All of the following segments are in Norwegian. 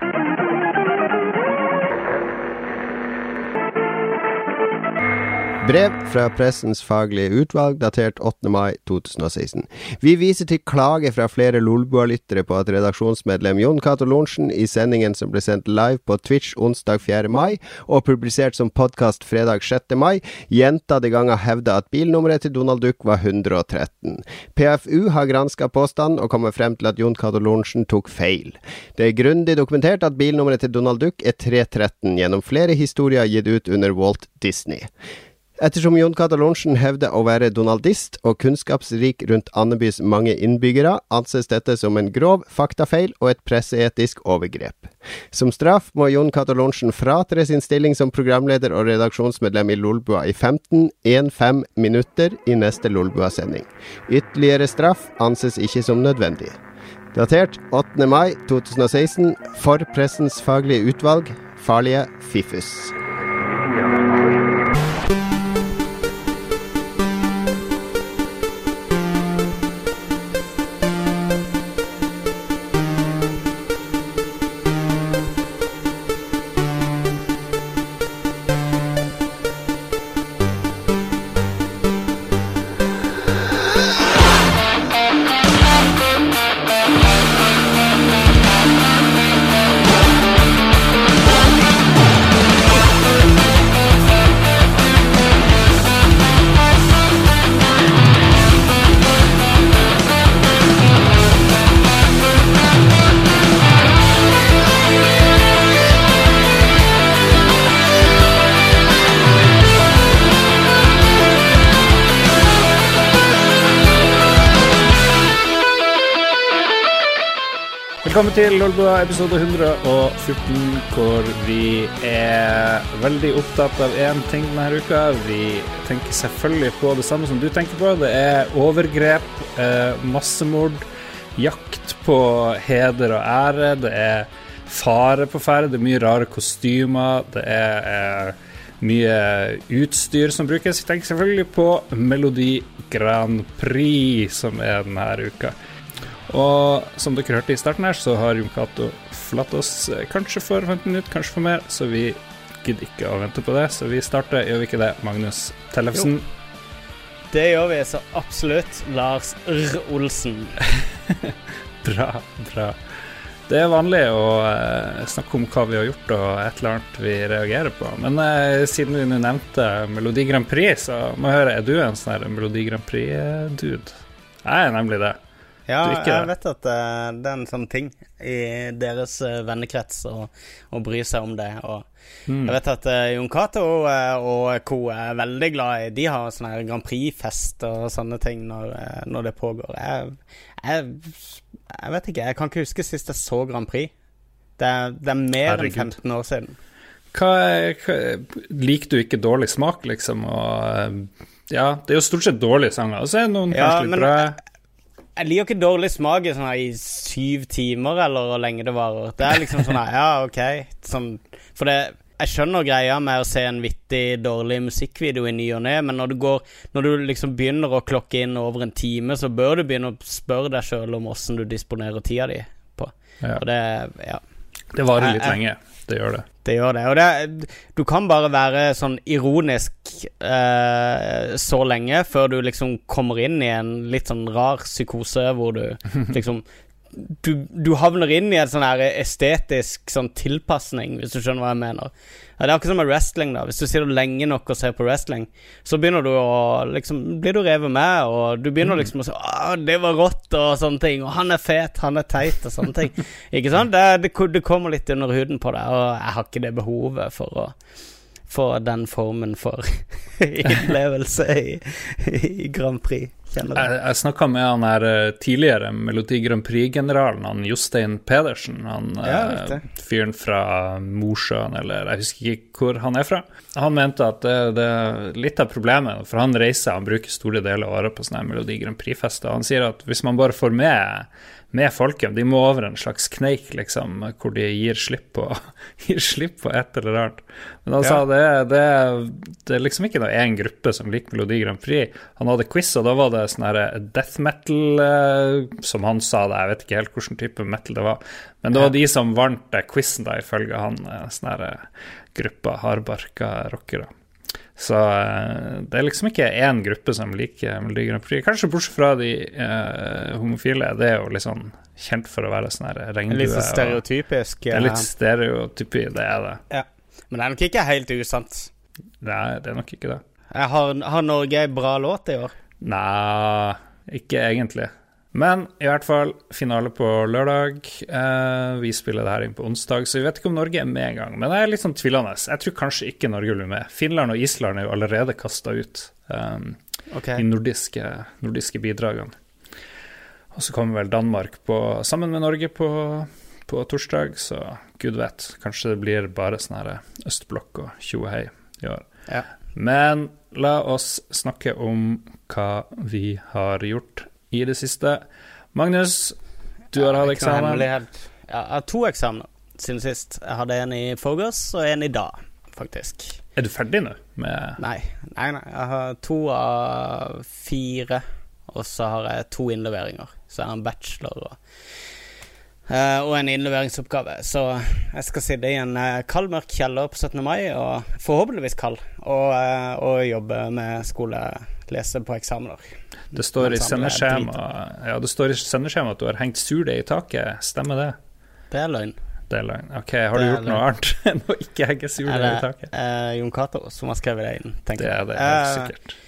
Thank you. Brev fra Pressens faglige utvalg datert 8. mai 2016. Vi viser til klage fra flere Lolbua-lyttere på at redaksjonsmedlem Jon Cato Lorentzen i sendingen som ble sendt live på Twitch onsdag 4. mai, og publisert som podkast fredag 6. mai, gjentatte ganger hevda at bilnummeret til Donald Duck var 113. PFU har granska påstanden og kommet frem til at Jon Cato Lorentzen tok feil. Det er grundig dokumentert at bilnummeret til Donald Duck er 313 gjennom flere historier gitt ut under Walt Disney. Ettersom Jon Cato Lorentzen hevder å være donaldist og kunnskapsrik rundt Andebys mange innbyggere, anses dette som en grov faktafeil og et presseetisk overgrep. Som straff må Jon Cato fratre sin stilling som programleder og redaksjonsmedlem i Lolbua i 15-1-5 minutter i neste Lolbua-sending. Ytterligere straff anses ikke som nødvendig. Datert 8. mai 2016 for Pressens faglige utvalg, farlige Fiffus. Velkommen til Lolbua episode 114, hvor vi er veldig opptatt av én ting denne uka. Vi tenker selvfølgelig på det samme som du tenker på. Det er overgrep, eh, massemord, jakt på heder og ære. Det er fare på ferde, det er mye rare kostymer. Det er eh, mye utstyr som brukes. Vi tenker selvfølgelig på Melodi Grand Prix, som er denne uka. Og som dere hørte i starten her, så har Jon Cato forlatt oss eh, kanskje for 15 minutter, kanskje for mer, så vi gidder ikke å vente på det. Så vi starter, gjør vi ikke det, Magnus Tellefsen? Det gjør vi så absolutt. Lars R. Olsen. bra, bra. Det er vanlig å eh, snakke om hva vi har gjort og et eller annet vi reagerer på. Men eh, siden vi nå nevnte Melodi Grand Prix, så må jeg høre, er du en sånn Melodi Grand Prix-dude? Jeg er nemlig det. Ja, jeg vet at uh, det er en sånn ting i deres uh, vennekrets å bry seg om det. Og Mm. jeg vet at uh, Jon Cato og co. er veldig glad i De har sånne her Grand Prix-fest og sånne ting når, når det pågår. Jeg, jeg, jeg vet ikke, jeg kan ikke huske sist jeg så Grand Prix. Det det er mer Herregud. enn 15 år siden. Hva, hva Liker du ikke dårlig smak, liksom? Og ja, det er jo stort sett dårlige sanger. Og så er det noen Ja, kanskje litt men- bra. Jeg liker ikke dårlig smak i, sånn her, i syv timer, eller hvor lenge det varer. Det er liksom sånn ja, ok. Sånn, for det Jeg skjønner greia med å se en vittig, dårlig musikkvideo i ny og ne, men når du, går, når du liksom begynner å klokke inn over en time, så bør du begynne å spørre deg sjøl om åssen du disponerer tida di på. Ja. Og det Ja. Det varer litt Jeg- lenge. Det gjør det. Det gjør det. Og det, du kan bare være sånn ironisk eh, så lenge før du liksom kommer inn i en litt sånn rar psykose hvor du liksom du, du havner inn i en sånn her estetisk sånn tilpasning, hvis du skjønner hva jeg mener. Ja, det er akkurat som med wrestling, da. Hvis du sitter lenge nok og ser på wrestling, så begynner du å liksom Blir du revet med, og du begynner liksom å si 'Å, det var rått', og sånne ting. Og 'han er fet', 'han er teit', og sånne ting. Ikke sant? Det, det, det kommer litt under huden på deg, og jeg har ikke det behovet for å få den formen for innlevelse i, i Grand Prix, jeg. Jeg, snakka med han her eh, tidligere Melodi Grand Prix-generalen, han Jostein Pedersen. Han Ja, eh, fyren fra Mosjøen, eller jeg husker ikke hvor han er fra. Han mente at det, det er litt av problemet, for han reiser, han bruker store deler av året på sånne Melodi Grand Prix-fester. Han sier at hvis man bare får med med folket, de må over en slags kneik, liksom, hvor de gir slipp på, gir slipp på et eller annet. Men han Ja. sa det, det, det er liksom ikke noe én gruppe som liker Melodi Grand Prix. Han hadde quiz, og da var det sånn herre death metal, eh, som han sa det, jeg vet ikke helt hvilken type metal det var. Men det var de som vant eh, quizen, da, ifølge han. eh, Sånn herre gruppa hardbarka rockere. Så eh, det er liksom ikke én gruppe som liker Melodi Grand Prix. Kanskje bortsett fra de eh, homofile. Det er jo litt sånn kjent for å være sånn regnbue. Litt så og- Det er litt eh, stereotypi, det er det. ja. Men det er nok ikke helt usant. Nei, det er nok ikke det. Har, har Norge ei bra låt i år? Nei, ikke egentlig. Men i hvert fall, finale på lørdag. Eh, vi spiller det her inn på onsdag, så vi vet ikke om Norge er med engang. Men jeg er litt sånn tvilende. Jeg tror kanskje ikke Norge blir med. Finland og Island er jo allerede kasta ut, eh, okay. de nordiske, nordiske bidragene. Og så kommer vel Danmark på, sammen med Norge på, på torsdag, så gud vet. Kanskje det blir bare sånn her østblokk og tjo og hei i år. Ja. Men la oss snakke om hva vi har gjort i det siste. Magnus, du har hatt eksamen. Jeg har to eksamener siden sist. Jeg hadde en i forgårs og en i dag, faktisk. Er du ferdig nå med Nei, nei, nei. Jeg har to av fire, og så har jeg to innleveringer. Så jeg har en bachelor og, eh, og en innleveringsoppgave. Så jeg skal sitte i en eh, kald, mørk kjeller på 17. mai, og forhåpentligvis kald, og, eh, og jobbe med skole, lese på eksamener. Det står i sendeskjema Ja, det står i sendeskjema at du har hengt surdeig i taket. Stemmer det? Det er løgn. Det er løgn. Ok, har du Det du gjort noe annet enn å ikke henge surdeig i taket? eh, Jon Cato som har skrevet det inn, tenker jeg. Det er det helt Eh, sikkert.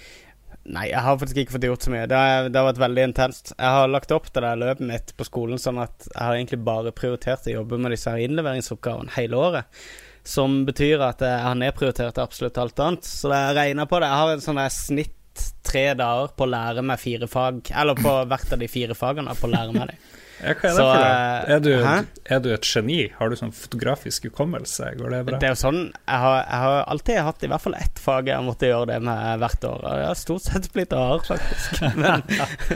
Nei, jeg har faktisk ikke fått gjort så mye. Det har, det har vært veldig intenst. Jeg har lagt opp det løpet mitt på skolen sånn at jeg har egentlig bare prioritert å jobbe med disse her innleveringsoppgavene hele året. Som betyr at jeg har nedprioritert absolutt alt annet. Så jeg regner på det Jeg har en sånn der tre dager på å lære meg fire fag, eller på hvert av de fire fagene på å lære meg dem. Ja, hva er det så, for eh, deg? Er du, er du et geni? Har du sånn fotografisk hukommelse? Går det bra? Det er jo sånn Jeg har, jeg har alltid hatt i hvert fall ett fag jeg måtte gjøre det med hvert år. Og jeg har stort sett blitt hard, faktisk. Men,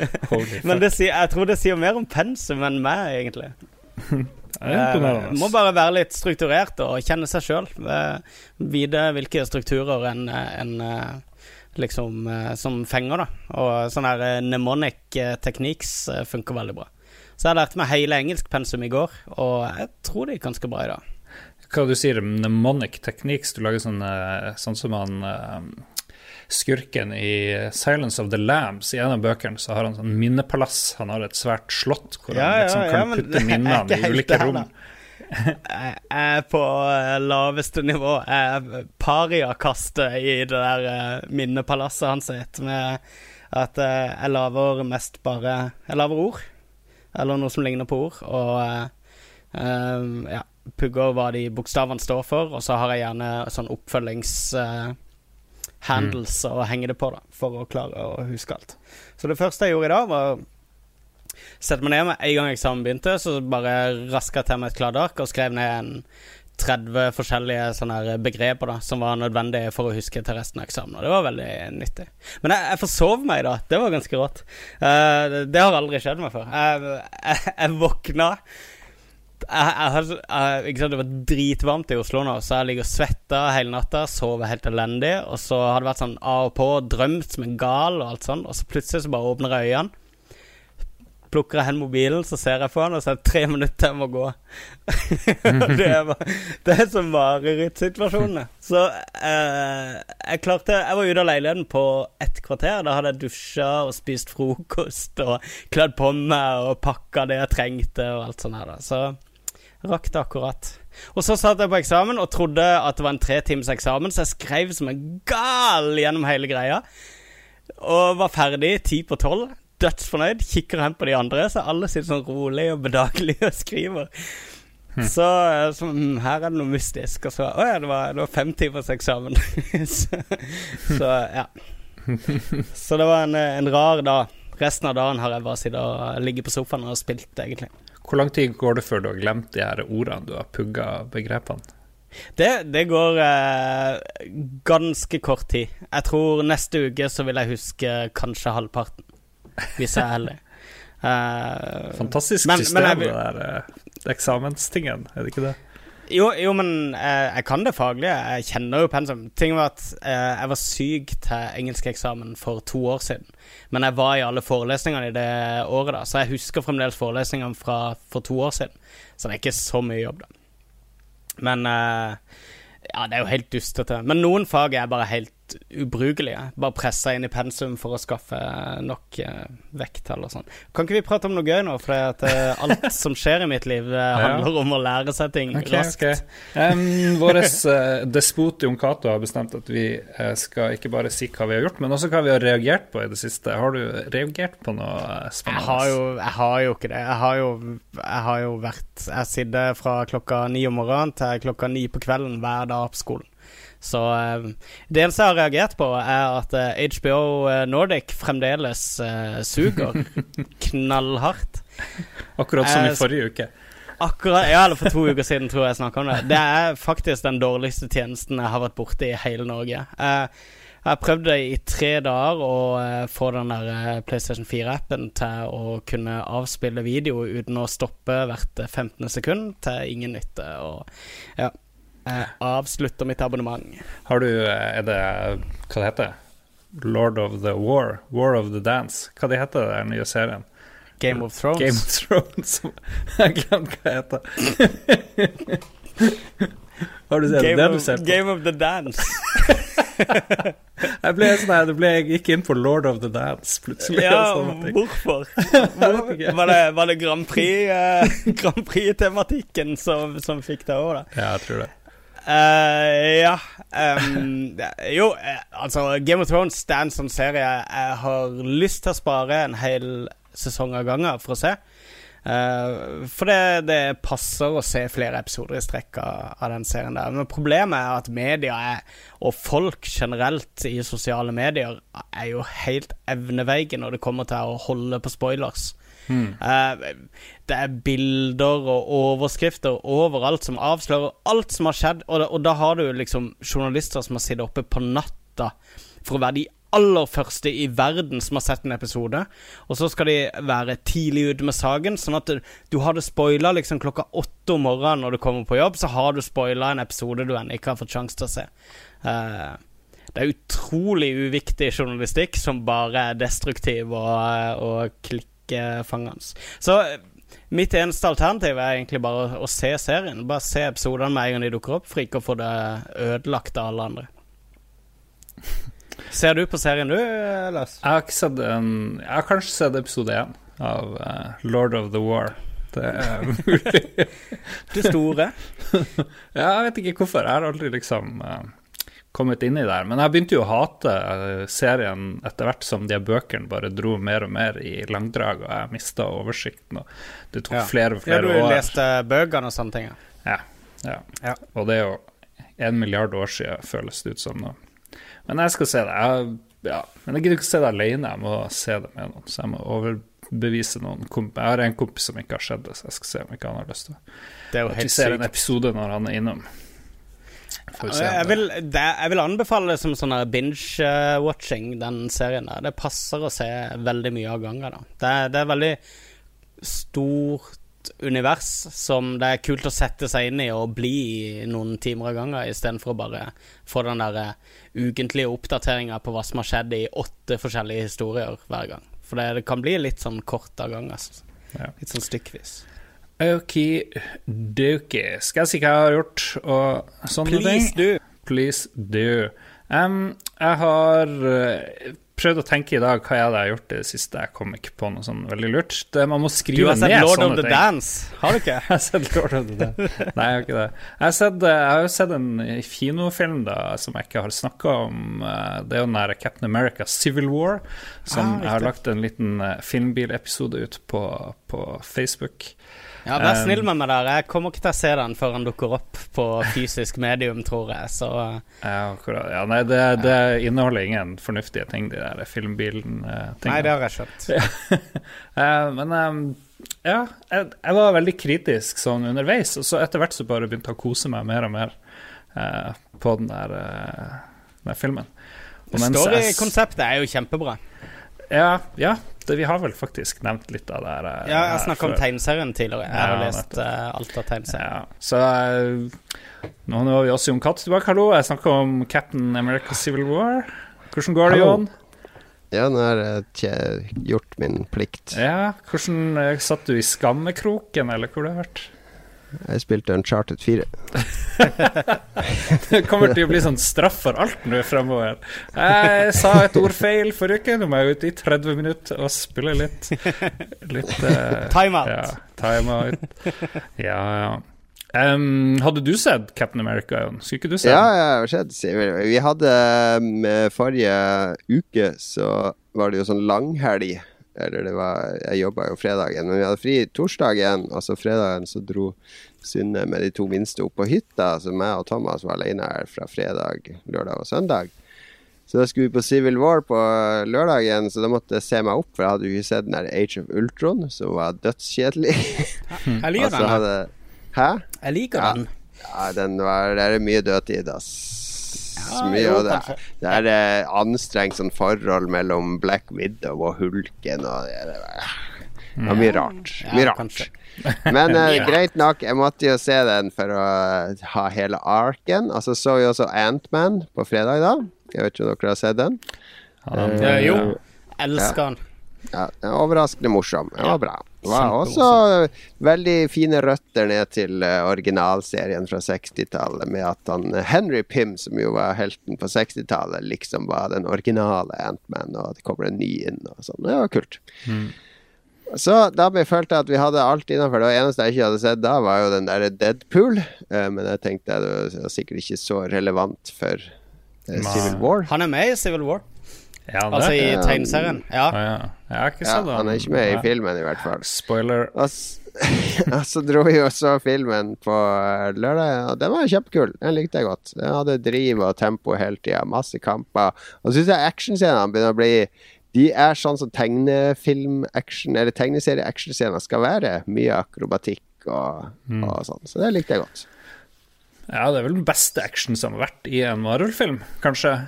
men det jeg tror det sier mer om pensum enn meg, egentlig. Eh, må bare være litt strukturert og kjenne seg sjøl. Vite hvilke strukturer en, en eh, liksom eh, som fenger, da. Og sånn her eh, mnemonic eh, techniques funker veldig bra. Så jeg lærte meg hele engelskpensum i går, og jeg tror det gikk ganske bra i dag. Hva du sier mnemonic techniques? Du lager sånn, sånn som han skurken i Silence of the Lambs. I en av bøkene så har han sånn minnepalass. Han har et svært slott hvor Ja, han liksom ja, kan men putte minnene i ulike rom. heller. Er på eh, laveste nivå. Jeg er pariakastet i det der eh, minnepalasset hans sitt, med at eh, jeg lager mest bare Jeg lager ord, eller noe som ligner på ord, og eh, ja, pugger hva de bokstavene står for, og så har jeg gjerne sånn oppfølgings... Uh, handles og henge det på, da, for å klare å huske alt. Så det første jeg gjorde i dag, var Sette meg ned med en gang eksamen begynte, så bare raska til meg et kladark og skrev ned en 30 forskjellige sånne begreper da som var nødvendige for å huske til resten av eksamen. Og det var veldig nyttig. Men jeg, jeg forsov meg da. Det var ganske rått. Uh, det har aldri skjedd meg før. Jeg, jeg, jeg våkna jeg, jeg, ikke sant, Det var dritvarmt i Oslo nå, så jeg ligger og svetter hele natta, sover helt elendig. Og så har det vært sånn av og på, drømt som en gal og alt sånn, og så plutselig så bare åpner jeg øynene. Plukker jeg hen mobilen, så ser jeg på den, og så er det tre minutter jeg må gå. det, er det er så marerittsituasjonene. Så eh, jeg klarte Jeg var ute av leiligheten på ett kvarter. Da hadde jeg dusja og spist frokost og kledd på meg og pakka det jeg trengte og alt sånt her, da. Så rakk det akkurat. Og så satt jeg på eksamen og trodde at det var en tre times eksamen, så jeg skrev som en gal gjennom hele greia. Og var ferdig ti på tolv. Dødsfornøyd. Kikker hen på de andre, så alle sitter sånn rolig og bedagelig og skriver. Så, så mm, her er det noe mystisk. Og så Å ja, det var, det var fem timers eksamen. så, så ja. Så det var en, en rar dag. Resten av dagen har jeg bare sittet og ligget på sofaen og spilt, egentlig. Hvor lang tid går det før du har glemt de her ordene du har pugga begrepene? Det, det går eh, ganske kort tid. Jeg tror neste uke så vil jeg huske kanskje halvparten, hvis jeg er heldig. Uh, Fantastisk Men- system, men jeg det der eh, eksamenstingen, er det ikke det? Jo, jo men eh, jeg kan det faglige. Jeg kjenner jo pensum. Ting var at eh, jeg var syk til engelskeksamen for to år siden. Men jeg var i alle forelesningene i det året, da, så jeg husker fremdeles forelesningene fra for to år siden. Så det er ikke så mye jobb, da. Men uh, ja, det er jo helt dustete. Men noen fag er bare helt ubrukelige. Bare pressa inn i pensum for å skaffe nok uh, vekttall og sånn. Kan ikke vi prate om noe gøy nå? For uh, alt som skjer i mitt liv, uh, handler om å lære seg ting okay, raskt. Okay. Um, Vår despot Jon Cato har bestemt at vi skal ikke bare si hva vi har gjort, men også hva vi har reagert på i det siste. Har du reagert på noe spennende? Jeg har jo, jeg har jo ikke det. Jeg har jo, jeg har jo vært Jeg sitter fra klokka ni om morgenen til klokka ni på kvelden hver dag på skolen. Så uh, det eneste jeg har reagert på, er at uh, eh, HBO eh, Nordic fremdeles uh, suger knallhardt. Akkurat som i forrige uke. Akkurat, ja, eller for to uker siden, tror jeg jeg snakka om det. Det er faktisk den dårligste tjenesten jeg har vært borte i hele Norge. jeg har prøvd det i tre dager å få den der PlayStation 4-appen til å kunne avspille video uten å stoppe hvert 15. sekund, til ingen nytte. Og ja avslutter mitt abonnement. Har du Er det Hva det heter Lord of the War? War of the Dance? Hva det heter den nye serien? Game of Thrones. Game of Thrones. jeg glemte hva det heter. Har du sett Game det? Du ser på? Game of the Dance. jeg ble sånn her, jeg gikk inn på Lord of the Dance plutselig. Ja, sånn hvorfor? var, det, var det Grand Prix-tematikken uh, som, som fikk deg over, da? Ja, jeg tror det. Uh, ja um, Jo, uh, altså Game of Thrones stand som sånn serie jeg har lyst til å spare en hel sesong av gangen for å se. Uh, for det, det, passer å se flere episoder i strekk av, av, den serien der. Men problemet er at media er, og folk generelt i sosiale medier er jo helt evneveige når det kommer til å holde på spoilers. Mm. Uh, det er bilder og overskrifter overalt som avslører alt som har skjedd, og da, og da har du liksom journalister som har sittet oppe på natta for å være de aller første i verden som har sett en episode. Og så skal de være tidlig ute med saken, sånn at du, du har det spoila liksom klokka åtte om morgenen når du kommer på jobb, så har du spoila en episode du ennå ikke har fått sjanse til å se. Uh, det er utrolig uviktig journalistikk som bare er destruktiv og, og klikk hans. Så eh, mitt eneste alternativ er egentlig bare å se serien. Bare se episodene med en gang de dukker opp, for ikke å få det ødelagt av alle andre. Ser du på serien, du, Lars? Jeg har ikke sett en Jeg har kanskje sett episode én av uh, Lord of the War. Det er mulig. det store? ja, jeg vet ikke hvorfor. Jeg har aldri liksom uh, kommet inn i der. Men jeg begynte jo å hate eh, serien etter hvert som de bøkene bare dro mer og mer i langdrag, og jeg mista oversikten. Og det tok ja. flere og flere år. Ja, du leste bøkene og sånne ting? Ja. ja. ja. Og det er jo en milliard år siden, føles det ut som nå. Men jeg skal se det. Jeg, ja. Men jeg gidder ikke å se det alene, jeg må se det med noen. Så jeg må overbevise noen Jeg har en kompis som ikke har sett det, så jeg skal se om ikke han har lyst til det. At vi ser en episode når han er innom. Jeg vil, det, jeg vil, anbefale det som sånn binge-watching, den serien der. Det passer å se veldig mye av gangen. Det, det, er veldig stort univers som det er kult å sette seg inn i og bli i noen timer av gangen, istedenfor å bare få den der uh, ukentlige oppdateringa på hva som har skjedd i åtte forskjellige historier hver gang. For det, det kan bli litt sånn kort av gangen. Altså. Ja. Litt sånn stykkevis. Okidoki. Skal jeg si hva jeg har gjort og sånne Please ting? Do. Please do. Um, jeg har uh, prøvd å tenke i dag hva jeg har gjort i det siste. Jeg kom ikke på noe sånn veldig lurt. Det, man må skrive ned sånne ting. Du har sett Lord of the ting. Dance, har du ikke? jeg har sett Lord of the Dance. Nei, jeg har ikke det. Jeg har, sett, eh, jeg har jo sett en kinofilm da, som jeg ikke har snakka om. Eh, det er jo den der Captain America Civil War, som ah, jeg har lagt en liten filmbilepisode ut på, på Facebook. Ja, Vær snill med meg der. Jeg kommer ikke til å se den før han dukker opp på fysisk medium, tror jeg. Så Ja, akkurat. Ja, nei, det, det, inneholder ingen fornuftige ting, de der filmbilen-tingene. Nei, det har jeg skjønt. uh, men um, ja, jeg, jeg, var veldig kritisk sånn underveis, og så etter hvert så bare begynte jeg å kose meg mer og mer uh, på den der, uh, den der filmen. Storykonseptet er jo kjempebra. Ja, ja, Det, vi har vel faktisk nevnt litt av det her. eh, Ja, jeg snakka om tegneserien tidligere. Jeg har Ja, lest eh, alt av tegneserien. Ja. Så uh, nå er vi også Jon Cato tilbake. Hallo, jeg snakka om Captain America Civil War. Hvordan går det, Jon? Ja, nå har jeg gjort min plikt. Ja, hvordan Satt du i skammekroken, eller hvor det har vært? Jeg spilte Uncharted 4. Det kommer til å bli sånn straff for alt nå fremover. Jeg sa et ord feil forrige uke, nå må jeg ut i 30 minutter og spille litt Litt eh, Timeout. Ja, time-out. Ja, ja. Um, hadde du sett Captain America, Jon? Skulle ikke du se Ja, den? ja, jeg har sett vi. Hadde forrige uke, så var det jo sånn langhelg. Eller det var Jeg jobba jo fredagen, men vi hadde fri torsdagen. Og så fredagen så dro Synne med de to minste opp på hytta. Så meg og Thomas var alene her fra fredag, lørdag og søndag. Så da skulle vi på Civil War på lørdagen, så da måtte jeg se meg opp. For jeg hadde jo ikke sett den der Age of Ultron, som var dødskjedelig. Jeg liker den. hadde Hæ? Jeg liker den. Ja, den var Det er mye dødtid, ass. Ja, mye, jo, og det, er, det er eh, anstrengt sånn forhold mellom Black Widow og Hulken og det, det, var, det mye rart. Ja, Mye rart. kanskje. Men uh, greit nok, jeg måtte jo se den for å ha hele arken. Og så så vi også Antman på fredag, da. Jeg vet ikke om dere har sett den? Eh, jo. eh, Elsker den. Ja, er Overraskende morsom. Det var bra. Det var også veldig fine røtter ned til eh, originalserien fra 60-tallet, med at han eh, Henry Pym, som jo var helten på 60-tallet, liksom var den originale Antman, og det kommer en ny inn og sånn. Det var kult. Så da ble- følte følt at vi hadde alt innafor. Det eneste jeg ikke hadde sett da, var jo den derre Deadpool, eh, men jeg tenkte det var sikkert ikke så relevant for Civil War. Han er med i Civil War. Altså i Ja. tegneserien. Ja. Ah, ja. Jeg har ikke Ja, han er ikke med i filmen, i hvert fall. Spoiler. Og så dro vi og så filmen på eh, lørdag, og den var kjempekul. Den likte jeg godt. Den hadde driv og tempo hele tida, masse kamper. Og så syns jeg actionscenene begynner å bli De er sånn som tegnefilm-action, eller tegneserie-actionscener skal være. Mye akrobatikk og, og sånn. Så det likte jeg godt. Ja, det er vel den beste action som har vært i en Marvel-film, kanskje,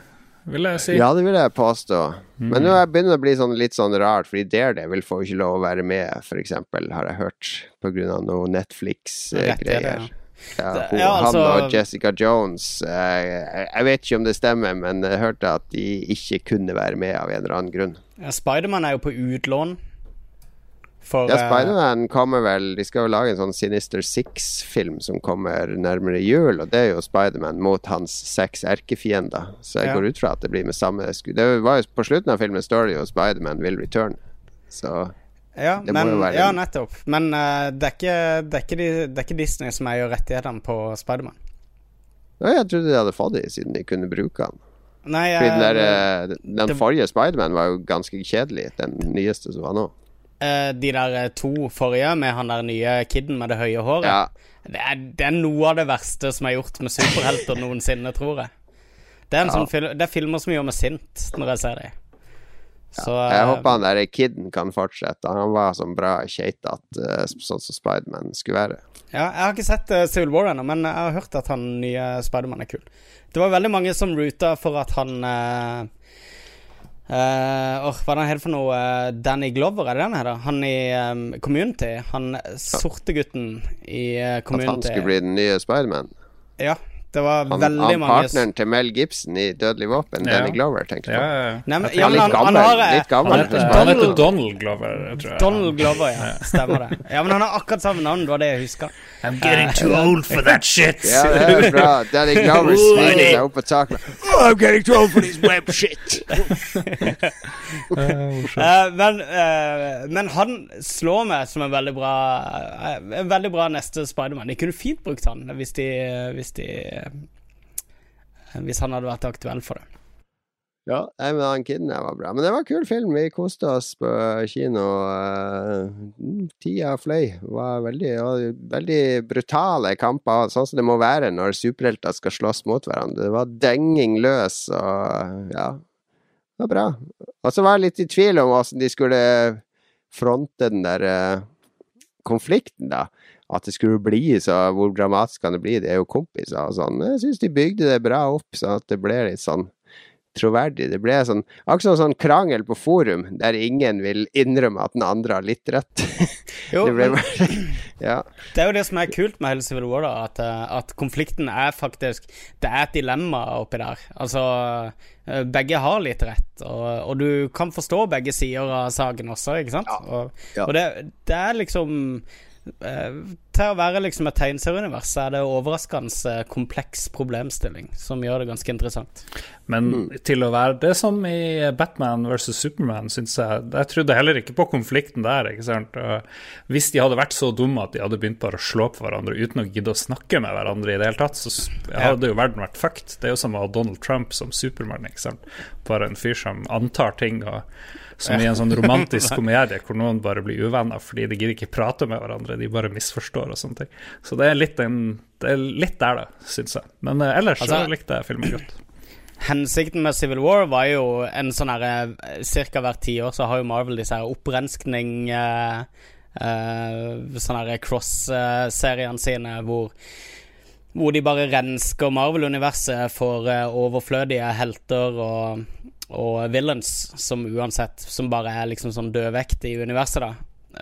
vil jeg si. Ja, det vil jeg påstå. Men nå begynner det å bli sånn, litt sånn rart, fordi Daredevil får jo ikke lov å være med, f.eks., har jeg hørt, av noe Netflix-greier. Ja, hun, ja, altså- Han og Jessica Jones eh, jeg vet ikke om det stemmer, men jeg hørte at de ikke kunne være med av en eller annen grunn. Ja, Spiderman er jo på utlån. For Ja, eh, Spiderman kommer vel De skal jo lage en sånn Sinister Six-film som kommer nærmere jul, og det er jo Spiderman mot hans seks erkefiender. Så jeg Ja. går ut fra at det blir med samme sku... Det var jo På slutten av filmen står det jo 'Spiderman will return'. Så Ja, Det må men, jo være ja nettopp. Men uh, det, er ikke, det, er ikke det er ikke Disney som eier rettighetene på Spiderman. ja, jeg trodde de hadde fått dem, siden de kunne bruke den. Nei, uh, den, der, eh, den det- forrige Spiderman var jo ganske kjedelig, den nyeste som var nå. Eh, de der eh, to forrige med han der nye kiden med det høye håret. Ja, Det, er, det er noe av det verste som er gjort med superhelter noensinne, tror jeg. Det er, Ja. sånn fil det er filmer som gjør meg sint når jeg ser dem. Så jeg eh, håper han der kiden kan fortsette. Han var sånn bra keitete, uh, sånn som Spiderman skulle være. Ja, jeg har ikke sett uh, Civil War ennå, men jeg har hørt at han nye Spiderman er kul. Det var veldig mange som ruta for at han uh, Åh, Hva er det han heter for noe? Eh, Danny Glover, er det den heter? Han i um, Community. Han sorte gutten i eh, At han skulle bli den nye Spiderman. Ja, det var Han, veldig han mange partneren til Mel Gibson i Dødelig våpen, Ja. Danny Glover, tenker jeg på. ja, ja. Nei, men, ja, men han, han gammel, har eh, litt gammel. Han han- heter, han heter Donald, Glover, tror jeg. Donald Glover, ja. Stemmer det. Ja, men han har akkurat samme navn, det var det jeg huska. I'm getting too old for that shit. Ja, det er bra. Danny Glover smiler seg opp på taket. Oh, I'm getting too old for this web shit. uh, men, uh, men han slår meg som en veldig bra uh, En veldig bra neste Spiderman. De kunne fint brukt han hvis de Hvis, de, hvis han hadde vært aktuell for det. Ja, nei, men han kiden var bra. Men det var en kul film. Vi koste oss på kino. Uh, tida fløy. Det var veldig, veldig brutale kamper, sånn som det må være når superhelter skal slåss mot hverandre. Det var denging løs og ja. Det var bra. Og så var jeg litt i tvil om hvordan de skulle fronte den der eh, konflikten, da. At det skulle bli så Hvor dramatisk kan det bli? De er jo kompiser og sånn. Jeg syns de bygde det bra opp, sånn at det ble litt sånn troverdig. Det ble sånn, akkurat sånn krangel på forum, der ingen vil innrømme at den andre har litt rett. Jo, det, ble men- ja. Det er jo det som er kult med hele Civil War, da, at, eh, at konflikten er faktisk Det er et dilemma oppi der. Altså, eh, begge har litt rett, og, og du kan forstå begge sider av saken også, ikke sant? Og, Ja. og det, det er liksom Til å være liksom et tegneserieunivers, er det overraskende eh, kompleks problemstilling, som gjør det ganske interessant. Men til å være det som i Batman versus Superman, syns jeg Jeg trodde heller ikke på konflikten der. ikke sant? Hvis de hadde vært så dumme at de hadde begynt bare å slå på hverandre uten å gidde å snakke med hverandre i det hele tatt, så hadde jo verden vært fucked. Det er jo som å ha Donald Trump som Superman, ikke sant. Bare en fyr som antar ting, og som i en sånn romantisk komedie hvor noen bare blir uvenner fordi de gidder ikke prate med hverandre, de bare misforstår og sånne ting. Så det er litt, en, det er litt der, da, syns jeg. Men uh, ellers så Altså- likte jeg filmen godt. Hensikten med Civil War var jo en sånn herre Cirka hvert tiår så har jo Marvel disse her opprenskning uh, uh, Sånne herre cross-seriene sine hvor hvor de bare rensker Marvel-universet for eh, overflødige helter og, og villains, som uansett Som bare er liksom sånn dødvekt i universet, da.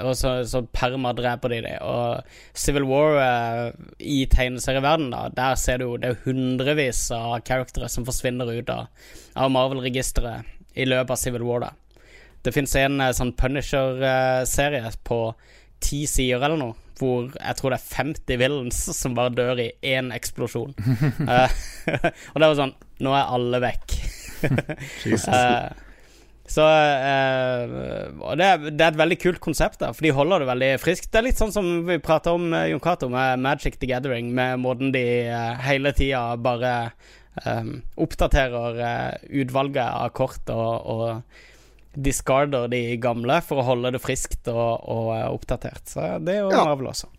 Og så, så perma dreper de dem. Og Civil War eh, i tegneserieverdenen, da, der ser du jo det er hundrevis av karaktere som forsvinner ut av, av Marvel-registeret i løpet av Civil War, da. Det fins en eh, sånn Punisher-serie på ti sider eller noe, hvor jeg tror det er 50 villains som bare dør i én eksplosjon. uh, og det var sånn Nå er alle vekk. Eh, så eh, Og det er, det er et veldig kult konsept, da, for de holder det veldig friskt. Det er litt sånn som vi prata om, eh, Jon Cato, med Magic the Gathering, med måten de eh, hele tida bare eh, oppdaterer eh, utvalget av kort og, og discarder de gamle for å holde det friskt og, og oppdatert. Så det er jo Ja. Marvel også.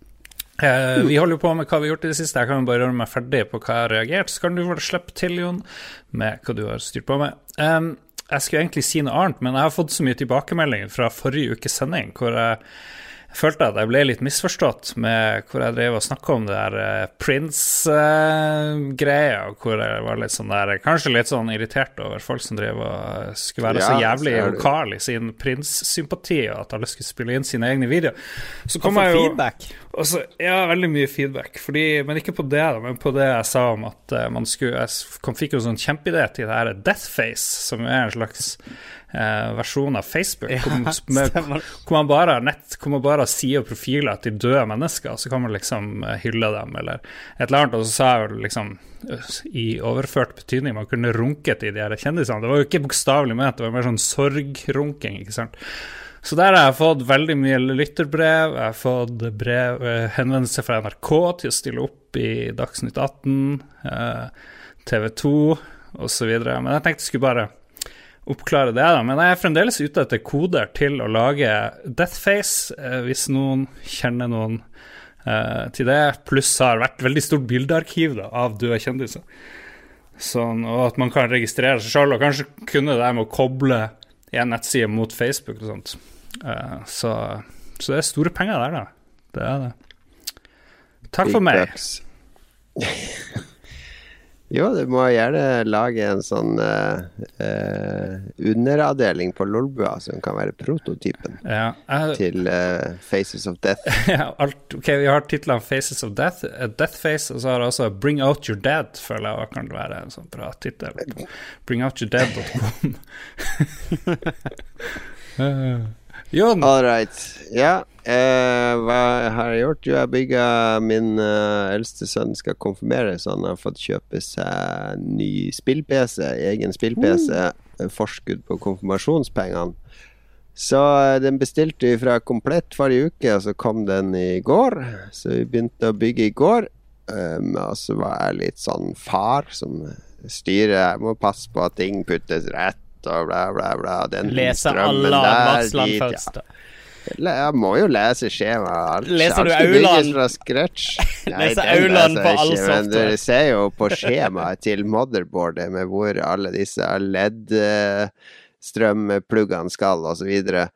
Eh, vi holder på med hva vi har gjort i det siste. Jeg kan bare gjøre meg ferdig på hva jeg har reagert. Så kan du bare slippe til, Jon, med hva du har styrt på med. Um, jeg skulle egentlig si noe annet, men jeg har fått så mye tilbakemeldinger fra forrige ukes sending hvor jeg følte at jeg ble litt misforstått med hvor jeg drev og snakka om det der eh, Prince-greia, hvor jeg var litt sånn der Kanskje litt sånn irritert over folk som drev og skulle være så Ja, så jævlig vokal i sin Prince-sympati, og at alle skulle spille inn sine egne videoer. Så kom jeg jo feedback. så, ja, veldig mye feedback. Fordi, men ikke på det, da, men på det jeg sa om at eh, man skulle Jeg kom, fikk jo sånn kjempeidé til det her Deathface, som er en slags eh, versjon av Facebook. Ja, hvor, hvor man bare har nett, hvor man bare har sider og profiler til døde mennesker, så kan man liksom eh, hylle dem, eller et eller annet. Og så sa jeg jo liksom i overført betydning man kunne runke til de her kjendisene. Det var jo ikke bokstavelig ment, det var mer sånn sorgrunking, ikke sant. Så der har jeg fått veldig mye lytterbrev, jeg har fått brev, eh, henvendelser fra NRK til å stille opp i Dagsnytt 18, eh, TV 2 osv. Men jeg tenkte jeg skulle bare oppklare det, da. Men jeg er fremdeles ute etter koder til å lage Deathface, eh, hvis noen kjenner noen eh, til det. Pluss har vært veldig stort bildearkiv da, av døde kjendiser. Sånn, og at man kan registrere seg sjøl, og kanskje kunne det med å koble en nettside mot Facebook og sånt. Eh, så, så det er store penger der, da. Det er det. Takk for meg. jo, du må gjerne lage en sånn uh, uh, underavdeling på Lolbua som kan være prototypen Ja, jeg, til uh, Faces of Death. ja, alt, ok, Vi har titlene 'Faces of Death', Death Face, og så har jeg også 'Bring Out Your Dead', føler jeg kan være en sånn bra tittel. Bringoutyourdead.com. Jon, All right. Ja, eh, hva har jeg gjort? Jo, jeg bygga Min eh, eldste sønn skal konfirmere, så han har fått kjøpe seg ny spill-PC. Egen spill-PC. Mm. Forskudd på konfirmasjonspengene. Så eh, den bestilte vi fra Komplett forrige uke, og så kom den i går. Så vi begynte å bygge i går. Um, og så var jeg litt sånn far som styrer. Jeg må passe på at ting puttes rett og bla, bla, bla. Den Lese alle dit, ja. først. Le- Jeg må jo lese skjema. Leser du aulaen? fra scratch. Nei, Leser Auland på all software? Men du dere ser jo på skjemaet til motherboardet med hvor alle disse LED-strømpluggene skal, og så videre.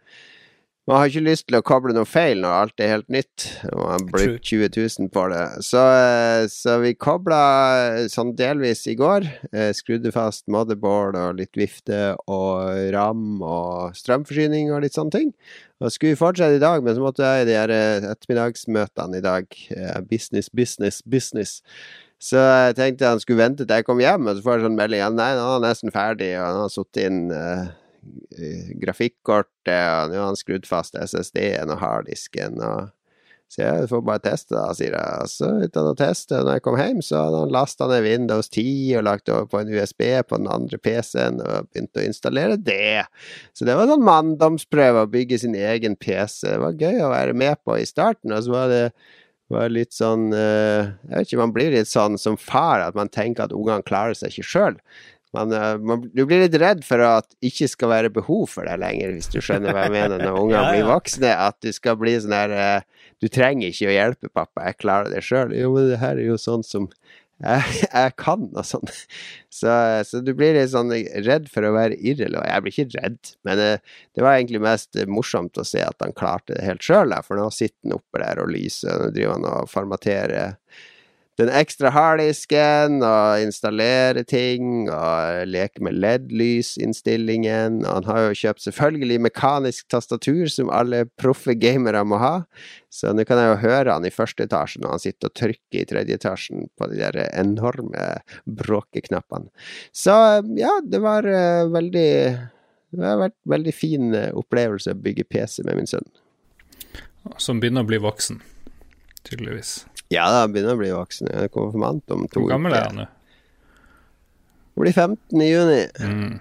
Man har ikke lyst til å koble noe feil når alt er helt nytt. Og man har True. 20 000 på det. Så, eh, så vi kobla sånn delvis i går. Eh, Skrudde fast motherboard og litt vifte og ram og strømforsyning og litt sånne ting. Og skulle fortsette i dag, men så måtte jeg i de her eh, ettermiddagsmøtene i dag. eh, Business, business, business. Så jeg tenkte han skulle vente til jeg kom hjem, og så får jeg sånn melding ja, nei, nå er han nesten ferdig, og han har sittet inn eh, eh, grafikkortet, og nå har han skrudd fast SSD-en og harddisken, og så jeg får bare teste, da, sier jeg. Så uten å teste, når jeg kom hjem, så hadde han lasta ned Windows 10 og lagt over på en USB på den andre PC-en og begynt å installere det. Så det var sånn manndomsprøve å bygge sin egen PC. Det var gøy å være med på i starten, og så var det var litt sånn eh, Jeg vet ikke, man blir litt sånn som far at man tenker at ungene klarer seg ikke sjøl. Man, eh, man, du blir litt redd for at det ikke skal være behov for deg lenger, hvis du skjønner hva jeg mener når unger Ja, ja. blir voksne. At du skal bli sånn her eh, Du trenger ikke å hjelpe pappa, jeg klarer det sjøl. Jo, men det her er jo sånn som jeg, jeg kan, og sånn. Så, så du blir litt sånn redd for å være irrelevant. Jeg blir ikke redd, men eh, det var egentlig mest eh, morsomt å se at han klarte det helt sjøl, for nå sitter han oppe der og lyser. Nå driver han og formaterer den ekstra harddisken og installere ting og leke med LED-lysinnstillingen. Og han har jo kjøpt selvfølgelig mekanisk tastatur, som alle proffe gamere må ha. Så nå kan jeg jo høre han i første etasje når han sitter og trykker i tredje etasjen på de der enorme bråkeknappene. Så ja, det var eh, veldig Det har vært veldig fin eh, opplevelse å bygge PC med min sønn. Som begynner å bli voksen, tydeligvis. Ja, da begynner jeg å bli voksen. Jeg er konfirmant om to Hvor gammel er han nå? Blir 15 i juni. Mm.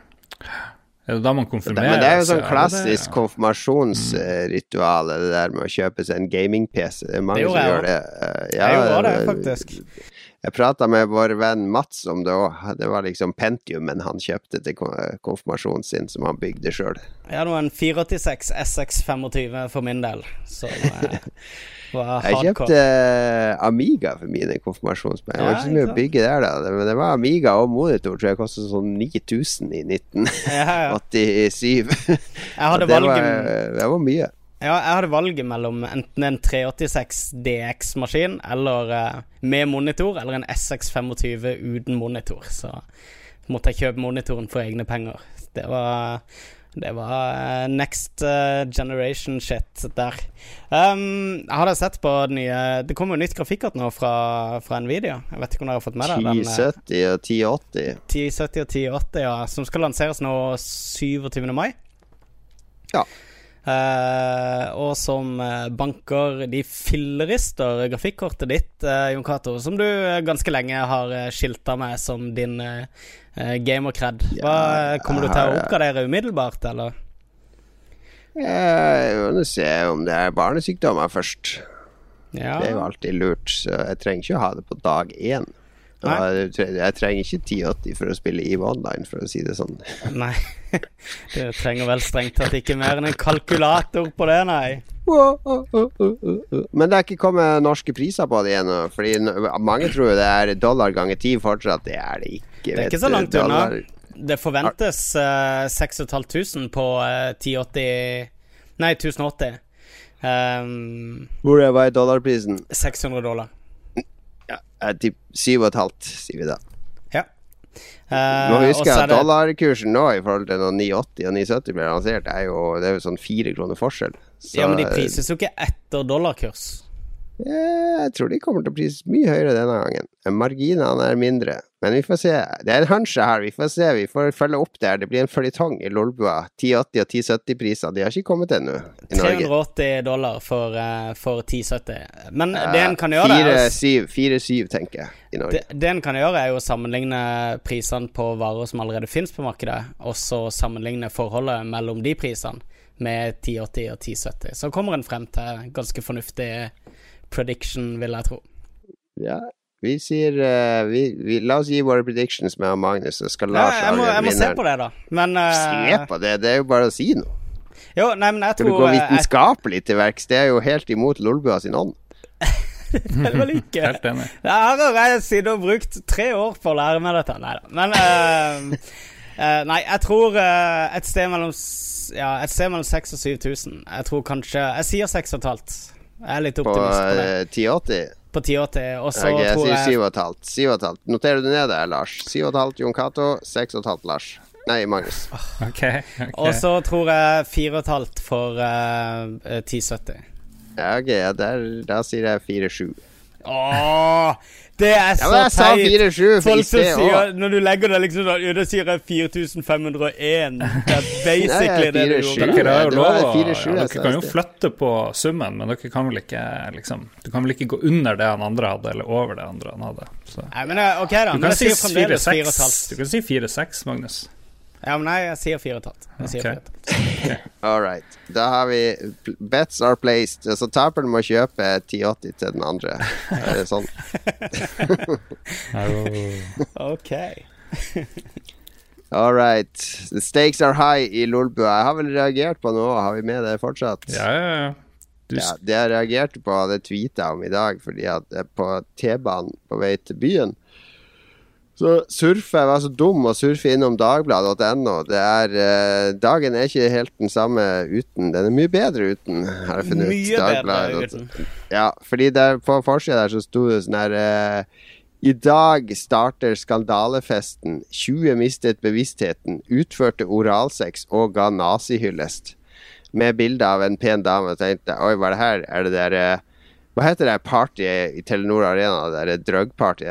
Er det da man konfirmerer men det er jo sånn klassisk Ja, konfirmasjonsritual, det der med å kjøpe seg en gaming-PC. Det er mange Det som gjør det. Eh, ja, Jeg gjorde det, faktisk. Jeg prata med vår venn Mats om det òg. Det var liksom Pentiumen han kjøpte til konfirmasjonen sin, som han bygde sjøl. Jeg hadde en 486 SX25 for min del, som eh, var Jeg kjøpte eh, Amiga for mine konfirmasjonspenger. Det var ikke så mye å bygge der, da. Men det var Amiga og monitor, tror jeg kostet sånn 9000 i 1987. Ja, ja. Jeg hadde det, var, valget det var mye. Ja, jeg hadde valget mellom enten en 386 DX-maskin eller uh, med monitor, eller en SX25 uten monitor. Så måtte jeg kjøpe monitoren for egne penger. Det var det var eh, next eh, generation shit der. Um, jeg hadde sett på den nye Det kommer jo nytt grafikkort nå fra, fra Nvidia. Jeg vet ikke om dere har fått med dere den? eh, 1070 og 1080. 1070 og 1080, ja. Som skal lanseres nå 27. mai. Ja. Eh, og som eh, banker de fillerister grafikkortet ditt, uh, Jon Cato, som du ganske lenge har uh, skilta med som din uh, gamer-cred. Ja, kommer du til å oppgradere umiddelbart, eller? Jeg må se om det er barnesykdommer først. Ja. Det er jo alltid lurt, så jeg trenger ikke å ha det på dag én. Jeg jeg trenger ikke 1080 for å spille EVE Online, for å si det sånn. Nei. Du trenger vel strengt tatt ikke mer enn en kalkulator på det, nei. Men det er ikke kommet norske priser på det ennå, fordi mange tror jo det er dollar ganger ti fortsatt. Det er det ikke. Det er ikke så langt unna. Det forventes uh, 6500 på uh, 1080 Nei, 1080. Um, Hvor var er dollarprisen? 600 dollar. Tipper syv og et halvt, sier vi da. Ja. Nå Eh, husker jeg at dollarkursen nå i forhold til når 980 og 970 ble lansert, er jo, det er jo sånn fire kroner forskjell. Så, Ja, men de prises jo ikke etter dollarkurs. Eh, Jeg tror de kommer til å prises mye høyere denne gangen. Marginene er mindre. Men vi får se. Det er en hunch her. Vi får se. Vi får følge opp der. Det blir en føljetong i Lolbua. 1080 og 1070-priser. De har ikke kommet ennå i Norge. 380 dollar for, eh, for 1070. Men det en kan gjøre, er å s- 4-7, tenker jeg, i Norge. det, det en kan gjøre, er jo å sammenligne prisene på varer som allerede finnes på markedet, og så sammenligne forholdet mellom de prisene med 1080 og 1070. Så kommer en frem til ganske fornuftig prediction, vil jeg tro. Ja, vi sier uh, vi, vi, La oss gi våre predictions med Magnus, så skal Ja, jeg, må, jeg må se på det, da. Men uh, Se på det, det er jo bare å si noe. Jo, nei, men jeg Skal du tror gå eh, vitenskapelig til verks? Det er jo helt imot Lolbua sin ånd. det var ikke Helt enig. Jeg har sittet og brukt tre år på å lære meg dette. Nei da. Men uh, Uh, nei, jeg tror uh, et sted mellom Ja, et sted mellom 6000 og 7000. Jeg tror kanskje Jeg sier 6500. Jeg er litt optimist på det. eh, 1080? På 1080. Og så tror jeg sier 7,5. 7,5. Noterer du ned der, Lars? 7,5 Jon Cato, 6,5 Lars. Nei, Magnus. OK. okay. Og så tror jeg 4,5 for eh, eh, 1070. Ja, ok, ja, der, da sier jeg 4,7. Åh, det er Ja, så sa teit! 4,7 Folk som sier. Når du legger det liksom sånn Ja, da sier jeg 4501. Det er basically det du gjorde. Dere har jo Det lov å 4-7 ja, Dere kan jo flytte på summen, men dere kan vel ikke liksom Du kan vel ikke gå under det han andre hadde, eller over det andre han hadde. Så. Nei, men eh, ok, da. Du kan si sier 4-6. Du kan si 4-6, Magnus. Ja, men nei, jeg sier 4500. Jeg sier Ok. 4500. All right. Da har vi Bets are placed. Så taperen må kjøpe 1080 til den andre. Er det sånn? Ok. All right. The stakes are high i Lolbua. Jeg har vel reagert på noe. Har vi med det fortsatt? Ja, ja, ja. Du, Ja, det jeg reagerte på, det tweeta om i dag, fordi at på T-banen på vei til byen så surfer jeg var så dum å surfe innom dagbladet.no. Det eh, Dagen er ikke helt den samme uten. Den er mye bedre uten, har jeg funnet ut. Mye bedre Dagbladet. uten. Ja, fordi der, på forsida der så sto det sånn her eh, I dag starter skandalefesten. 20 mistet bevisstheten, utførte oralsex og ga nazihyllest. Med bilde av en pen dame. Og tenkte oi, hva er det her? Er det der eh, Hva heter det partyet i Telenor Arena? Det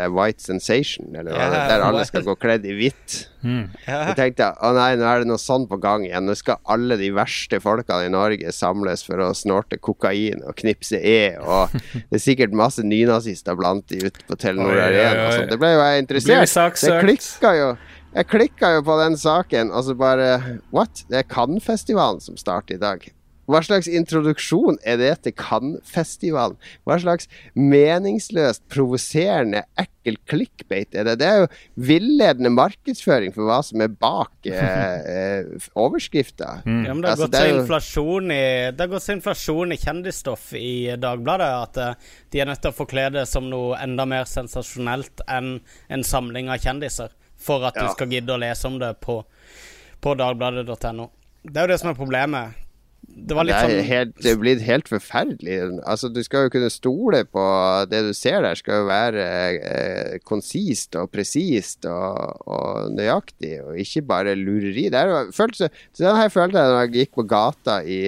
er White Sensation? Eller hva? Ja, der alle skal gå kledd i hvitt? mm. Ja. Jeg tenkte å nei, nå er det noe sånn på gang igjen. Nå skal alle de verste folkene i Norge samles for å snorte kokain og knipse E. Og det er sikkert masse nynazister blant de ute på Telenor oi, Arena. Oi, oi. Det ble jo jeg interessert. Det klikka jo. Jeg klikka jo på den saken, og så bare What? Det er Cannes-festivalen som starter i dag. Hva slags introduksjon er det til Cannes-festivalen? Hva slags meningsløst, provoserende, ekkel clickbait er det? Det er jo villedende markedsføring for hva som er bak eh, eh, overskrifta. Mm. Ja, men det har Altså, gått det er jo- i Det har gått så inflasjon i kjendisstoff i Dagbladet at eh, de er nødt til å forkle det som noe enda mer sensasjonelt enn en samling av kjendiser, for at Ja. du skal gidde å lese om det på, på dagbladet.no. Det er jo det som er problemet. Det var Det er sånn helt, det er blitt helt forferdelig. Altså, du skal jo kunne stole på det du ser der, skal jo være eh, konsist og presist og, og nøyaktig, og ikke bare lureri. Det er jo, følte, så den her følte jeg da jeg gikk på gata i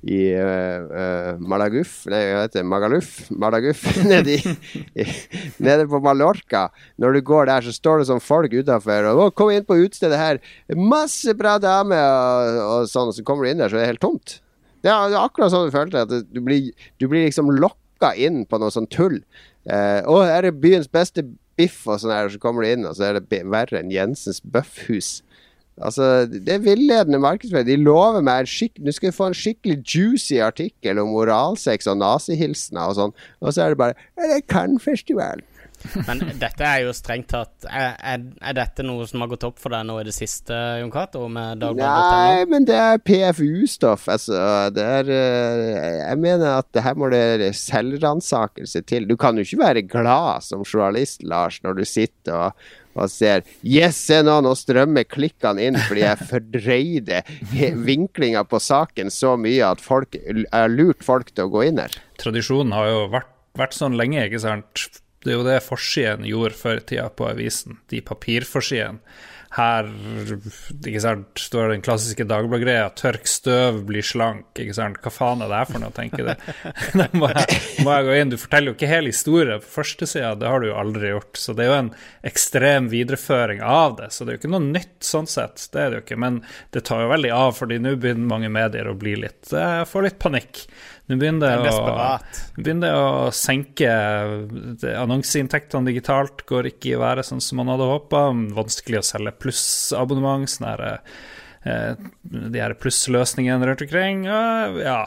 i uh, Malaguf Nei, hva heter det? Magaluf? Malaguf nede, i, nede på Mallorca. Når du går der, så står det sånn folk utafor og «Å, 'Kom inn på utestedet her. Masse bra damer!' Og, og sånn. Så kommer du inn der, så er det helt tomt. Det er, det er akkurat sånn du følte at du blir, du blir liksom lokka inn på noe sånn tull. Uh, å, her er byens beste biff, og sånn her, så kommer du inn, og så er det verre enn Jensens Bøffhus. Altså, Det er villedende markedsføring. De lover meg en skikkelig... Du skal få en skikkelig juicy artikkel om oralsex og nazihilsener og sånn, og så er det bare «Ja, Det er Cannes-festivalen. Men dette er jo strengt tatt er, er, er dette noe som har gått opp for deg nå i det siste, Jon Cato? Nei, men det er PFU-stoff. Altså, det er eh, Jeg mener at det her må det selvransakelse til. Du kan jo ikke være glad som journalist, Lars, når du sitter og, og ser Yes, se nå, nå strømmer klikkene inn fordi jeg fordreide vinklinga på saken så mye at folk Jeg har lurt folk til å gå inn her. Tradisjonen har jo vært, vært sånn lenge, ikke sant. Det er jo det forsiden gjorde før i tida på avisen, de papirforsidene. Her, ikke sant, står den klassiske Dagbladet-greia 'tørk støv, bli slank', ikke sant. Hva faen er det her for noe, tenker du. Da må, jeg- må jeg gå inn. Du forteller jo ikke hele historien på førstesida, det har du jo aldri gjort. Så det er jo en ekstrem videreføring av det, så det er jo ikke noe nytt sånn sett. Det er det jo ikke. Men det tar jo veldig av, fordi nå begynner mange medier å bli litt eh, Få litt panikk. Nå begynner Det å begynner å senke Annonseinntektene digitalt går ikke i været sånn som man hadde håpa. Vanskelig å selge plussabonnement. Sånn eh, de her plussløsningene rundt omkring. og Ja.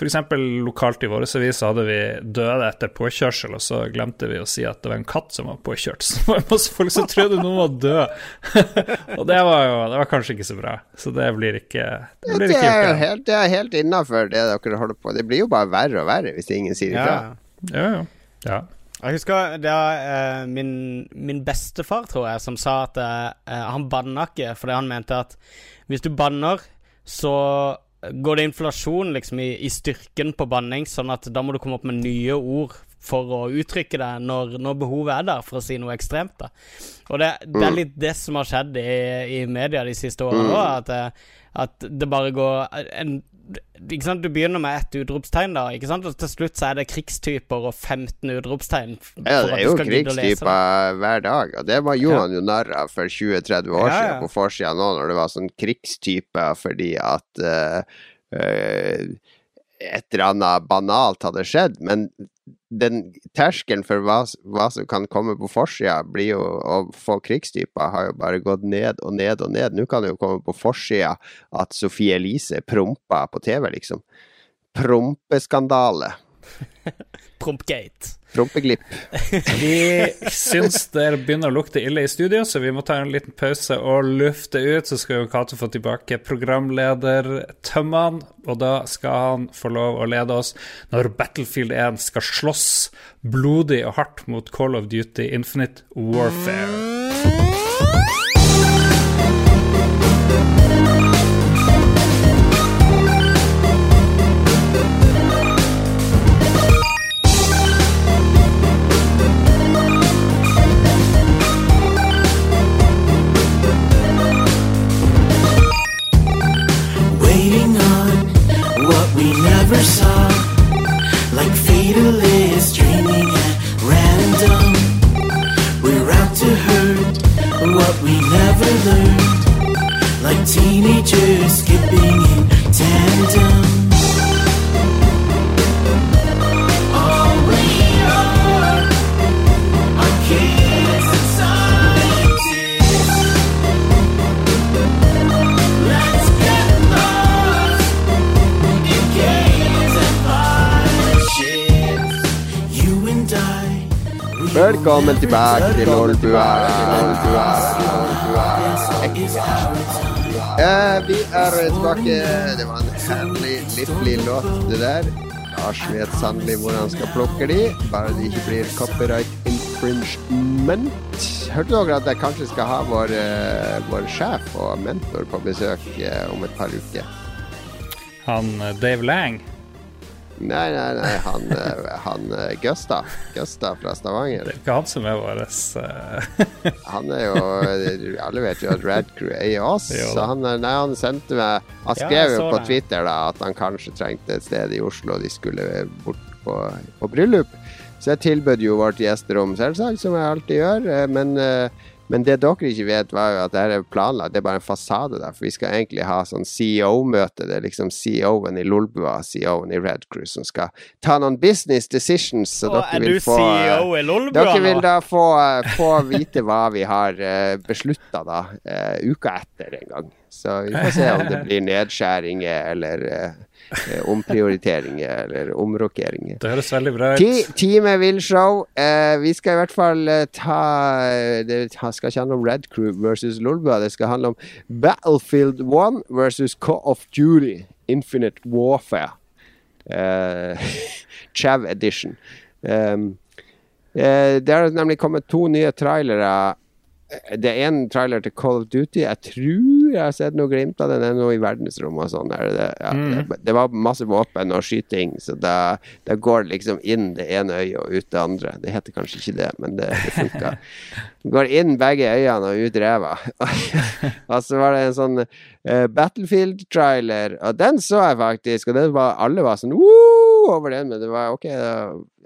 Eksempel lokalt i vår avis så hadde vi døde etter påkjørsel, og så glemte vi å si at det var en katt som var påkjørt. Så det var masse folk som trodde noen var død. og det var jo det var kanskje ikke så bra. Så det blir ikke Det blir Det ikke er jo gjort. helt, det er helt innafor det dere holder på Det blir jo bare verre og verre hvis ingen sier ifra. Ja. Ja, ja. ja. Jeg husker det var eh, min, min bestefar, tror jeg, som sa at eh, han banna ikke fordi han mente at hvis du banner, så går det inflasjon liksom i, i styrken på banning, sånn at da må du komme opp med nye ord for å uttrykke det når, når behovet er der, for å si noe ekstremt. da Og det, det er litt det som har skjedd i, i media de siste årene òg, at, det- at det bare går en, ikke sant, Du begynner med ett utropstegn, da, ikke sant? og til slutt så er det krigstyper og 15 utropstegn. Ja, det er jo krigstyper hver dag, og det var Johan Ja. jo narr av for 20-30 år Ja, ja. siden på forsida nå, når det var sånn krigstyper fordi at uh, uh, et eller annet banalt hadde skjedd, men den terskelen for hva, hva som kan komme på forsida, blir jo å få krigstyper, har jo bare gått ned og ned og ned. Nå kan det jo komme på forsida at Sophie Elise prompa på TV, liksom. Prompeskandale. Prompgate. Prompeglipp. Vi syns det begynner å lukte ille i studio, så vi må ta en liten pause og lufte ut. Så skal jo Cato få tilbake programledertømmene, og da skal han få lov å lede oss når Battlefield 1 skal slåss blodig og hardt mot Call of Duty Infinite Warfare. Velkommen tilbake til time. Eh, vi er tilbake. Det var en herlig, livlig låt, det der. Lars vet sannelig hvor han skal plukke de, bare det ikke blir copyright infringement. Hørte dere at jeg kanskje skal ha vår, eh, vår sjef og mentor på besøk eh, om et par uker? Han eh, Dave Lang. Nei, nei, nei, han, eh, han eh, Gusta. Gusta fra Stavanger. Det er ikke han som er vår eh, Han er jo Alle vet jo at Red Crew eier oss. Jo. Så han, nei, han sendte meg Han skrev ja, jo på det. Twitter da at han kanskje trengte et sted i Oslo, og de skulle bort på, på bryllup. Så jeg tilbød jo vårt gjesterom, selvsagt, som jeg alltid gjør. Men, eh, men det dere ikke vet, var jo at det her er planlagt. Det er bare en fasade der. For vi skal egentlig ha sånn CEO-møte. Det er liksom CEO-en i Lolbua, CEO-en i Red Crew, som skal ta noen business decisions. Så Åh, dere er vil få eh, CEO i Lolbua dere vil da få, få vite hva vi har uh, beslutta da, eh, uka etter en gang. Så vi får se om det blir nedskjæringer eller eh, omprioriteringer eller omrokeringer. Det høres veldig bra ut. Ti, time Will-show. Eh, vi skal i hvert fall eh, ta Det skal ikke handle om Red Crew versus Lolbua. Det skal handle om Battlefield 1 versus Call of Duty Infinite Warfare. Eh, Chav Edition. Um, eh, det har nemlig kommet to nye trailere. Det er en trailer til Call of Duty. Jeg tror jeg har sett noe glimt av den. Den er noe i verdensrommet og sånn. Det, ja, mm. det, det var masse våpen og skyting, så da, da går det liksom inn det ene øyet og ut det andre. Det heter kanskje ikke det, men det, det funka. Går inn begge øyene og ut ræva. og så var det en sånn uh, Battlefield-trailer, og den så jeg faktisk, og det var, alle var sånn Woo! over den, men det var ok, det,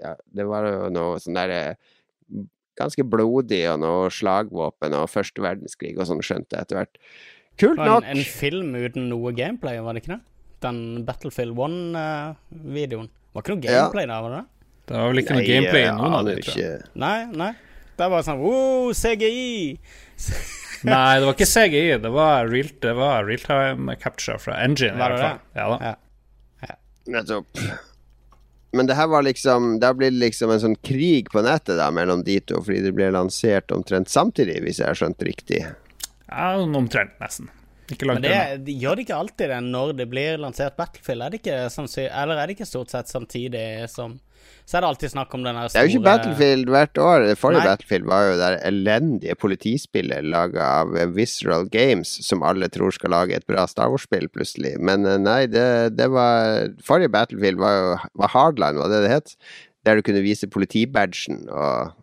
ja, det var jo noe sånn derre ganske blodig og noe slagvåpen og første verdenskrig og sånn, skjønte jeg etter hvert. Kult nok. en, en film uten noe gameplay, var det ikke det? Den Battlefield 1-videoen. var ikke noe Ja. gameplay der, var det det? Det var vel ikke noe Nei, gameplay ja, noen av de, tror jeg. ikke. Nei, nei. Det var sånn Wow, CGI! Nei, det var ikke CGI, det var real, det var real-time capture fra Engine. Var det det? Ja da. Ja. Men det her var liksom Da blir det liksom en sånn krig på nettet da mellom de to, fordi det ble lansert omtrent samtidig, hvis jeg har skjønt riktig. Ja, omtrent, nesten. Ikke Men det, de gjør det ikke alltid det når det blir lansert Battlefield? Er det ikke eller er det ikke stort sett samtidig som så er det alltid snakk om den store Det er jo ikke Battlefield hvert år. Det forrige Nei. Battlefield var jo det elendige politispillet laga av Visceral Games, som alle tror skal lage et bra Star Wars-spill, plutselig. Men eh, nei, det, det var Forrige Battlefield var jo var Hardline, var det det het? Der du kunne vise politibadgen og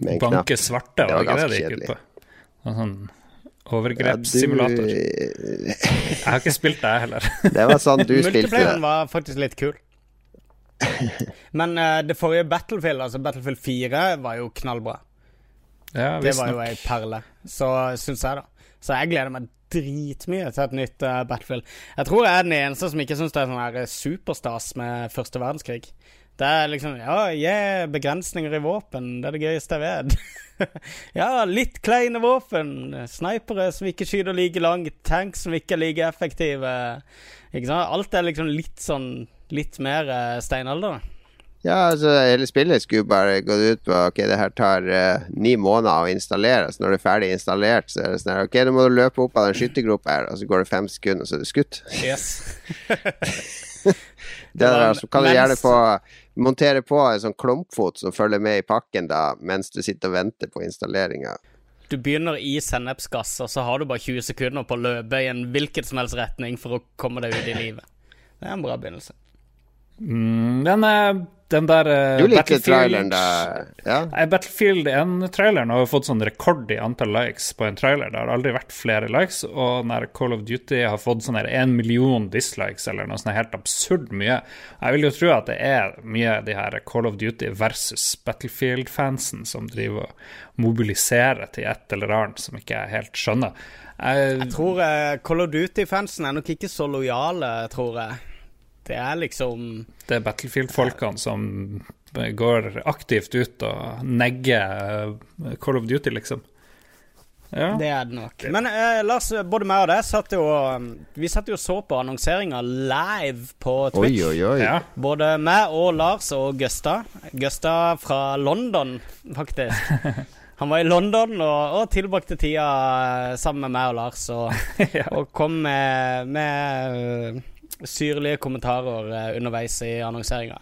med en knapp. Banke svarte, var det ikke det det gikk kjedelig. ut på? Sånn sånn Ja, overgrepssimulator. du- Jeg har ikke spilt det, jeg heller. Det var sånn du spilte Multiplayeren det. var faktisk litt kul. Men uh, det forrige Battlefield, altså Battlefield 4, var jo knallbra. Ja, Det var jo visstnok. ei perle, så syns jeg, da. Så jeg gleder meg dritmye til et nytt uh, Battlefield. Jeg tror jeg er den eneste som ikke syns det er sånn her superstas med første verdenskrig. Det er liksom Ja, yeah, begrensninger i våpen. Det er det gøyeste jeg vet. ja, litt kleine våpen. Snipere som ikke skyter like langt. Tanks som ikke er like effektive. Ikke sant? Alt er liksom litt sånn Litt mer uh, steinalder. Ja, altså hele spillet skulle bare gått ut på Ok, det her tar uh, ni måneder å installere. Så når det er ferdig installert, så er det sånn her Ok, nå må du løpe opp av den skyttergropa her, og så går det fem sekunder, og så er det skutt. Yes. Det var er, så kan du gjerne få montere på en sånn klumpfot som følger med i pakken da, mens du sitter og venter på installeringa. Du begynner i sennepsgass, og så har du bare 20 sekunder på å løpe i en hvilken som helst retning for å komme deg ut i livet. Det er en bra begynnelse. Mm, den, den der eh, Du likte traileren, da? Ja? Battlefield 1-traileren har jo fått sånn rekord i antall likes på en trailer. Det har aldri vært flere likes, og når Call of Duty har fått sånn en million dislikes eller noe sånt helt absurd mye Jeg vil jo tro at det er mye de her Call of Duty versus Battlefield-fansen som driver og mobiliserer til et eller annet som ikke jeg helt skjønner. Jeg, Jeg tror eh, Call of Duty-fansen er nok ikke så lojale, tror jeg. Det er liksom det er Battlefield-folkene som går aktivt ut og negger eh, Call of Duty, liksom. Ja. Det er det nok. Men eh, Lars, både meg og deg satt jo um, Vi satt jo og så på annonseringa live på Twitch. oi, oi. ja. Både meg og Lars og Gusta. Gusta fra London, faktisk. Han var i London og, og tilbrakte tida eh, sammen med meg og Lars, og, og kom med, med eh, syrlige kommentarer eh, underveis i annonseringa.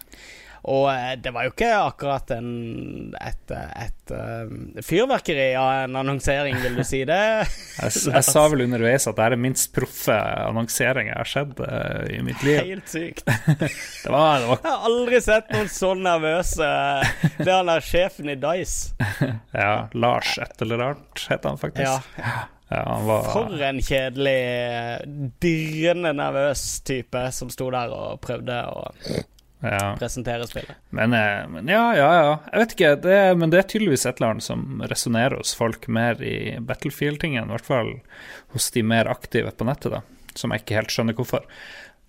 Og eh, det var jo ikke akkurat en, et, et, et, fyrverkeri av en annonsering, vil du si det? Jeg, jeg sa vel underveis at det er den minst proffe annonseringen jeg har sett eh, i mitt liv. Helt sykt. Det var, det var Jeg har aldri sett noen så nervøse. Det er han der sjefen i Dice. Ja, Lars et eller annet het han faktisk. Ja, Ja, han var For en kjedelig, dirrende nervøs type som sto der og prøvde å ja. presentere spillet. Men, eh, men ja, ja, ja. Jeg vet ikke, det, men det er tydeligvis et eller annet som resonnerer hos folk mer i Battlefield-tingen. I hvert fall hos de mer aktive på nettet, da. Som jeg ikke helt skjønner hvorfor.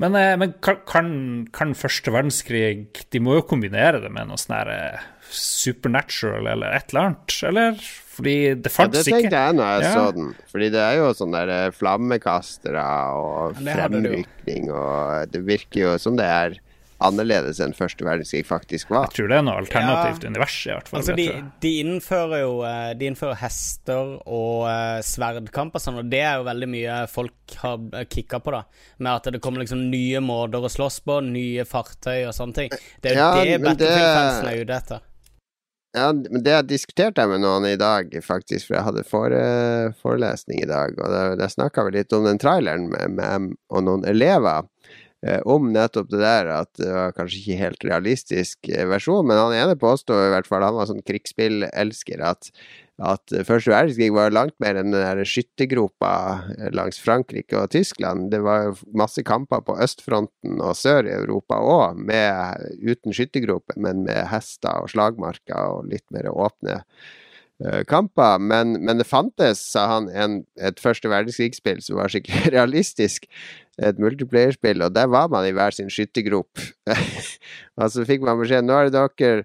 Men, eh, men kan, kan, første verdenskrig De må jo kombinere det med noe sånn her eh, supernatural eller et eller annet, eller? Fordi det Ja, det tenkte jeg når jeg Ja. så den. Fordi det er jo sånne der eh, flammekastere og fremrykning, og det virker jo som det er annerledes enn første verdenskrig faktisk var. Jeg tror det er noe alternativt univers, i hvert fall. Altså, de, de innfører jo eh, De innfører hester og eh, sverdkamp og sånn, og det er jo veldig mye folk har kicka på, da. Med at det kommer liksom nye måter å slåss på, nye fartøy og sånne ting. Det er jo Ja, det Battlefield-fansen er ute etter. Ja, men det diskuterte jeg med noen i dag, faktisk, for jeg hadde fore, forelesning i dag. Og der, der snakka vi litt om den traileren med, med og noen elever. Eh, om nettopp det der at det var kanskje ikke helt realistisk eh, versjon, men han ene påstår i hvert fall, han var sånn krigsspillelsker, at, at første verdenskrig var langt mer enn den der skyttergropa eh, langs Frankrike og Tyskland. Det var jo masse kamper på østfronten og sør i Europa òg, uten skyttergroper, men med hester og slagmarker og litt mer åpne kamper. Men, men det fantes, sa han, en, et første verdenskrigsspill som var skikkelig realistisk. Et multiplayerspill, og der var man i hver sin skyttergrop. og så fikk man beskjed nå er det dere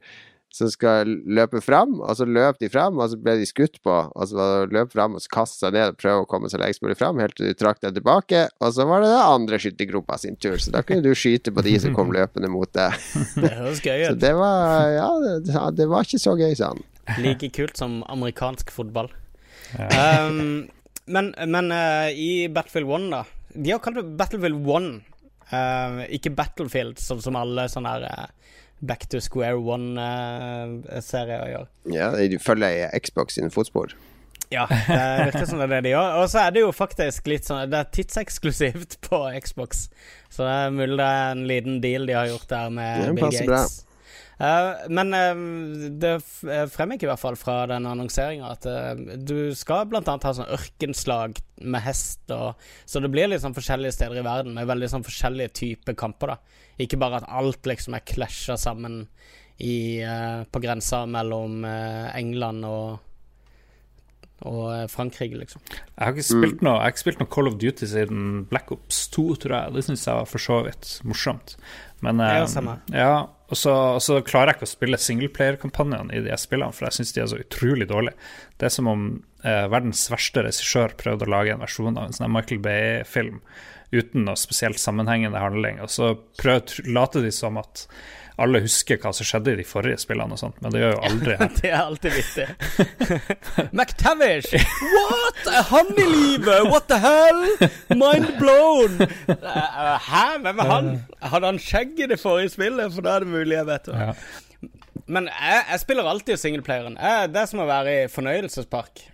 som skal løpe fram, og så løp de fram, og så ble de skutt på. Og så løp fram og så kastet seg ned og prøvde å komme så lengst mulig fram, helt til du trakk deg tilbake. Og så var det den andre skyttergropa sin tur, så da kunne du skyte på de som kom løpende mot deg. Det høres gøy Så det var Ja, det, ja, det var ikke så gøy, sa han. Like kult som amerikansk fotball. Um, men men uh, i Battlefield 1, da De har kalt det Battlefield 1, uh, ikke Battlefield, sånn som alle sånne her eh, back to square one-serie å gjøre. Ja, de følger i Xbox sine fotspor. Ja, det virker som det er det de gjør. Og så er det jo faktisk litt sånn Det er tidseksklusivt på Xbox. Så det er mulig det er en liten deal de har gjort der med ja, Bill Gates. bra. Eh, men eh, det eh, fremgikk i hvert fall fra den annonseringa at du skal blant annet ha sånn ørkenslag med hest og Så det blir litt sånn forskjellige steder i verden med veldig sånn forskjellige typer kamper, da. Ikke bare at alt liksom er klasja sammen i, på grensa mellom England og og Frankrike, liksom. Jeg har ikke spilt noe Jeg har ikke spilt noe Call of Duty siden Black Ops 2, tror jeg. Det syns jeg var for så vidt morsomt. Men eh, Ja, samme. ja, og så, og så klarer jeg ikke å spille singleplayer-kampanjene i de spillene, for jeg syns de er så utrolig dårlige. Det er som om eh, verdens verste regissør prøvde å lage en versjon av en sånn Michael Bay-film uten noe spesielt sammenhengende handling, og så prøv, later de som at alle husker hva som skjedde i de forrige spillene og sånt, men det gjør jo aldri her. Det er alltid vittig. McTavish! What? Er han i live? What the hell? Mind blown! Eh, Hæ? Hvem er han? Hadde han skjegg i det forrige spillet? For da er det mulig jeg vet det. Ja. Men jeg, jeg spiller alltid singleplayeren. Det er som å være i fornøyelsespark.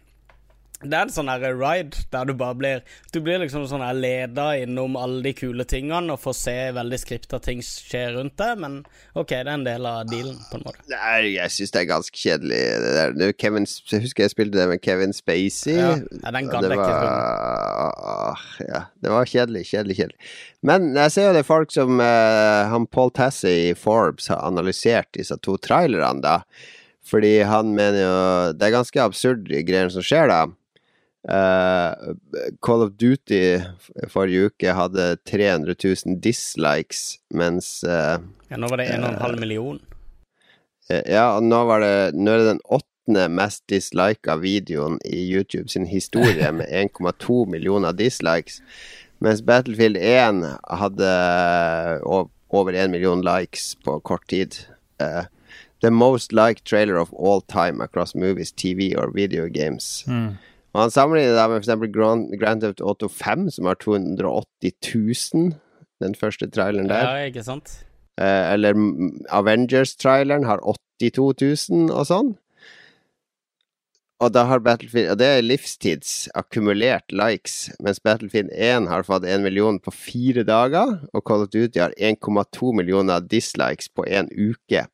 Det er en sånn her ride der du bare blir Du blir liksom sånn her leda innom alle de kule tingene og får se veldig skripta ting skje rundt deg, men OK, det er en del av dealen, på en måte. Nei, jeg syns det er ganske kjedelig. Det der. Er Kevin, jeg husker jeg spilte det med Kevin Spacey. Ja, ja, den gadd det jeg ikke var, ja, det var kjedelig, kjedelig, kjedelig. Men jeg ser jo det er folk som uh, han Paul Tassie i Forbes har analysert disse to trailerne, da. Fordi han mener jo Det er ganske absurd greier som skjer, da. Eh, Call of Duty forrige uke hadde 300 000 dislikes, mens uh, Ja, nå var det 1,5 million. Eh, Ja, og nå var det Nå er det den åttende mest dislika videoen i YouTube sin historie, med 1,2 millioner dislikes. Mens Battlefield 1 hadde over 1 million likes på kort tid. Uh, the most liked trailer of all time across movies, TV or video games. Og han sammenligner det med f.eks. Grand, Grand Theft Auto 5, som har 280 000, den første traileren der. Ja, ikke sant? Eh, eller Avengers-traileren har 82 000 og sånn. Og da har Battlefield Og det er livstids akkumulert likes, mens Battlefield 1 har fått 1 million på fire dager, og Call of Duty har 1,2 millioner dislikes på en uke.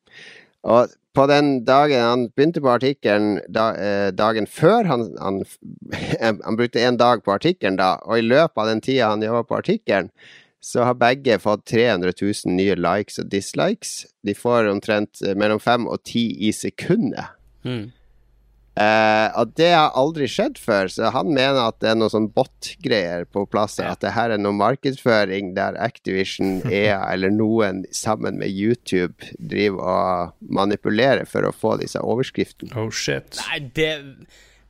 Og på den dagen han begynte på artikkelen, da, eh, dagen før han, han, han brukte en dag på artikkelen da, og i løpet av den tida han jobba på artikkelen, så har begge fått 300 000 nye likes og dislikes. De får omtrent eh, mellom fem og ti i sekundet. Mm. Eh, og det har aldri skjedd før, så han mener at det er noe sånn bot-greier på plass. At det her er noe markedsføring der Activision, EA eller noen sammen med YouTube driver og manipulerer for å få disse overskriftene. Oh shit. Nei, det,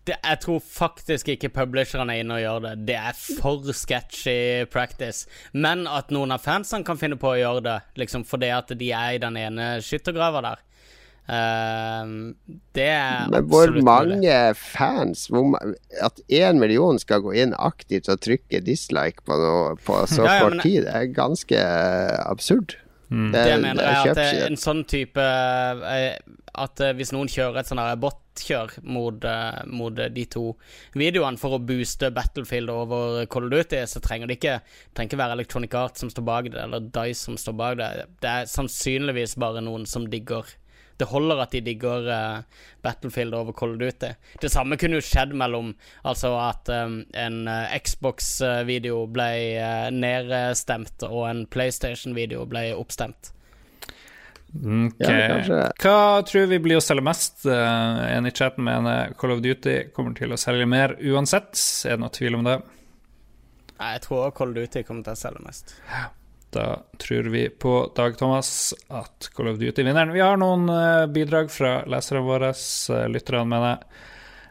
det Jeg tror faktisk ikke publisherne er inne og gjør det. Det er for sketchy practice. Men at noen av fansene kan finne på å gjøre det, liksom fordi at de er i den ene skyttergrava der, ehm, det er Men hvor mange mulig. fans hvor, At én million skal gå inn aktivt og trykke dislike på noe på så Ja, ja, kort tid, det er ganske absurd. absurd. Det mener jeg at det er en sånn type eh, At eh, hvis noen kjører et sånn her bot-kjør mot, eh, mot eh, de to videoene for å booste Battlefield over Call of Duty, så trenger det ikke Det trenger ikke være Electronic Arts som står bak det, eller Dice som står bak det. Det er sannsynligvis bare noen som digger det holder at de digger uh, Battlefield over of Duty. Det samme kunne jo skjedd mellom Altså at um, en uh, Xbox-video ble uh, nedstemt, og en PlayStation-video ble oppstemt. Ok. Ja. Hva tror vi blir å selge mest? Eh, en i chatten mener Call of Duty kommer til å selge mer uansett. Er det noe tvil om det? Nei, Jeg tror Call of Duty kommer til å selge mest. Da tror vi på Dag Thomas at Call of Duty vinneren. Vi har noen eh, bidrag fra leserne våre, uh, lytterne, mener jeg.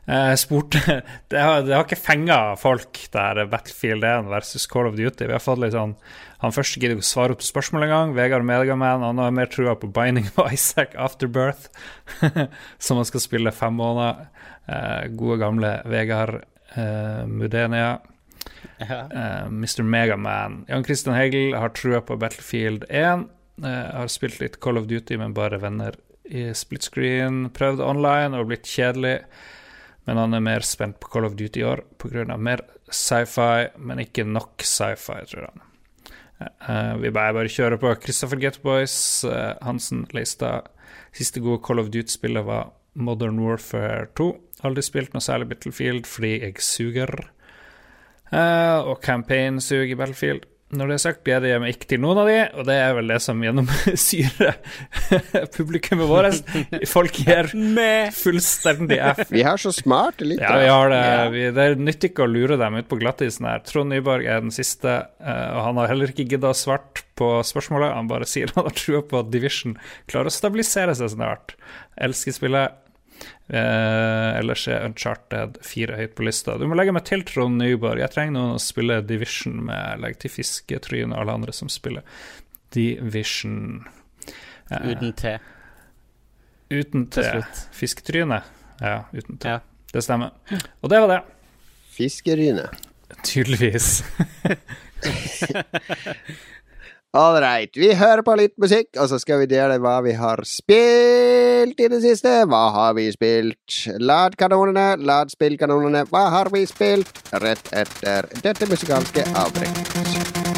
Jeg spurte Det har, det har ikke fenga folk, der Battlefield 1 versus Call of Duty. Vi har fått litt sånn Han første gidder ikke å svare på spørsmål engang. Vegard Megaman han har mer trua på Binding of Isaac Afterbirth, som han skal spille fem måneder. Eh, gode, gamle Vegard eh, Mudenia. Ja. Eh, Mr. Megaman. Jan Christian Hegel har trua på Battlefield 1. Uh, har spilt litt Call of Duty men bare venner i split screen. Prøvd online og blitt kjedelig. Men han er mer spent på Call of Duty i år pga. mer sci-fi, men ikke nok sci-fi, tror han. Uh, vi bare, bare kjører på. Christopher Getboys, uh, Hansen Leistad. Siste gode Call of Duty-spillet var Modern Warfare 2. Aldri spilt noe særlig Battlefield fordi jeg suger. Eh, og campaign suger i Battlefield. Når det er sagt, gleder jeg meg ikke til noen av de, og det er vel det som gjennomsyrer publikummet vårt. Folk gir fullstendig F. Vi har så smarte litt. Ja, vi har det. Vi, det nytter ikke å lure dem ut på glattisen her. Trond Nyborg er den siste, eh, og han har heller ikke gidda å svart på spørsmålet. Han bare sier han har trua på at Division klarer å stabilisere seg snart. Elsker spillet. Eh, ellers er Uncharted 4 høyt på lista. Du må legge meg til, Trond Nyborg. Jeg trenger noen å spille Division med. Legg til Fisketryne og alle andre som spiller Division. Eh, Uten T. uten T. Fisketryne. Ja, uten T. Ja. Det stemmer. Og det var det. Fiskeryne. Tydeligvis. Right. Vi hører på litt musikk, og så skal vi dele hva vi har spilt i det siste. Hva har vi spilt? Lad kanonene, lad spillkanonene. Hva har vi spilt? Rett etter dette musikalske avbrekk.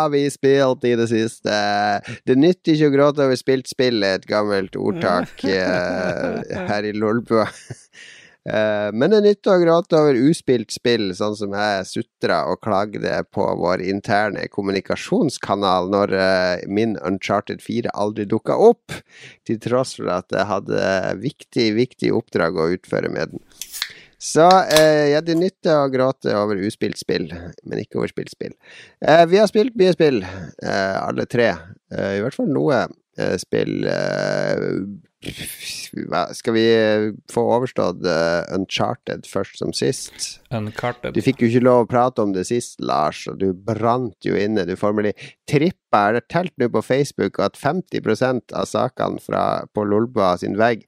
Har vi spilt i det siste? Det nytter ikke å gråte over spilt spill, et gammelt ordtak uh, her i Lolbua. Uh, men det nytter å gråte over uspilt spill, sånn som jeg sutra og klagde på vår interne kommunikasjonskanal når uh, min Uncharted 4 aldri dukka opp, til tross for at jeg hadde viktig, viktig oppdrag å utføre med den. Så eh, ja, det nytter å gråte over uspilt spill, men ikke over spilt spill. Eh, vi har spilt mye spill, eh, alle tre. Eh, I hvert fall noe eh, spill. Eh, skal vi få overstått Uncharted først som sist? Uncharted. Du fikk jo ikke lov å prate om det sist, Lars, og du brant jo inne. Du formelig trippa. Det telt nå på Facebook at 50% av sakene på Lolba sin vegg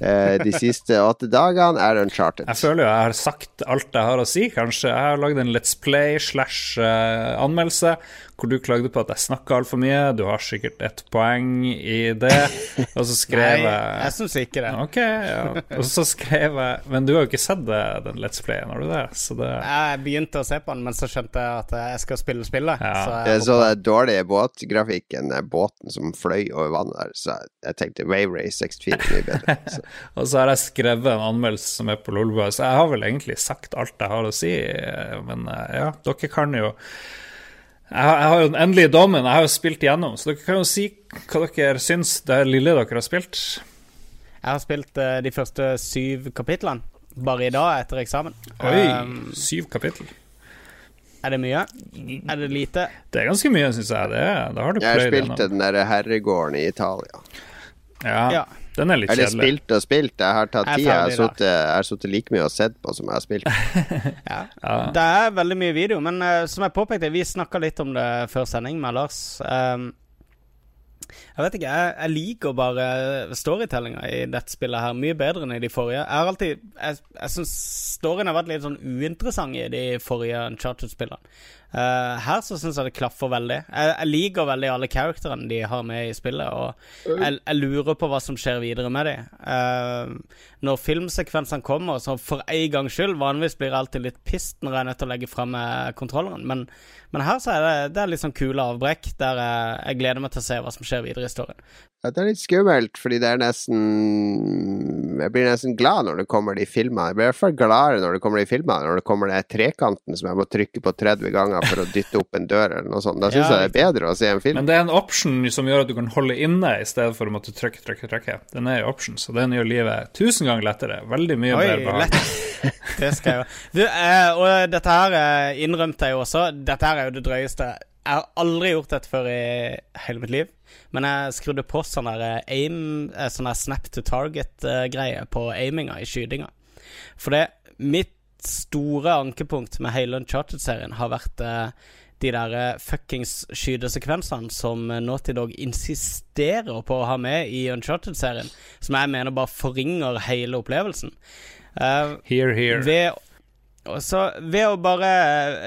de siste åtte dagene er Uncharted. Jeg føler jo jeg har sagt alt jeg har å si, kanskje. Jeg har lagd en Let's Play slash eh, anmeldelse hvor du klagde på at jeg snakka altfor mye. Du har sikkert ett poeng i det. Og så skrev Nei, jeg jeg syns ikke det. Ok, ja. Og så skrev jeg Men du har jo ikke sett det, den Let's Playen, har du det? Så det Jeg begynte å se på den, men så skjønte jeg at jeg skal spille spillet. Ja. Så Jeg jeg så det den dårlige båtgrafikken, båten som fløy over vannet der, så jeg tenkte Wave Race 64 er mye bedre. Så. Og så har jeg skrevet en anmeldelse som er på Lolbua, så jeg har vel egentlig sagt alt jeg har å si. eh, Men eh, ja, dere kan jo jeg har, jeg har jo den endelige dommen, jeg har jo spilt igjennom, så dere kan jo si hva dere syns det lille dere har spilt. Jeg har spilt eh, de første syv kapitlene. Bare i dag, etter eksamen. Oi, Um, syv kapittel. er det mye? Er det lite? Det er ganske mye, syns jeg. Det da har du Jeg har spilt den derre herregården i Italia. Ja, Ja. Den er litt Eller spilt og spilt. Jeg har tatt tid. Jeg har sittet like mye og sett på som jeg har spilt. Ja. Ja. Det er veldig mye video, men uh, som jeg påpekte, vi snakka litt om det før sending med Lars. Um, jeg vet ikke, jeg, jeg liker bare storytellinga i dette spillet her mye bedre enn i de forrige. Jeg har alltid Jeg, jeg syns storyen har vært litt sånn uinteressant i de forrige Uncharted-spillene. Uh, her så syns jeg det klaffer veldig. Jeg, jeg liker veldig alle characterene de har med i spillet, og jeg, jeg lurer på hva som skjer videre med dem. når filmsekvensene kommer, så for en gangs skyld Vanligvis blir jeg alltid litt pissed når jeg er nødt til å legge frem eh, kontrolleren, men, men her så er det, det er litt sånn kule avbrekk der jeg, jeg gleder meg til å se hva som skjer videre storyen. Ja, Det er litt skummelt, fordi det er nesten Jeg blir nesten glad når det kommer de filmene. Jeg blir i hvert fall gladere når det kommer de filmene, når det kommer den trekanten som jeg må trykke på 30 ganger for å dytte opp en dør eller noe sånt. Da syns Ja, jeg det er bedre å se en film. Men det er en option som gjør at du kan holde inne i stedet for å måtte trykke, trykke, trykke. Den er en option, så den gjør livet tusen ganger lettere. Veldig mye Oi, mer behag. Det skal jeg jo. Du, eh, og dette her eh, innrømte jeg jo også. Dette her er jo det drøyeste. Jeg har aldri gjort dette før i hele mitt liv. Men jeg skrudde på sånn der eh, aim eh, Sånn der snap to target-greie på aiminga i skytinga. For det mitt store ankepunkt med hele Uncharted-serien har vært eh, de der eh, fuckings skytesekvensene som eh, Naughty Dog insisterer på å ha med i Uncharted-serien. Som jeg mener bare forringer hele opplevelsen. Uh, Here, here. ved, så ved å bare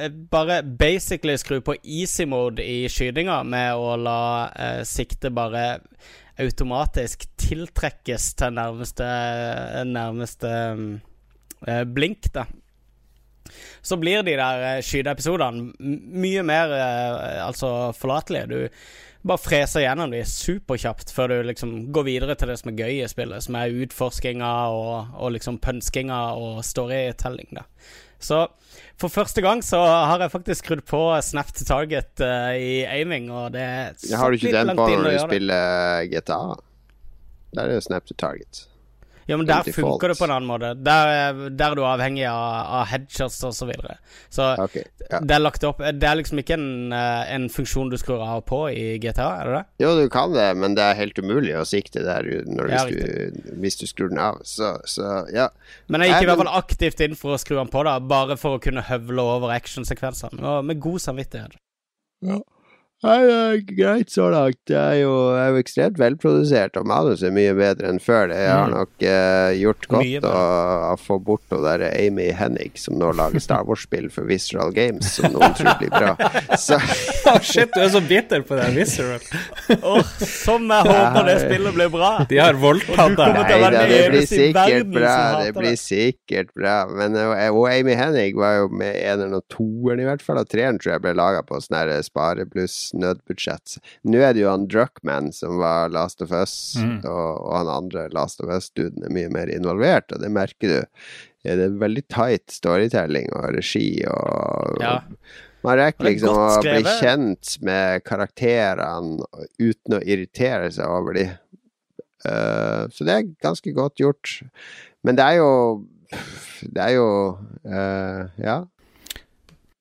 eh, Bare basically skru på easy mode i skytinga med å la eh, siktet bare automatisk tiltrekkes til nærmeste Nærmeste eh, blink, da. Så blir de der eh, skyteepisodene mye mer eh, altså forlatelige. Du bare freser gjennom de superkjapt før du liksom går videre til det som er gøy i spillet, som er utforskinga og, og liksom pønskinga og storytelling, da. Så for første gang så har jeg faktisk skrudd på snap to target uh, i aiming, og det Det har du ikke den på når du spiller GTA. Da er det snap to target. Ja, men der funker det på en annen måte. Der, er- du er avhengig av, av headshots og så videre. Så okay, ja. det er lagt opp Det er liksom ikke en, eh, en funksjon du skrur av og på i GTA, er det det? Jo, du kan det, men det er helt umulig å sikte der når, Ja, hvis, du, hvis du skrur den av. Så, så ja. Men jeg gikk i hvert fall aktivt inn for å skru den på, da bare for å kunne høvle over actionsekvensene. Med god samvittighet. Er greit så langt. Det er jo, er jo ekstremt velprodusert, og manuset er mye bedre enn før. Det har Mm. nok eh, gjort godt å, å få bort hun der Amy Hennig, som nå lager Star Wars-spill for Visceral Games, som noen tror blir bra. Så shit, du er så bitter på den Visceral. oh, som jeg håper det spillet blir bra! De har voldtatt Og du kommer deg. Nei da, det blir sikkert bra. Det blir sikkert bra. Men uh, og Amy Hennig var jo med eneren og toeren, i hvert fall. Og treeren tror jeg ble laga på sånn her spare pluss nødbudsjett. Nå er det jo han Druckman som var Last of Us, Mm. og, og han andre Last of Us-duden er mye mer involvert, og det merker du. Det er veldig tight storytelling og regi og Ja. Man rekker er liksom å bli kjent med karakterene uten å irritere seg over de. Uh, så det er ganske godt gjort. Men det er jo Det er jo uh, Ja.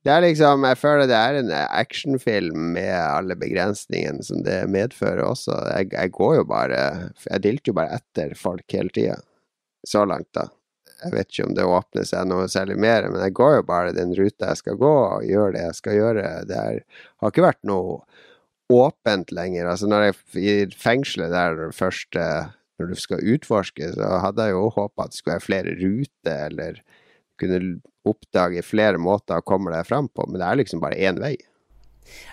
Det er liksom Jeg føler det er en actionfilm med alle begrensningene som det medfører også. Jeg, jeg går jo bare Jeg dilter jo bare etter folk hele tida. Så langt, da. Jeg vet ikke om det åpner seg noe særlig mer, men jeg går jo bare den ruta jeg skal gå, og gjør det jeg skal gjøre. Det er, har ikke vært noe åpent lenger. Altså når jeg i fengselet der først Når du skal utforske, så hadde jeg jo håpa at det skulle være flere ruter, eller kunne oppdage flere måter å komme deg fram på, men det er liksom bare én vei.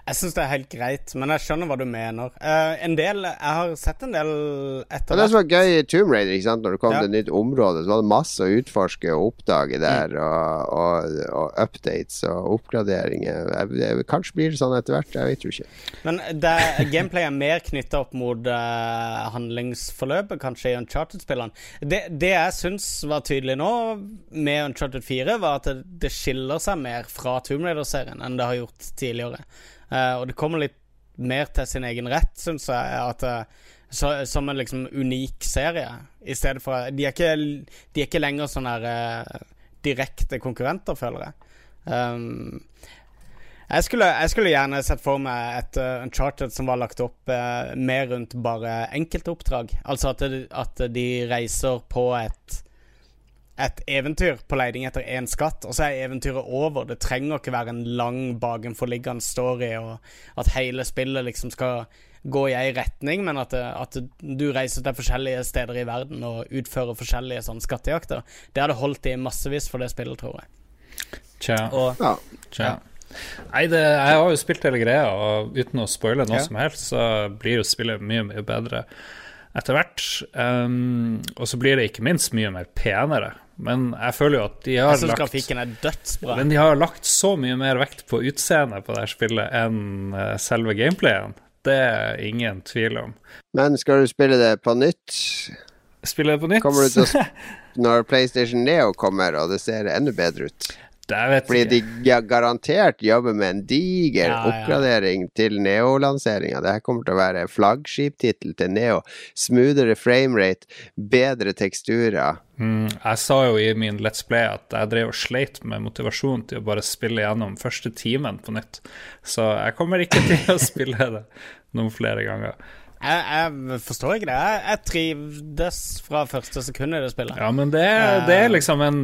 Jeg syns det er helt greit, men jeg skjønner hva du mener. Uh, en del Jeg har sett en del etter det som var gøy i Tomb Raider, ikke sant? når det kom Ja. til et nytt område, så var det masse å utforske og oppdage der, og, og, og updates og oppgraderinger. Jeg, jeg, kanskje blir det sånn etter hvert, jeg vet jo ikke. Men det, gameplay er mer knytta opp mot uh, handlingsforløpet, kanskje, i Uncharted-spillene. Det, det jeg syns var tydelig nå, med Uncharted 4, var at det, det skiller seg mer fra Tomb Raider-serien enn det har gjort tidligere. Eh, og det kommer litt mer til sin egen rett, syns jeg. At så, som en liksom unik serie. I stedet for De er ikke, de er ikke lenger sånn her eh, direkte konkurrenter, føler jeg. Um, jeg skulle, jeg skulle gjerne sett for meg et uh, Uncharted som var lagt opp uh, mer rundt bare enkeltoppdrag. Altså at, at de reiser på et et eventyr på leiding etter én skatt, og så er eventyret over. Det trenger ikke være en lang bakenforliggende story, og at hele spillet liksom skal gå i ei retning, men at, det, at du reiser til forskjellige steder i verden og utfører forskjellige sånne skattejakter. Det hadde holdt i massevis for det spillet, tror jeg. Tja. Og Ja. Tja. Nei, det, jeg har jo spilt hele greia, og uten å spoile noe Ja. som helst, så blir jo spillet mye, mye bedre etter hvert. Um, og så blir det ikke minst mye mer penere. Men jeg føler jo at de har jeg synes lagt grafikken er dødsbra. Men de har lagt så mye mer vekt på utseendet på det her spillet enn eh, selve gameplayen. Det er ingen tvil om. Men skal du spille det på nytt? Spille det på nytt? Kommer du til å sp når PlayStation Neo kommer og det ser enda bedre ut? Fordi de garantert jobber med en diger Ja, ja. oppgradering til Neo-lanseringa. Det her kommer til å være flaggskiptittel til Neo. Smoothere framerate, bedre teksturer. Mm, jeg sa jo i min Let's Play at jeg drev og sleit med motivasjon til å bare spille gjennom første timen på nytt. Så jeg kommer ikke til å spille det noen flere ganger. Jeg, jeg forstår ikke det. Jeg, jeg trivdes fra første sekund i det spillet. Ja, men det, det er liksom en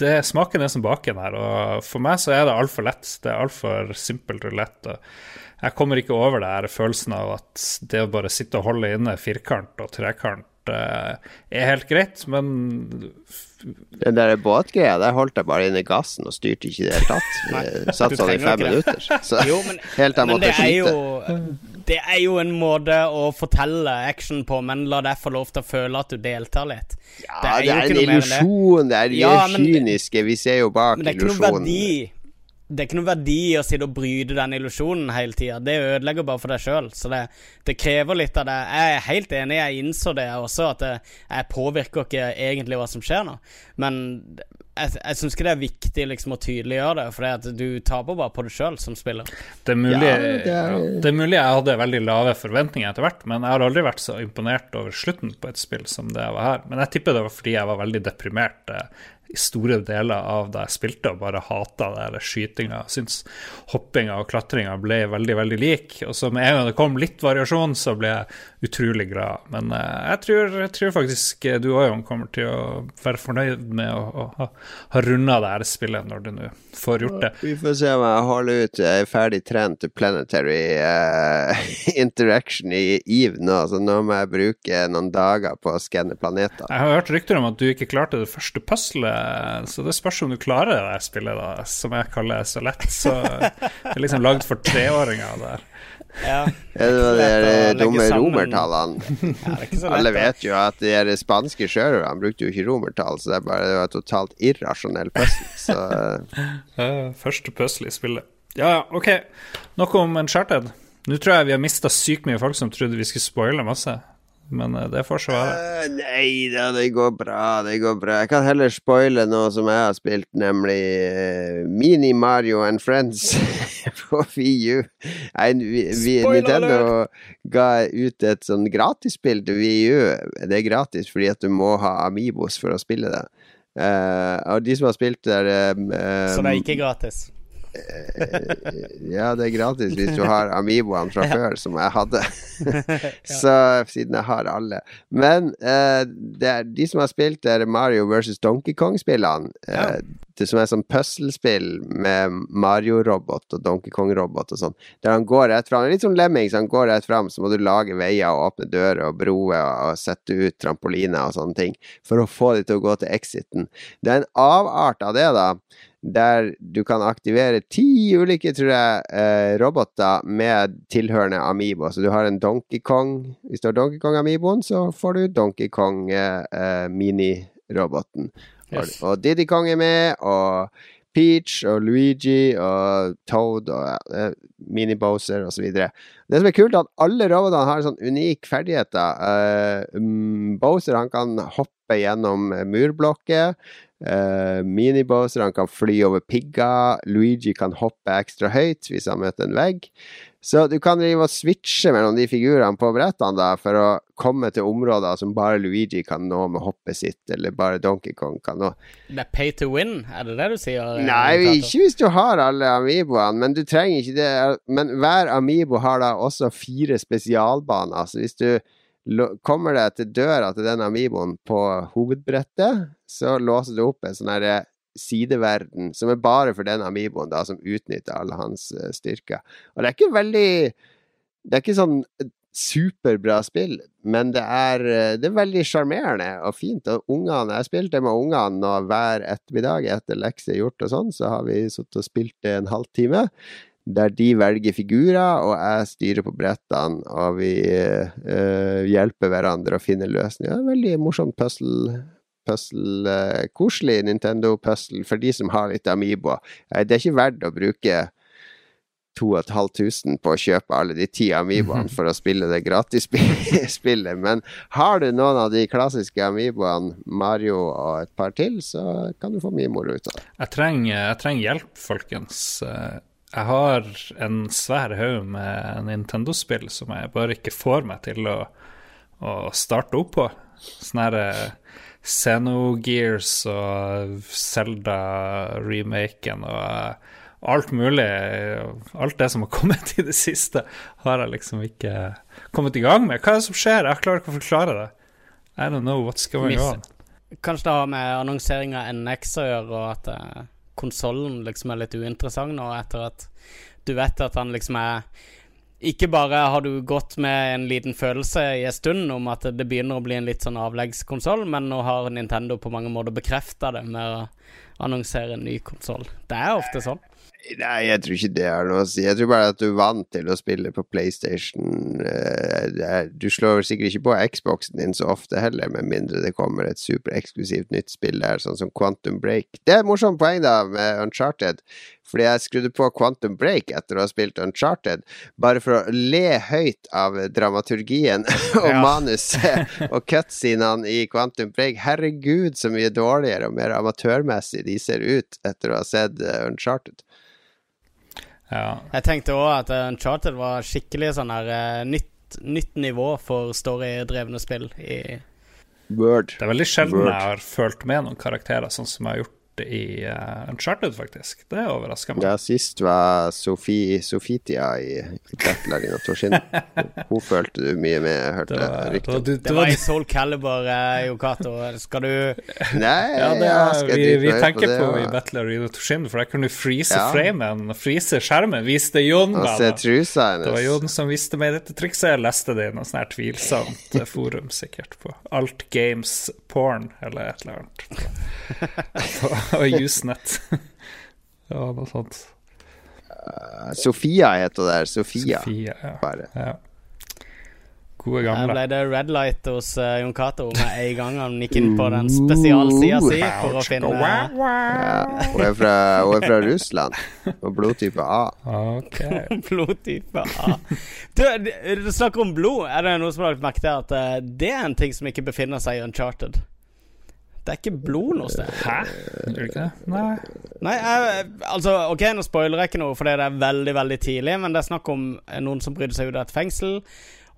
det Smaken er som baken her, og for meg så er det altfor lett. Det er altfor simpelt og lett. Og jeg kommer ikke over det her følelsen av at det å bare sitte og holde inne firkant og trekant eh, er helt greit, men Den der båtgreia, der holdt jeg bare inne gassen og styrte ikke i det hele tatt. Satt sånn i fem minutter. Så Jo, men, helt til jeg måtte det skyte. Det er jo en måte å fortelle action på, men la deg få lov til å føle at du deltar litt. Ja, det er det er en illusjon. det. Det er Ja, men- kyniske. Vi ser jo bak Men det er ikke noe illusjonen. verdi Det er ikke noen verdi i å sitte og bryte den illusjonen hele tida. Det ødelegger bare for deg sjøl. Så det, det krever litt av det. Jeg er helt enig, jeg innså det også, at det, jeg påvirker ikke egentlig hva som skjer nå. Men jeg, jeg syns ikke det er viktig liksom å tydeliggjøre det, for du taper bare på det sjøl som spiller. Det er, mulig, Ja, det ja, er- det er mulig jeg hadde veldig lave forventninger etter hvert, men jeg har aldri vært så imponert over slutten på et spill som det jeg var her. Men jeg tipper det var fordi jeg var veldig deprimert eh, i store deler av da jeg spilte og bare hata skytinga. Syns hoppinga og klatringa ble veldig, veldig lik. Og så med en gang det kom litt variasjon, så ble jeg utrolig glad. Men eh, jeg, tror, jeg tror faktisk eh, du òg, Jon, kommer til å være fornøyd med å, å ha, ha runda det her spillet når du nå får gjort det. Vi får se om jeg holder ut. Jeg er ferdig trent til planetary uh, interaction i Eve nå, så nå må jeg bruke noen dager på å skanne planeter. Jeg har hørt rykter om at du ikke klarte det første puzzlet, så det spørs om du klarer det der spillet, da, som jeg kaller så lett. Så det er liksom lagd for treåringer der. Ja, Ja, Det var de dumme romertallene. ja. Alle vet jo at de spanske sjørøverne brukte jo ikke romertall, så det er bare det var totalt irrasjonell puzzle. Så eh, Eh, første puzzle i spillet. Ja, ja, ok. Nok om Uncharted. Nå tror jeg vi har mista sykt mye folk som trodde vi skulle spoile masse, men eh, det får så være. Uh, Nei da, det går bra, det går bra. Jeg kan heller spoile noe som jeg har spilt, nemlig uh, Mini Mario and Friends på VU. Nei, vi, vi, Nintendo ga ut et sånn gratisspill til VU. Det er gratis fordi at du må ha Amibos for å spille det. Uh, og de som har spilt der Så det er ikke gratis. Ja, det er gratis hvis du har Amiboene fra før, som jeg hadde. Så siden jeg har alle. Men eh, det er de som har spilt der Mario versus Donkey Kong-spillene, eh, det som er sånn puslespill med Mario-robot og Donkey Kong-robot og sånn, der han går rett fram. Litt som Lemming, så han går rett fram, så må du lage veier og åpne dører og broer og sette ut trampoliner og sånne ting for å få de til å gå til exiten. Det er en avart av det, da der du kan aktivere ti ulike, tror jeg, eh, roboter med tilhørende Amiibo. Så du har en Donkey Kong Hvis du har Donkey Kong-amiboen, så får du Donkey Kong-miniroboten. eh, mini-roboten. Yes. Og, og Diddy Kong er med, og Peach og Luigi og Toad og eh, Mini-Boser osv. Det som er kult, er at alle robotene har en sånn unik ferdigheter. Eh, Boser Bowser han kan hoppe gjennom eh, murblokker. Uh, Minibowser, han kan fly over pigger. Luigi kan hoppe ekstra høyt hvis han møter en vegg. Så du kan drive og switche mellom de figurene på brettene da, for å komme til områder som bare Luigi kan nå med hoppet sitt, eller bare Donkey Kong kan nå. Det er pay to win, er det det du sier? eh, Nei, ikke hvis du har alle amiiboene, men du trenger ikke det. Men hver amiibo har da også fire spesialbaner, så hvis du kommer deg til døra til den amiiboen på hovedbrettet, så låser du opp en sånn herre sideverden som er bare for den Amiboen, da, som utnytter alle hans eh, styrker. Og det er ikke veldig Det er ikke sånn superbra spill, men det er, eh, det er veldig sjarmerende og fint. Og ungene, Jeg spilte med ungene og hver ettermiddag etter lekser gjort og sånn, så har vi sittet og spilt det en halvtime. Der de velger figurer, og jeg styrer på brettene, og vi eh, hjelper hverandre å finne løsninger. Det er Veldig morsomt puzzle. Puzzle, koselig Nintendo-puzzle for de som har litt Amiibo. Eh, det er ikke verdt å bruke 2500 på å kjøpe alle de ti Amiiboene for å spille det gratisspillet, men har du noen av de klassiske Amiiboene, Mario og et par til, så kan du få mye moro ut av det. Jeg trenger, jeg trenger hjelp, folkens. Eh, Jeg har en svær haug med Nintendo-spill som jeg bare ikke får meg til å, å starte opp på. Sånn herre eh, Xenogears og Zelda-remaken og eh, alt mulig. Alt det som har kommet i det siste, har jeg liksom ikke kommet i gang med. Hva er det som skjer? Jeg klarer ikke å forklare det. I don't know what's going Miss- on. Kanskje det har med annonsering av NX å gjøre, og at uh, konsollen liksom er litt uinteressant nå, etter at du vet at han liksom er Ikke bare har du gått med en liten følelse i en stund om at det begynner å bli en litt sånn avleggskonsoll, men nå har Nintendo på mange måter bekrefta det med å annonsere en ny konsoll. Det er ofte sånn. Nei, jeg tror ikke det har noe å si. Jeg tror bare at du er vant til å spille på PlayStation. Eh, Du slår sikkert ikke på Xboxen din så ofte heller, med mindre det kommer et supereksklusivt nytt spill der, sånn som Quantum Break. Det er et morsomt poeng da med Uncharted, fordi jeg skrudde på Quantum Break etter å ha spilt Uncharted, bare for å le høyt av dramaturgien og Ja. manuset og cutscenene i Quantum Break. Herregud, så mye dårligere og mer amatørmessig de ser ut etter å ha sett eh, Uncharted. Ja. Jeg tenkte òg at Uncharted var skikkelig sånn her eh, nytt, nytt nivå for storydrevne spill i Word. Det er veldig sjelden Word. jeg har følt med noen karakterer sånn som jeg har gjort det i eh, Uncharted, faktisk. Det overrasker meg. Ja, sist var Sofie Sofitia i Battler of Toshin. Hun følte du mye med, hørte Det det rykter. var, det, Det det var i Soul Calibur, eh, Jo Skal du Nei, ja, det ja, skal vi, vi tenker på, det, på i Battler in Arena Toshin, for der kunne du freeze Ja. framen, freeze skjermen. Viste Jon Og da. trusa Det var. Jon som visste meg dette trikset. Jeg leste det i noe sånt her tvilsomt eh, forum, sikkert, på Alt Games Porn, eller et eller annet. På Usenet. Ja, noe sånt. Sofia heter det der. Sofia, Sofie, ja. bare. ja. Gode gamle. gamle. ble det red light hos uh, Jon Cato med en gang han gikk inn på den spesialsida si for å finne Ja, hun, er fra, hun er fra Russland, og blodtype A. Ok. blodtype A. Du, du, du snakker om blod. Er det noe som har lagt merke til at uh, det er en ting som ikke befinner seg i Uncharted? Det er ikke blod noe sted. Hæ? Gjør det ikke det? Nei. Nei, jeg, altså Ok, nå spoiler jeg ikke noe, fordi det er veldig veldig tidlig, men det er snakk om noen som bryter seg ut av et fengsel.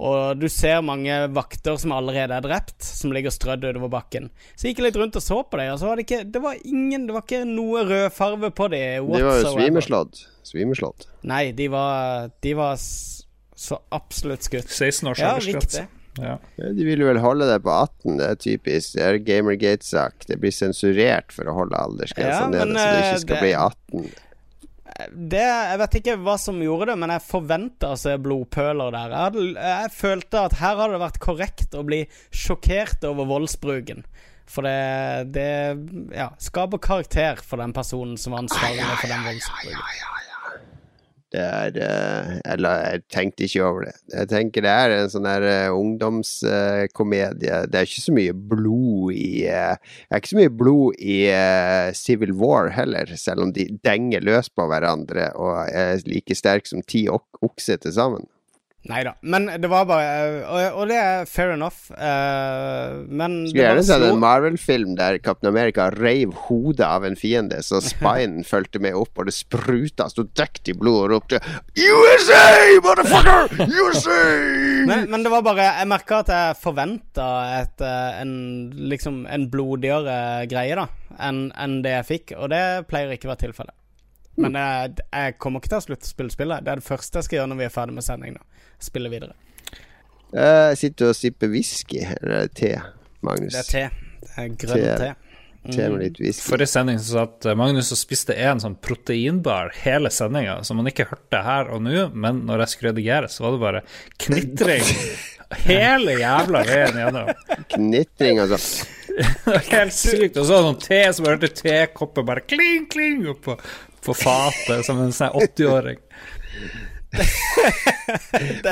Og du ser mange vakter som allerede er drept, som ligger strødd utover bakken. Så jeg gikk litt rundt og så på dem, og så var det ikke Det var ingen Det var ikke noe rød farve på dem. De var jo svimeslått. Svimeslått. Nei, de var De var så absolutt skutt. 16 års Ja, aldersgrense. Ja. Ja, De ville vel holde det på 18, det er typisk. Det er Gamergate-sak. Det blir sensurert for å holde aldersgrensa Ja, nede, men, så det eh, ikke skal det- bli 18. Det, jeg vet ikke hva som gjorde det, men jeg forventa å se blodpøler der. Jeg, hadde, jeg følte at her hadde det vært korrekt å bli sjokkert over voldsbruken. For det, det ja, skaper karakter for den personen som var ansvarlig for den voldsbruken. Det er eh, Eller jeg tenkte ikke over det. Jeg tenker det er en sånn der eh, ungdomskomedie. det er ikke så mye blod i eh, Det er ikke så mye blod i eh, Civil War heller, selv om de denger løs på hverandre og er like sterke som ti okser til sammen. Nei da. Men det var bare Og, og det er fair enough. Uh, men Skulle gjerne sett en Marvel-film der Captain America reiv hodet av en fiende, så spinen fulgte med opp, og det spruta, sto dekt i blod, og ropte USA, motherfucker! USA! men, men det var bare Jeg merka at jeg forventa eh, en, liksom, en blodigere greie da enn enn det jeg fikk, og det pleier ikke å være tilfellet. Men jeg, jeg kommer ikke til å slutte å spille spillet. Det er det første jeg skal gjøre når vi er ferdig med sending. nå. Spille videre. Eh, Jeg sitter og sipper whisky, eller er te, Magnus. Det er te. Det er grønn Te. te. Te med litt whisky. Forrige sending så satt eh, Magnus og spiste en sånn proteinbar hele sendinga, som han ikke hørte her og nå, men når jeg skulle redigere, så var det bare knitring hele jævla veien gjennom. Knitring var Helt sykt. Og så sånn te som hørte tekopper bare kling, kling oppå på fatet, som en sånn 80-åring.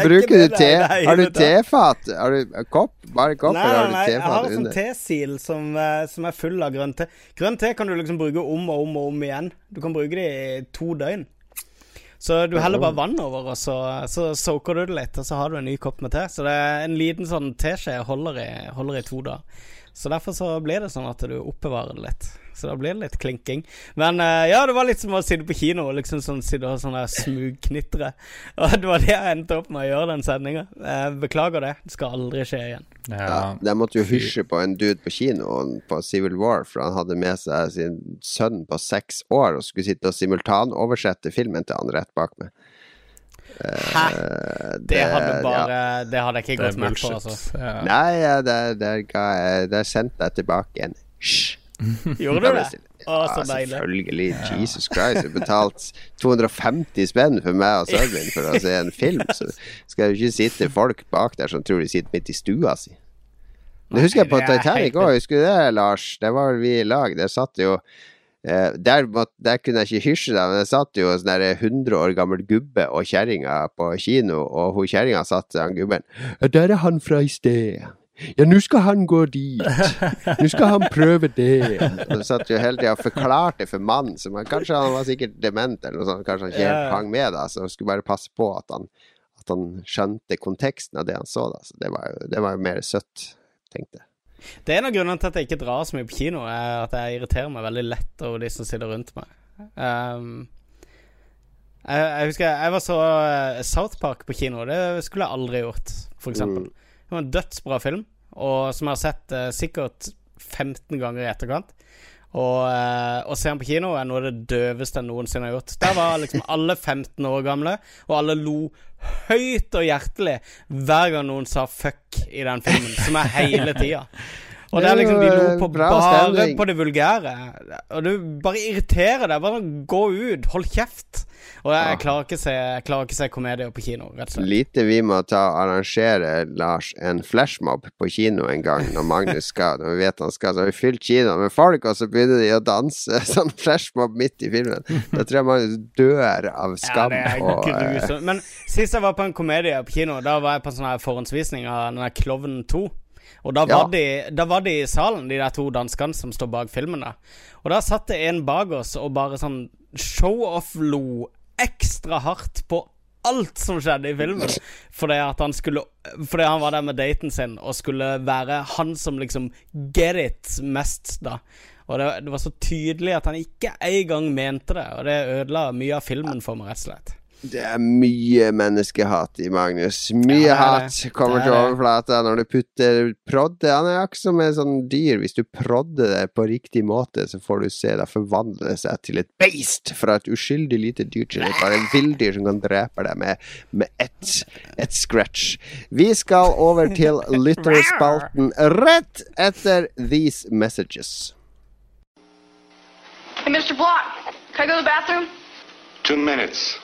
Bruker du te? Har du tefat? Har du kopp? Bare kopp, Nei, eller har du nei, jeg har en sånn tesil som, eh, som er full av grønn te. Grønn te kan du liksom bruke om og om og om igjen. Du kan bruke det i to døgn. Så du heller bare vann over, og så, så soaker du det litt, og så har du en ny kopp med te. Så det er en liten sånn teskje holder i, holder i to dager. Så derfor så blir det sånn at du oppbevarer det litt. Så da blir det litt klinking. Men uh, ja, det var litt som å sitte på kino og liksom sånn, sitte og sånn der smugknitre. Og det var det jeg endte opp med å gjøre den sendinga. Beklager det. Det skal aldri skje igjen. Ja, Ja. de måtte jo hysje på en dude på kinoen på Civil War, for han hadde med seg sin sønn på seks år og skulle sitte og simultanoversette filmen til han rett bak meg. Hæ? Det, Det hadde ja. Det hadde jeg ikke gått med på, altså. Ja. Nei, ja, der, der, ga jeg, der sendte jeg tilbake en Hysj. Gjorde du det? Å, Ja, så deilig. selvfølgelig. Jesus Christ. Jeg betalte 250 spenn for meg og sønnen min for å se en film. Så skal jo ikke sitte folk bak der som tror de sitter midt i stua si. Det husker jeg på Titanic òg. Husker du det, Lars? Der var vi i lag. Der satt jo eh, der, måtte, der kunne jeg ikke hysje deg, men det satt jo en sånn 100 år gammel gubbe og kjerringa på kino, og hun kjerringa satt til han gubben Der er han fra i sted. Ja, nå skal han gå dit. Nå skal han prøve det. Og så satt jo hele tida og forklarte for mannen, som han, kanskje han var sikkert dement, eller noe sånt, kanskje han ikke helt hang med, da, så han skulle bare passe på at han, at han skjønte konteksten av det han så, da. Så det var jo, det var jo mer søtt, tenkte jeg. Det er en av grunnene til at jeg ikke drar så mye på kino, er at jeg irriterer meg veldig lett over de som sitter rundt meg. Um, jeg, jeg husker jeg var så eh, South Park på kino. Det skulle jeg aldri gjort, for eksempel. Mm. Det var en dødsbra film, og som jeg har sett eh, sikkert 15 ganger i etterkant. Og eh, å se den på kino er noe av det døveste jeg noensinne har gjort. Der var liksom alle 15 år gamle, og alle lo høyt og hjertelig hver gang noen sa 'fuck' i den filmen, som er hele tida. Og det er liksom, de lo på bare på det vulgære. Og du bare irriterer deg. Bare gå ut. Hold kjeft. Og jeg, jeg klarer ikke se klarer ikke se komedier på kino, rett og slett. Lite vi må ta arrangere, Lars, en flashmob på kino en gang når Magnus skal. Når vi vet han skal, så har vi fylt kinoen med folk, og så begynner de å danse sånn flashmob midt i filmen. Da tror jeg Magnus dør av skam. Ja, det er og, eh. Men sist jeg var på en komedie på kino, da var jeg på en sånn her forhåndsvisning av den der Klovnen 2. Og da var, Ja. de, da var de i salen, de der to danskene som står bak filmen. da Og da satt det en bak oss og bare sånn show-off-lo ekstra hardt på alt som skjedde i filmen. Fordi han skulle Fordi han var der med daten sin og skulle være han som liksom get it mest, da. Og det, det var så tydelig at han ikke engang mente det, og det ødela mye av filmen for meg, rett og slett. Det er mye menneskehat i Magnus. Mye Ja, hat kommer er til overflata når du putter prodde. Han er akkurat som et sånn dyr. Hvis du prodder det på riktig måte, så får du se det forvandle seg til et beist fra et uskyldig lite dyr til et bare villdyr som kan drepe deg med, med ett et scratch. Vi skal over til lytterspalten rett etter these messages. Hey, Mr. Block, can I go to the bathroom? Two minutes.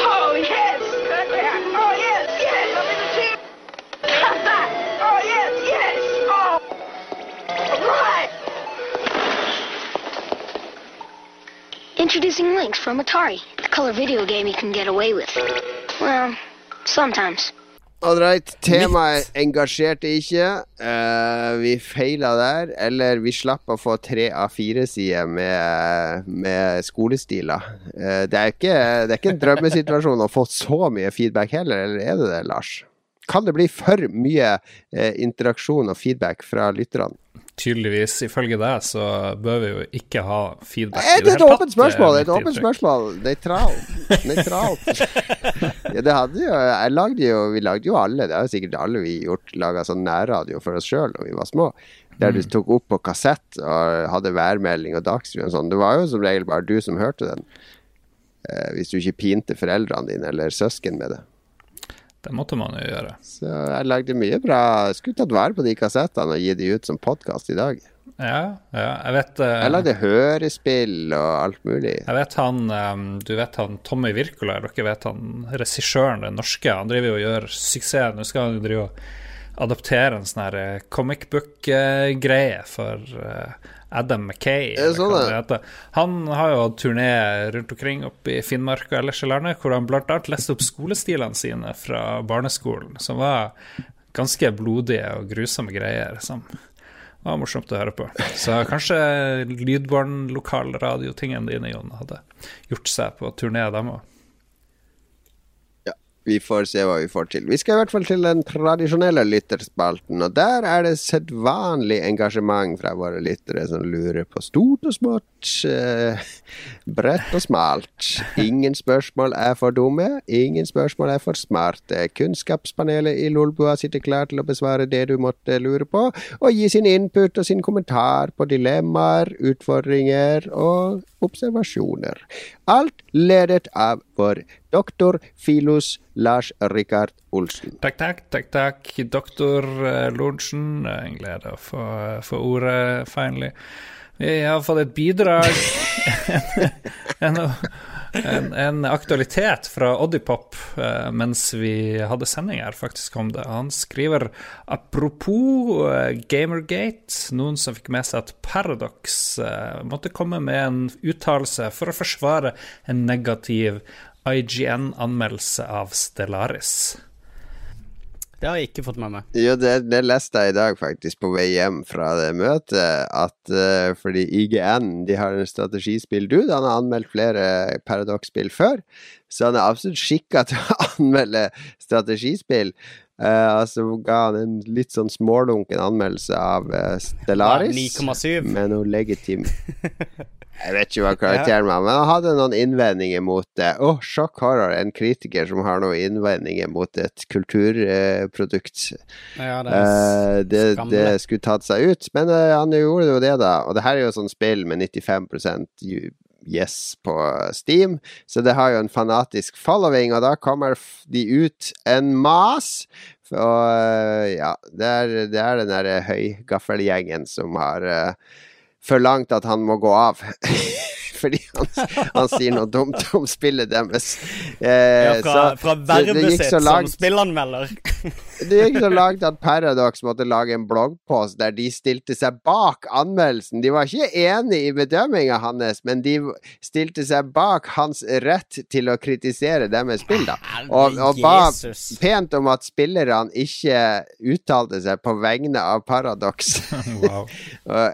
Oh, yes! Oh, yes, yes! I'm in the team! oh, yes, yes! Oh! Right! Introducing Lynx from Atari, the color video game you can get away with. Well, sometimes. All right. Temaet engasjerte ikke. Uh, vi feila der. Eller vi slapp å få tre av fire sider med, med skolestiler. Uh, det, er ikke, det er ikke en drømmesituasjon å få så mye feedback heller, eller er det det, Lars? Kan det bli for mye eh, interaksjon og feedback fra lytterne? Tydeligvis, ifølge deg, så bør vi jo ikke ha feedback Eh, i Det er et åpent spørsmål, spørsmål. er Et åpent spørsmål. Nøytralt. Nøytralt. Ja, det hadde jo Jeg lagde jo Vi lagde jo alle, det har jo sikkert alle vi gjort, laga sånn nærradio for oss sjøl da vi var små. Der du tok opp på kassett og hadde værmelding og dagsrevy og sånn. Det var jo som regel bare du som hørte den. Eh, hvis du ikke pinte foreldrene dine eller søsken med det. Det måtte man jo gjøre. Så jeg lagde mye bra. Jeg skulle tatt vare på de kassettene og gi de ut som podkast i dag. Ja, ja. Jeg vet uh, Jeg lagde hørespill og alt mulig. Jeg vet han, um, Du vet han Tommy Wirkola, dere vet han regissøren, den norske. Han driver jo og gjør suksess. Nå skal han drive og adoptere en sånn her eh, comic book-greie for eh, Adam eller sånn. Han har jo hatt turné rundt omkring oppe i Finnmark og ellers i landet, hvor han bl.a. leste opp skolestilene sine fra barneskolen, som var ganske blodige og grusomme greier. som var morsomt å høre på. Så kanskje lydbarn-lokalradiotingene dine, Jon, hadde gjort seg på turné, dem òg. Vi får se hva vi får til. Vi skal i hvert fall til den tradisjonelle lytterspalten, og der er det sedvanlig engasjement fra våre lyttere som lurer på stort og smått, eh, bredt og smalt. Ingen spørsmål er for dumme, ingen spørsmål er for smarte. Kunnskapspanelet i Lolbua sitter klar til å besvare det du måtte lure på, og gi sin input og sin kommentar på dilemmaer, utfordringer og observasjoner. Alt ledet av vår doktor Filus Lars Rikard Olsen. Takk, takk, takk, takk. Doktor eh, Lorentzen. Er En glede å få, få ordet, finally. Vi har fått et bidrag. en, en, en aktualitet fra Oddipop eh, mens vi hadde sending her, faktisk om det. Han skriver apropos eh, Gamergate, noen som fikk med seg at Paradox eh, måtte komme med en uttalelse for å forsvare en negativ IGN-anmeldelse av Stellaris. Det har jeg ikke fått med meg. Jo, det, det leste jeg i dag faktisk på vei hjem fra det møtet, at uh, fordi IGN de har en strategispill-dude, han har anmeldt flere Paradox-spill før, så han er absolutt skikka til å anmelde strategispill. Eh, altså ga han en litt sånn smålunken anmeldelse av uh, Stellaris, Ja, 9,7. med noe legitim Jeg vet ikke hva karakteren var, men han hadde noen innvendinger mot det. Å, oh, sjokk horror, en kritiker som har noen innvendinger mot et kulturprodukt. Ja, det Eh, det, det skulle tatt seg ut, men eh, han gjorde jo det, da. Og det her er jo sånn spill med 95 ju- yes på Steam, så det har jo en fanatisk following, og da kommer de ut en mas. Og eh, ja, det er, det er den derre høygaffelgjengen som har eh, forlangt at han må gå av. Fordi han, han sier noe dumt om spillet deres. Eh, ja, fra, så- fra vervet sitt som spillanmelder. det gikk så langt at Paradox måtte lage en bloggpost der de stilte seg bak anmeldelsen. De var ikke enig i bedømminga hans, men de stilte seg bak hans rett til å kritisere deres spill, da. Og, og ba pent om at spillerne ikke uttalte seg på vegne av Paradox. Wow.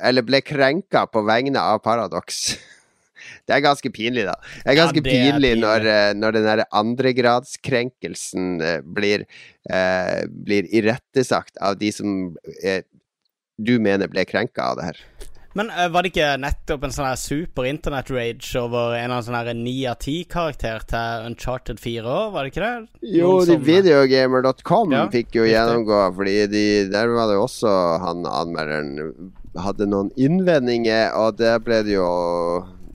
Eller ble krenka på vegne av Paradox. Det er ganske pinlig, da. Det er Ja, ganske pinlig, er pinlig, når, eh, når den derre andregradskrenkelsen eh, blir, eh, blir irettesagt av de som eh, du mener ble krenka av det her. Men eh, var det ikke nettopp en sånn her super internett-rage over en av sånn her 9 av 10-karakter til Uncharted 4 òg, var det ikke det? Jo, de videogamer.com Ja, fikk jo gjennomgå, fordi de, der var det også han anmelderen hadde noen innvendinger, og der ble det jo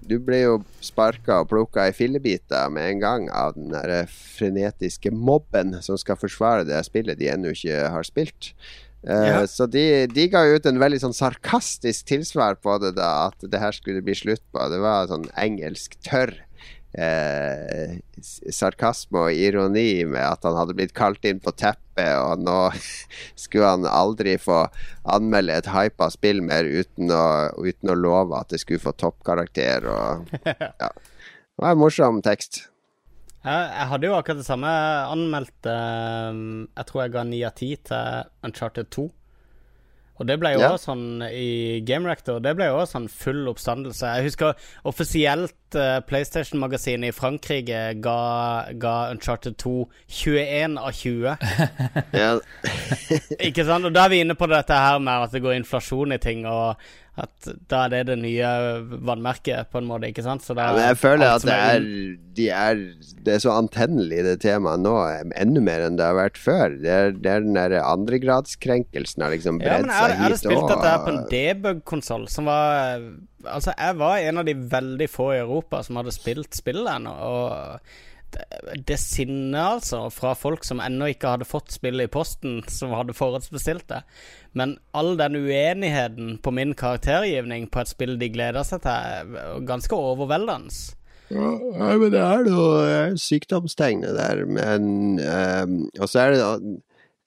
Du ble jo sparka og plukka i fillebiter med en gang av den der frenetiske mobben som skal forsvare det spillet de ennå ikke har spilt. Eh, Ja. Så de, de ga ut en veldig sånn sarkastisk tilsvar på det, da, at det her skulle bli slutt på. Det var sånn engelsk tørr eh, sarkasme og ironi med at han hadde blitt kalt inn på teppet, og nå skulle han aldri få anmelde et hypa spill mer uten å, uten å love at det skulle få toppkarakter og Ja. Det var en morsom tekst. Jeg, hadde jo akkurat det samme. anmeldt. eh, Jeg tror jeg ga ni av ti til Uncharted 2. Og det ble jo Ja. også sånn i Game Reactor Det ble jo også sånn full oppstandelse. Jeg husker offisielt uh, PlayStation-magasinet i Frankrike ga, ga Uncharted 2 21 av 20. Ikke sant? Og da er vi inne på dette her med at det går inflasjon i ting, og at da er det det nye vannmerket, på en måte, ikke sant? Ja, men jeg føler at det er, de er Det er så antennelig, det temaet nå, enda mer enn det har vært før. Det er, det er den der andregradskrenkelsen har liksom Ja, seg hit òg. jeg hadde spilt dette her på en debug-konsoll som var Altså, jeg var en av de veldig få i Europa som hadde spilt spillet ennå, og det, det sinnet, altså, fra folk som ennå ikke hadde fått spillet i posten, som hadde forhåndsbestilt det. Men all den uenigheten på min karaktergivning på et spill de gleder seg til, er ganske overveldende. Ja, men det er noe sykdomstegn sykdomstegnet der, men um, Og så er det da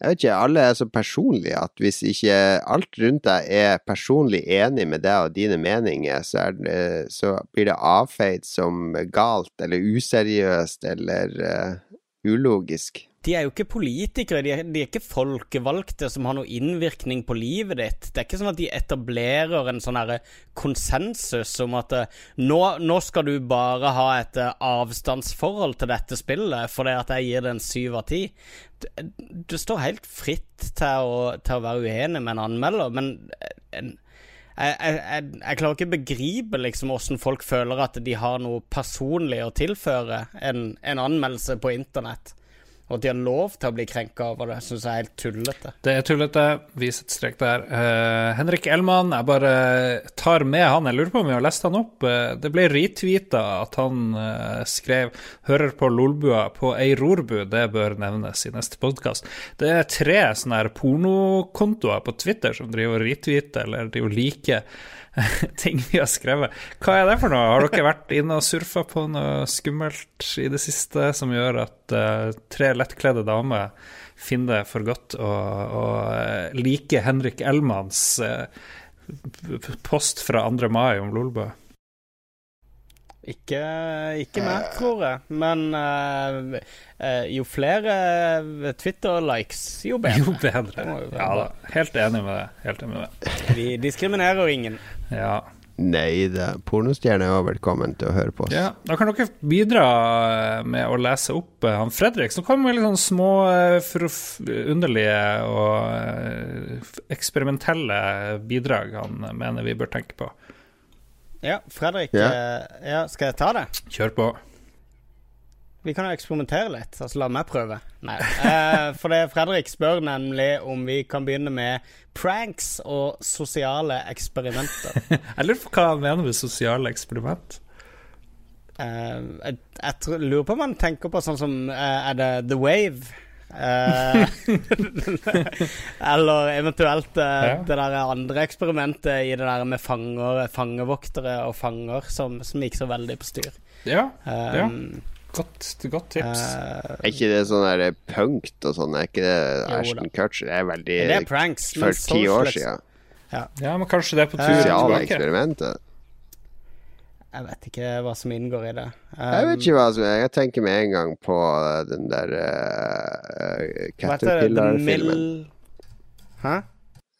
Jeg vet ikke, alle er så personlige at hvis ikke alt rundt deg er personlig enig med deg og dine meninger, så, det, så blir det avfeid som galt eller useriøst eller uh, ulogisk. De er jo ikke politikere, de er, de er ikke folkevalgte som har noe innvirkning på livet ditt. Det er ikke sånn at de etablerer en sånn herre konsensus om at eh, nå, nå skal du bare ha et eh, avstandsforhold til dette spillet fordi at jeg gir det en syv av ti. Du, du står helt fritt til å, til å være uenig med en anmelder, men eh, en, jeg, jeg, jeg klarer ikke å begripe liksom hvordan folk føler at de har noe personlig å tilføre en, en anmeldelse på internett. Og at de har lov til å bli krenka over det, syns jeg er helt tullete. Det er tullete. Vis et strek der. Uh, Henrik Elman, jeg bare tar med han. Jeg lurer på om jeg har lest han opp. Uh, det ble retweeta at han uh, skrev 'hører på Lolbua' på ei rorbu. Det bør nevnes i neste podkast. Det er tre sånne her pornokontoer på Twitter som driver og retweeter eller driver liker ting vi har skrevet. Hva er det for noe? Har dere vært inne og surfa på noe skummelt i det siste som gjør at eh, tre lettkledde damer finner det for godt å, å eh, like Henrik Elmans eh, post fra 2. mai om Lolbø? Ikke, ikke mer, tror jeg. Men uh, uh, jo flere eh, Twitter-likes, jo bedre. Jo bedre. Ja da, helt enig med det. Helt enig med det. Vi diskriminerer ingen. Ja. Nei da, pornostjerner er velkommen til å høre på oss. Ja, da kan dere bidra eh, med å lese opp eh, han Fredrik, som kommer med litt sånn små, eh, underlige og eh, eksperimentelle bidrag han mener vi bør tenke på. Ja, Fredrik. Ja. eh, ja, skal jeg ta det? Kjør på. Vi kan jo eksperimentere litt. Altså, la meg prøve. Nei. Eh, for det Fredrik spør nemlig om vi kan begynne med pranks og sosiale eksperimenter. Jeg lurer på hva han mener med sosiale eksperiment. Eh, jeg, jeg lurer på om han tenker på sånn som eh, Er det The Wave? Eh, eller eventuelt eh, Ja. det der andre eksperimentet i det der med fanger, fangevoktere og fanger, som, som gikk så veldig på styr. Ja, um, Ja. godt, godt tips. Uh, Er ikke det sånn der punkt og sånn? Er ikke det. Ashton Kutcher? Det er veldig det er pranks. For ti år siden. ja, men kanskje det er på tur Sosiale tilbake. eksperimenter. Jeg vet ikke hva som inngår i det. Jeg vet ikke hva som er Jeg tenker med en gang på uh, den der uh, Caterpillar-filmen. Mill... Hæ?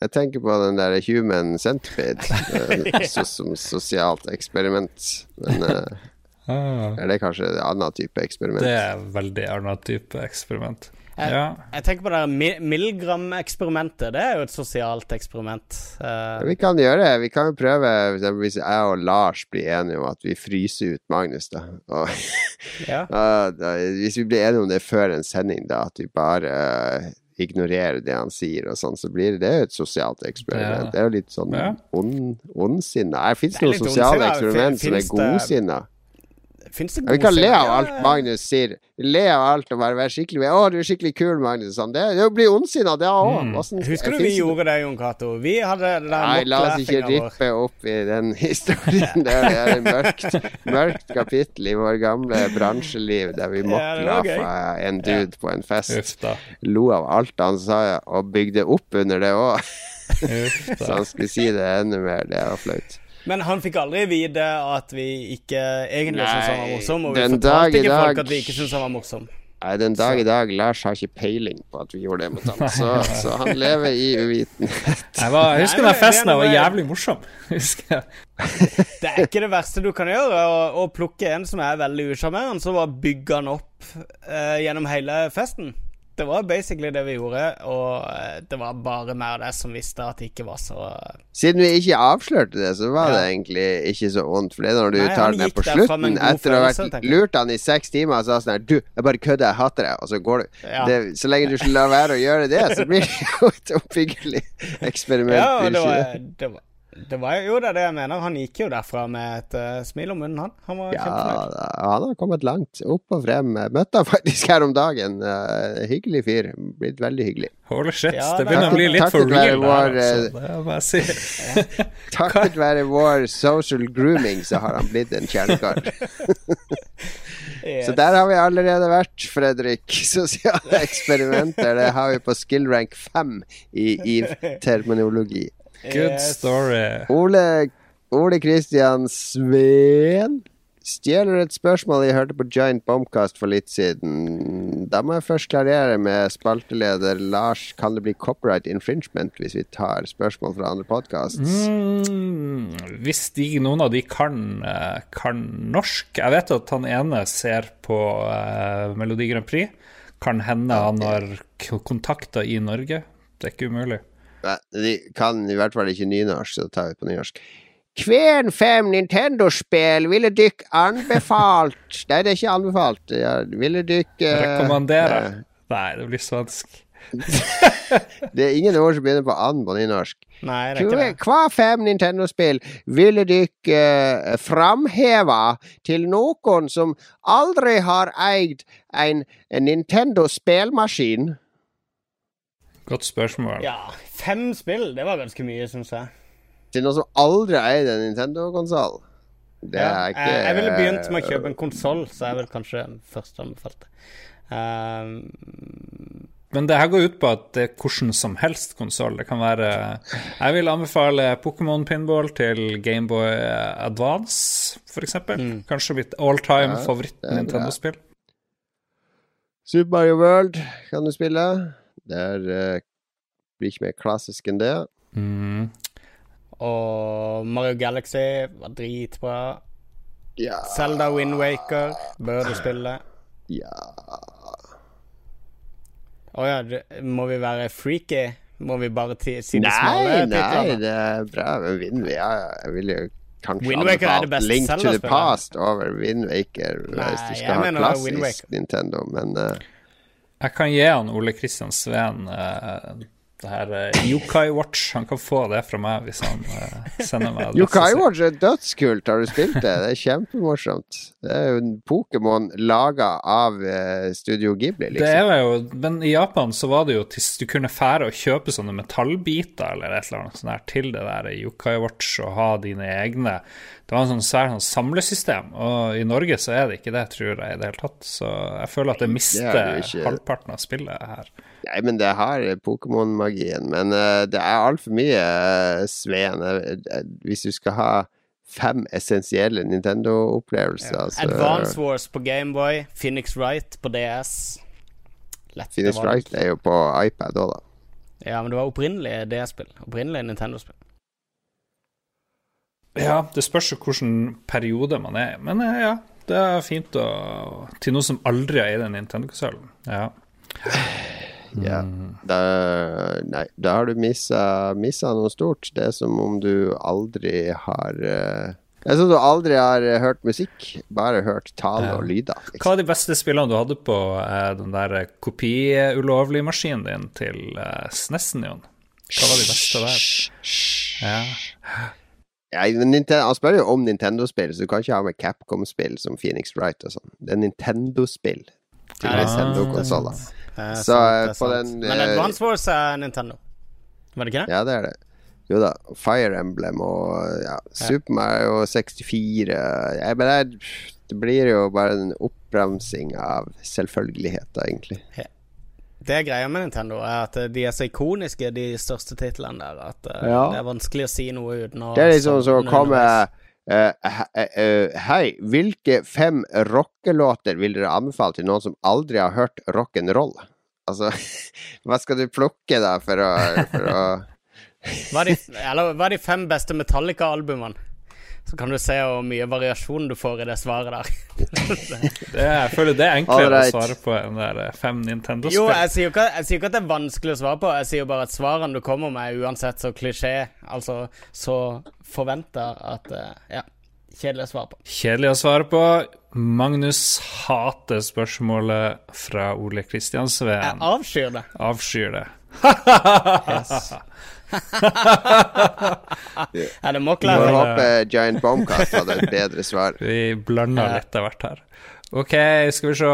Jeg tenker på den der Human Centipede so, som sosialt eksperiment. Men uh, Ah, er det kanskje en annen type eksperiment? det er veldig annen type eksperiment. Jeg, Ja. jeg tenker på det Milgram-eksperimentet. Det er jo et sosialt eksperiment. Uh, Vi kan gjøre det. Vi kan jo prøve hvis jeg og Lars blir enige om at vi fryser ut Magnus, da. Og, ja. Ja, da, hvis vi blir enige om det før en sending, da, at vi bare uh, ignorerer det han sier og sånn, så blir det jo et sosialt eksperiment. Det Det er jo litt sånn Ja. ond, ondsinna. Fins Det noen sosiale eksperiment som er godsinna? Fins det Ja, vi kan le av alt Magnus sier. Le av alt og bare være skikkelig 'Å, du er skikkelig kul, Magnus'. Sånn. Det, det blir ondsinna, det òg. Mm. Husker du vi gjorde det, Jon Cato? Vi hadde den Nei, la oss ikke rippe opp i den historien. Det er et mørkt, mørkt kapittel i vår gamle bransjeliv der vi Ja, var gøy. mocklaffa en dude på en fest. Lo av alt han sa, og bygde opp under det òg. Så han skulle si det enda mer. Det var flaut. Men han fikk aldri vite at vi ikke egentlig syntes han var morsom, og vi fortalte ikke ikke folk at vi ikke syntes han var morsom. Nei, den dag i dag Lars har ikke peiling på at vi gjorde det mot ham, så, så han lever i uvitenhet. Jeg, var, jeg husker den festen jeg var jævlig morsom. Husker jeg. Det er ikke det verste du kan gjøre, å, å plukke en som er veldig usjarmerende, så bare bygge han opp uh, gjennom hele festen. Det var basically det vi gjorde, og eh, det var bare meg og deg som visste at det ikke var så Siden vi ikke avslørte det, så var det egentlig ikke så vondt. For det er når du Nei, tar den ned på slutten, etter å ha vært lurt han i seks timer, og sa sånn her Du, jeg bare kødder, jeg hater deg, og så går du. Ja. Det, så lenge du ikke lar være å gjøre det, så blir det jo et oppbyggelig eksperiment. Ja, og det var, det var, det var jo det, det jeg mener. Han gikk jo derfra med et uh, smil om munnen, han. Han var Ja, kjempefornøyd. han har kommet langt. Opp og frem. Møtte han faktisk her om dagen. Uh, hyggelig fyr. Blitt veldig hyggelig. Holy shit, Ja, det det- begynner å bli litt for real. vår, Der. Det si. Takket være vår social grooming, så har han blitt en kjernekar. Yes. Så der har vi allerede vært, Fredrik. Sosiale eksperimenter. Det har vi på skill rank 5 i, i terminologi. Good Yes. story. Ole Ole Kristian Sveen stjeler et spørsmål jeg hørte på Giant Bombcast for litt siden. Da må jeg først klarere med spalteleder Lars. Kan det bli copyright infringement hvis vi tar spørsmål fra andre podkasts? Mm, hvis de, noen av de kan, eh, kan norsk Jeg vet at han ene ser på uh, Melodi Grand Prix. Kan hende han har kontakter i Norge. Det er ikke umulig. De kan i hvert fall ikke nynorsk, så da tar vi på nynorsk. Kvern fem Nintendo-spill ville dykk anbefalt Nei, det er ikke anbefalt. Ja, ville dykk uh, Rekommanderer. Uh, Nei, det blir svensk. Det er ingen ord som begynner på an på nynorsk. Nei, det er ikke det. hva fem Nintendo-spill ville dykk uh, framheva til noen som aldri har eid en, en Nintendo-spelmaskin? Godt spørsmål. Ja, fem spill, det var ganske mye, syns jeg. Til noen som aldri eier en Nintendo-konsoll? Det Ja, er ikke jeg, jeg ville begynt med å kjøpe en konsoll, så jeg vil kanskje først anbefalt det. Um, Men det her går ut på at det er hvordan som helst konsoll. Det kan være Jeg vil anbefale Pokémon Pinball til Gameboy Advance, f.eks. Mm. Kanskje mitt all time Ja, favoritt-Nintendo-spill. Super Mario World kan du spille. Det er, eh, blir ikke mer klassisk enn det. Mm. og Mario Galaxy var dritbra. Ja, Zelda Wind Waker bør du spille. ja. Å ja, må vi være freaky? Må vi bare si de Nei, smale nei, nei, det er bra. Wind ja, jeg vil jo kanskje Wind Waker er det beste Link to the Past over Wind Waker hvis du skal ha klassisk Nintendo, men eh, Jeg kan gi han Ole Kristian Sveen eh, det her uh, Yokai Watch. Han kan få det fra meg hvis han uh, sender meg det. Yokai. Watch er dødskult. Har du spilt det? Det er kjempemorsomt. Det er jo en Pokémon laga av uh, Studio Ghibli, Det liksom. er jo, men i Japan så var det jo til du kunne fære og kjøpe sånne metallbiter eller et eller annet sånt her til det der Yokai Watch og ha dine egne. Det var en sånn svær sånn samlesystem, og i Norge så er det ikke det, tror jeg, i det hele tatt. Så jeg føler at jeg mister Det er det halvparten av spillet her. Nei, men det har Pokémon-magien. Men uh, det er altfor mye uh, Sveen. Eh, hvis du skal ha fem essensielle Nintendo-opplevelser så Advance Wars på Gameboy, Phoenix Wright på DS. Lette Phoenix valg. Wright er jo på iPad òg, da. Ja, men det var opprinnelig DS-spill. Opprinnelig Nintendo-spill. Ja, det spørs jo hvilken periode man er i. Men ja, det er fint å Til noe som aldri har eid en Nintendo-konsoll. Ja. Ja. Mm. Da, nei, da har du missa, missa noe stort. Det er som om du aldri har uh, Det er som om du aldri har hørt musikk, bare hørt tale og lyder. Hva er de beste spillene du hadde på uh, den der eh, kopiulovlig-maskinen din til uh, SNES-en, Jon? Hva var de beste der? Ja. Ja, Nintendo, han spør jo om Nintendo-spill, så du kan ikke ha med Capcom-spill som Phoenix Wright og sånn. Det er Nintendo-spill til det sant, Nintendo-konsoller. Er Så, sant, eh, på sant. den, Men eh, Advance Wars er Nintendo. Var det ikke det? Ja, det er det. Jo da. Fire Emblem og ja, Super Mario 64 ja, men det, det blir jo bare en oppramsing av selvfølgeligheter, egentlig. Det er greia med Nintendo, er at de er så ikoniske, de største titlene der, at eh, Ja. det er vanskelig å si noe uten å Det er liksom som å komme eh, Hei, hvilke fem rockelåter vil dere anbefale til noen som aldri har hørt rock'n'roll? Altså, hva skal du plukke da for å, for å Hva er de, eller, hva er de fem beste Metallica-albumene? Så kan du se hvor mye variasjon du får i det svaret der. Det, jeg føler det er enklere right. å svare på enn det der fem Jo, Nintendo-spill. jeg sier, jo ikke, jeg sier ikke at det er vanskelig å svare på, jeg sier jo bare at svarene du kommer med, er uansett så klisjé, altså så forventa at eh, Ja, kjedelig å svare på. Kjedelig å svare på. Magnus hater spørsmålet fra Ole Jeg avskyr det. Avskyr det. Yes. er det Får Mockler? håpe Giant Bombcast hadde et bedre svar. Vi blander litt av hvert her. OK, skal vi se.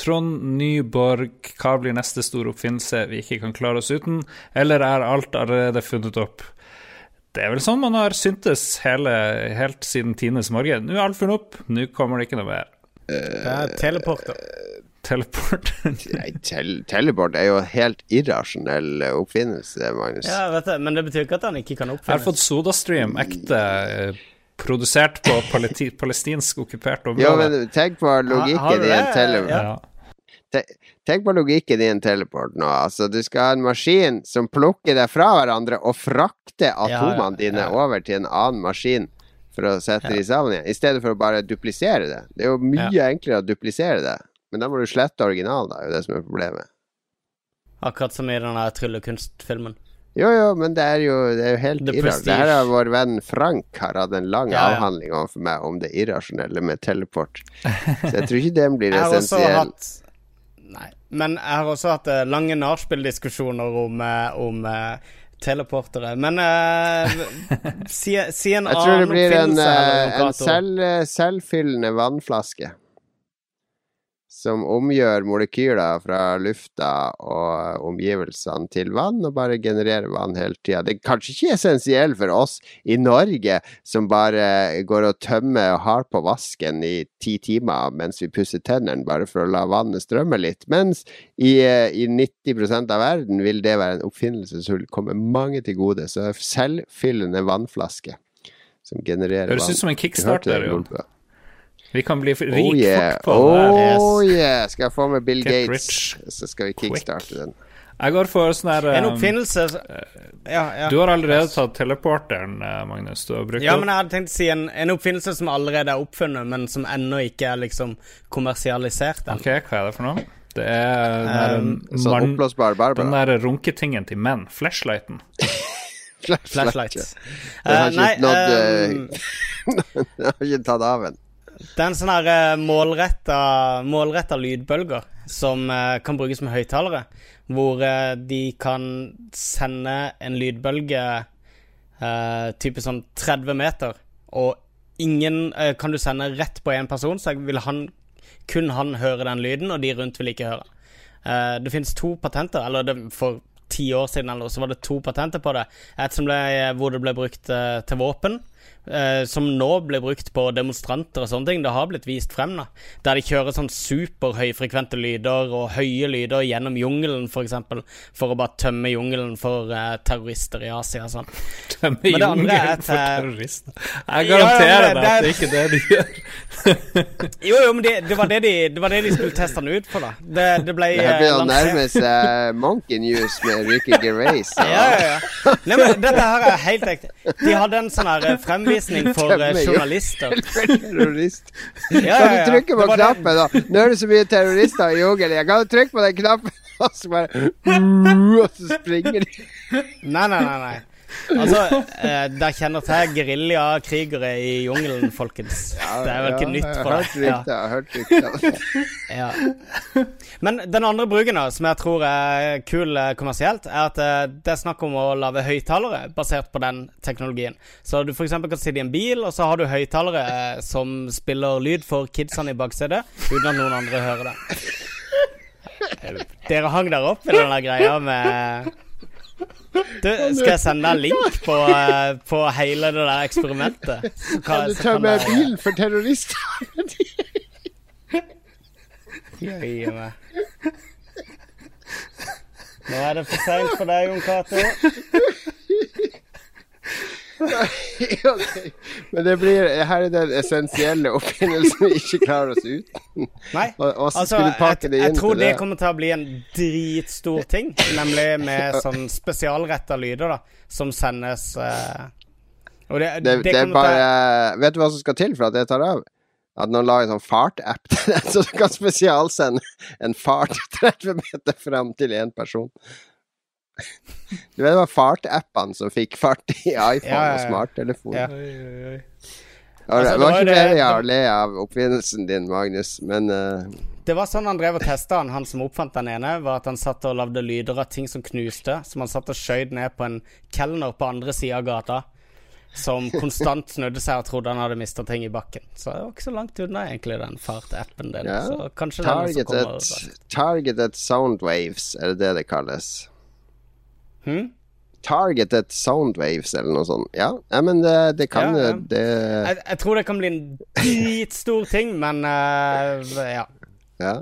Trond Nyborg, hva blir neste store oppfinnelse vi ikke kan klare oss uten? Eller er alt allerede funnet opp? Det er vel sånn man har syntes hele, helt siden tidenes morgen. Nå er alt funnet opp, nå kommer det ikke noe mer. Det er teleporter. Teleport. Nei, tel teleport er jo en helt irrasjonell oppfinnelse, Magnus. Ja, vet du, men det betyr ikke at han ikke kan Jeg har fått. SodaStream, ekte eh, produsert på palestinsk okkupert område. Jo, men tenk på logikken i en teleport. Ja. Tenk på logikken i en teleport nå. Altså, du skal ha en maskin som plukker deg fra hverandre og frakter atomene ja, dine ja. over til en annen maskin for å sette Ja. de sammen igjen, i stedet for å bare duplisere det. Det er jo mye enklere å duplisere det, men da må du slette originalen, da, er jo det som er problemet. Akkurat som i den der tryllekunstfilmen. Jo, jo, men det er jo, det er jo helt irrasjonelt. Det her har vår venn Frank har hatt en lang Ja, ja. avhandling overfor meg om det irrasjonelle med teleport. Så jeg tror ikke den blir essensiell. hatt Nei. Men jeg har også hatt eh, lange nachspiel-diskusjoner om, eh, om eh, teleportere. Men uh, si, si en Jeg tror det annen blir en, en selv, selvfyllende vannflaske. Som omgjør molekyler fra lufta og omgivelsene til vann, og bare genererer vann hele tida. Det er kanskje ikke essensiell for oss i Norge, som bare går og tømmer og har på vasken i ti timer mens vi pusser tennene, bare for å la vannet strømme litt. Mens i, i 90% av verden vil det være en oppfinnelse som vil komme mange til gode. Så selvfyllende vannflaske som genererer Høres ut som en kickstarter, jo. Vi kan bli rik Oh yeah. fort på det. Oh yeah. Skal jeg få med Bill Get Gates, rich så skal vi kickstarte den. Jeg går for sånn her En um, oppfinnelse Ja, ja. Du har allerede tatt teleporteren, eh, Magnus. Du har brukt Ja, men jeg hadde tenkt å si en, en oppfinnelse som allerede er oppfunnet, men som ennå ikke er liksom kommersialisert. Den. Ok, hva er det for noe? Det er den der, Um, Sånn mann- den der runketingen til menn. Flashlighten. Flashlight. Den har Eh, nei, ikke nådd ehm, eh, Den har ikke tatt av en. Det er en sånn her eh, målretta, lydbølger som eh, kan brukes med høyttalere. Hvor eh, de kan sende en lydbølge eh, type sånn 30 meter, og ingen kan du sende rett på én person, så vil han, kun han høre den lyden, og de rundt vil ikke høre. Det finnes to patenter, eller det, for ti år siden eller så var det to patenter på det. Et som ble, hvor det ble brukt til våpen, eh, som nå blir brukt på demonstranter og sånne ting. Det har blitt vist frem, da. Der de kjører sånn superhøyfrekvente lyder og høye lyder gjennom jungelen, f.eks., for, eksempel, for å bare tømme jungelen for eh, terrorister i Asia og sånn. Tømme jungelen for terrorister. Jeg Ja, ja, garanterer deg at det- er ikke det de gjør. Jo, jo, men det, det, var det, de, det var det de skulle teste den ut for, da. Det, det ble Det eh, begynner å nærme seg Monkey News med Ricky Gervais. Ja, ja, ja. Nei, men dette her er helt ekte. De hadde en sånn her eh, fremvisning for eh, journalister. Terrorist. Ja, ja, Kan du trykke på knappen, da? Nå er det så mye terrorister i jungelen. Kan du trykke på den knappen, og så bare Og så springer de. Nei, nei, nei. nei. Altså, eh, dere kjenner til geriljakrigere i jungelen, folkens. Det er vel ikke nytt for deg. Ja. Jeg har hørt rykter. ja. Men den andre bruken, da, som jeg tror er kul eh, kommersielt, er at eh, det er snakk om å lage høyttalere basert på den teknologien. Så du f.eks. kan sitte i en bil, og så har du høyttalere eh, som spiller lyd for kidsene i baksetet, uten at noen andre hører det. Dere hang der opp i den der greia med du, Skal jeg sende deg link på, eh, på hele det der eksperimentet? Kan du tømme jeg... bilen for terrorister? Jøye meg. Nå er det for seint for deg, Jon Cato. Men det blir Her er den essensielle oppfinnelsen vi ikke klarer oss uten. Nei. Og, og Altså, jeg, jeg tror det det. kommer til å bli en dritstor ting. Nemlig med sånn spesialretta lyder, da, som sendes uh, Og det, det, det er bare Vet du hva som skal til for at det tar av? At noen lager en sånn fart-app til den, så du kan spesialsende en fart 30 meter fram til én person. Du vet det var fart-appene som fikk fart i iPhone Ja, ja, og smarttelefon. Ja. oi, Altså, det var ikke det- jeg å le av oppfinnelsen din, Magnus, men uh... Det var sånn han drev og testa han, han som oppfant den ene, var at han satt og lagde lyder av ting som knuste, som han satt og skjøt ned på en kelner på andre sida av gata. Som konstant snudde seg og trodde han hadde mista ting i bakken. Så det var ikke så langt unna, egentlig, den fart-appen din. Ja. Så kanskje den som kommer targeted, targeted sound waves, er det det det kalles? Hm? Targeted Soundwaves eller noe sånt. Ja, ja men det, det kan Ja, ja. det Jeg, jeg tror det kan bli en dritstor ting, men uh, ja. Ja.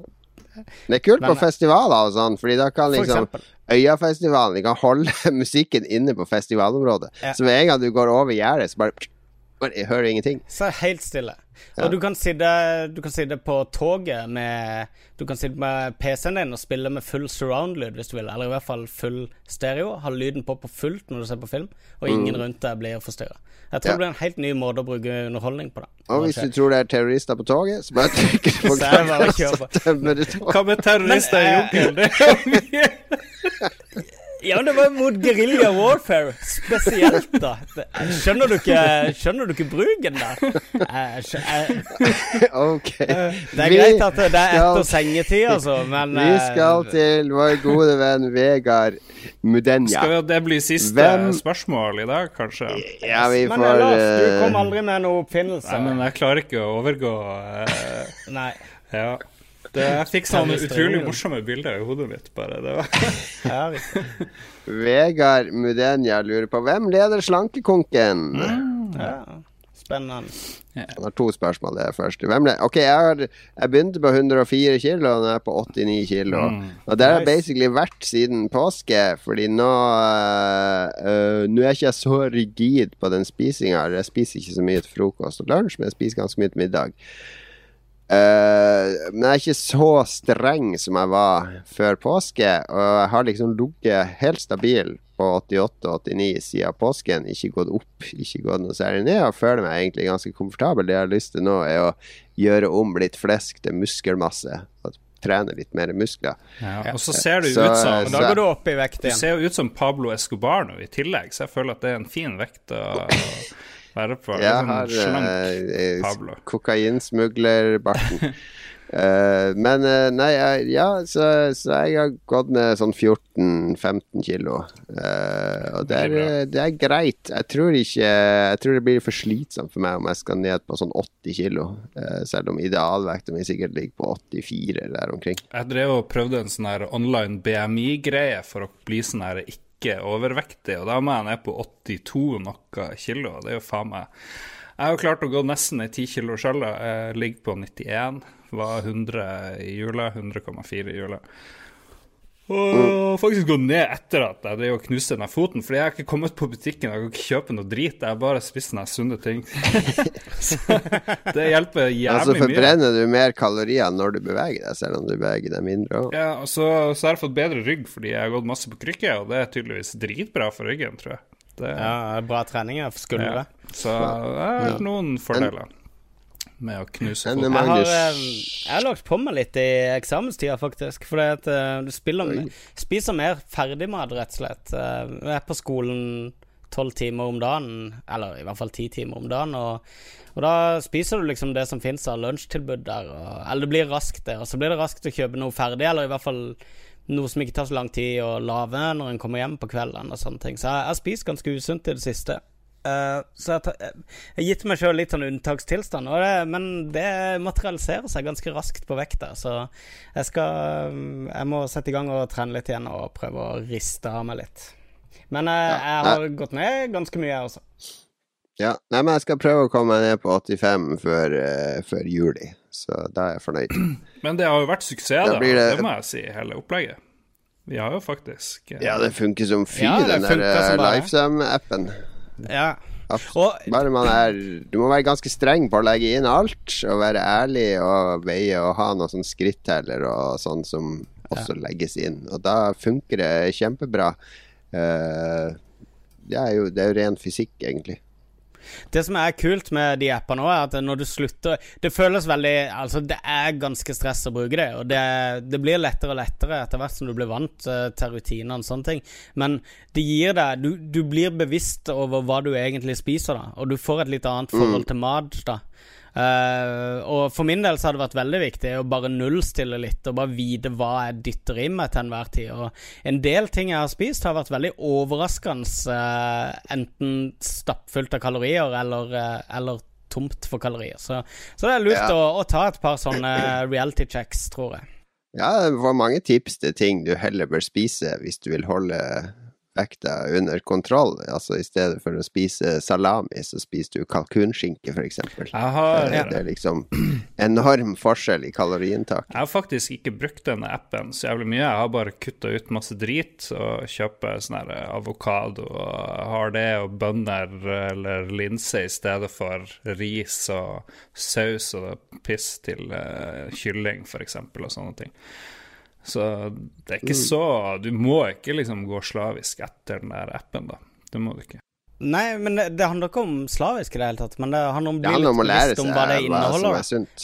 Det er kult Men- på festivaler og sånn, Fordi da kan liksom. Øyafestivalen kan holde musikken inne på festivalområdet. Så med en gang du går over gjerdet, så bare- Jeg hører ingenting. Så helt stille. Ja. Og du kan, sitte, du kan sitte på toget med Du kan sitte med PC-en din og spille med full surround-lyd hvis du vil. Eller i hvert fall full stereo. Ha lyden på på fullt når du ser på film, og ingen rundt deg blir forstyrra. Jeg tror Mm. Ja. det blir en helt ny måte å bruke underholdning på. Det. Og hvis du tror det er terrorister på toget, så bare trykker du på knappen, så tømmer du toget. Hva med terrorister i eh, jungelen? Ja, men det var mot guerrilla warfare spesielt, da. Skjønner, du ikke, skjønner du ikke bruken der? Skjø- jeg- Ok. Det er Vi greit at det er etter sengetid, altså, men Vi eh, skal til vår gode venn Vegard Mudenja. Skal det bli siste Hvem- spørsmål i dag, kanskje? Ja, vi får Men Lars, du eh, kom aldri med noen oppfinnelse. Nei, men jeg klarer ikke å overgå uh, Nei. Ja. Det, jeg fikk sånne utrolig morsomme bilder i hodet mitt, bare. Det var Vegard Mudenia lurer på hvem leder Slankekonken? Ja. Spennende. Han har to spørsmål. Det er første. Ok, jeg, har, jeg begynte på 104 kilo, og nå er jeg på 89 kilo. Og det har jeg Nice. basically vært siden påske, fordi nå øh, Nå er jeg ikke så rigid på den spisinga. Jeg spiser ikke så mye til frokost og lunsj, men jeg spiser ganske mye til middag. Eh, men jeg er ikke så streng som jeg var før påske, og jeg har liksom ligget helt stabil på 88-89 siden påsken. Ikke gått opp, ikke gått noe særlig ned, og føler meg egentlig ganske komfortabel. Det jeg har lyst til nå, er å gjøre om litt flesk til muskelmasse. Og trene litt mer muskler. ja. Og så ser du Så- ut som Og da går du opp i vekt Du ser jo ut som Pablo Escobar nå i tillegg, så jeg føler at det er en fin vekt å være på. Jeg Sånn har slank eh, Pablo. kokainsmuglerbarten. uh, men uh, nei, jeg, ja, så, så jeg har gått ned sånn 14-15 kilo. Uh, og det er, eh, det er greit. Jeg tror ikke Jeg tror det blir for slitsomt for meg om jeg skal ned på sånn 80 kilo. Eh, selv om idealvekta mi sikkert ligger på 84 eller der omkring. Jeg drev og prøvde en sånn her online BMI-greie for å bli sånn her ikke overvektig, og da må jeg ned på 82 noe kilo. Det er jo faen meg Jeg har jo klart å gå nesten i 10 kilo sjøl. Ligger på 91. Var 100 i jula. 100,4 i jula. Og faktisk gå ned etter at jeg drev og knuste den foten. Fordi jeg har ikke kommet på butikken, jeg kan ikke kjøpe noe drit. Jeg har bare spist sånne sunne ting. Så det hjelper Og jævlig mye. forbrenner du mer kalorier når du beveger deg, selv om du beveger deg mindre òg. Ja, og så, så har jeg fått bedre rygg fordi jeg har gått masse på krykke, og det er tydeligvis dritbra for ryggen, tror jeg. Det, Ja, bra trening ja, for skuldre. ja. Så det er noen fordeler med å knuse folk. Jeg har, eh, jeg har lagt på meg litt i eksamenstida, faktisk. Fordi at eh, du spiller, med- spiser mer ferdigmat, rett og slett. Eh, Jeg er på skolen tolv timer om dagen, eller i hvert fall ti timer om dagen. Og, og da spiser du liksom det som fins av lunsjtilbud der. Og, eller det blir raskt det. Og så blir det raskt å kjøpe noe ferdig, eller i hvert fall noe som ikke tar så lang tid å lage når en kommer hjem på kvelden og sånne ting. Så jeg jeg har spist ganske usunt i det siste. Eh, så jeg, har gitt meg sjøl litt sånn unntakstilstand, og det, men det materialiserer seg ganske raskt på vekta. Så jeg skal Jeg må sette i gang og trene litt igjen og prøve å riste av meg litt. Men eh, jeg har gått ned ganske mye, jeg også. Ja. Nei, men jeg skal prøve å komme meg ned på 85 før, uh, før juli, så da er jeg fornøyd. Men det har jo vært suksess, Da. Det... det- må jeg si, hele opplegget. Vi har jo faktisk Ja, det funker som fy, Ja, den der funker Ja. Og er Du må være ganske streng på å legge inn alt, og være ærlig og veie og ha noen sånn skritteller og sånn som også legges inn. Og da funker det kjempebra. Uh, det er jo det er jo ren fysikk, egentlig. Det som er kult med de appene nå, er at når du slutter Det føles veldig Altså, det er ganske stress å bruke det, og det, det blir lettere og lettere etter hvert som du blir vant uh, til rutiner og sånne ting. Men det gir deg du, du blir bevisst over hva du egentlig spiser, da, og du får et litt annet forhold til mat, da. Eh, og for min del så har det vært veldig viktig å bare nullstille litt og bare vite hva jeg dytter i meg til enhver tid. Og en del ting jeg har spist, har vært veldig overraskende. uh, enten stappfullt av kalorier eller, uh, eller tomt for kalorier. Så, så det er lurt Ja. å, å ta et par sånne reality checks, tror jeg. Ja, det var mange tips til ting du heller bør spise hvis du vil holde vekta under kontroll. Altså i stedet for å spise salami, så spiser du kalkunskinke, f.eks. Jeg Det er liksom enorm forskjell i kaloriinntak. jeg har faktisk ikke brukt denne appen så jævlig mye. Jeg har bare kutta ut masse drit og kjøper sånn her avokado og har det, og bønner eller linse i stedet for ris og saus og piss til eh, kylling, f.eks., og sånne ting. Så det er ikke så Du må ikke liksom gå slavisk etter den der appen, da. Det må du ikke. Nei, men det, det handler ikke om slavisk i det hele tatt. Men det handler om Det handler om å lære seg hva det hva som inneholder. er sunt.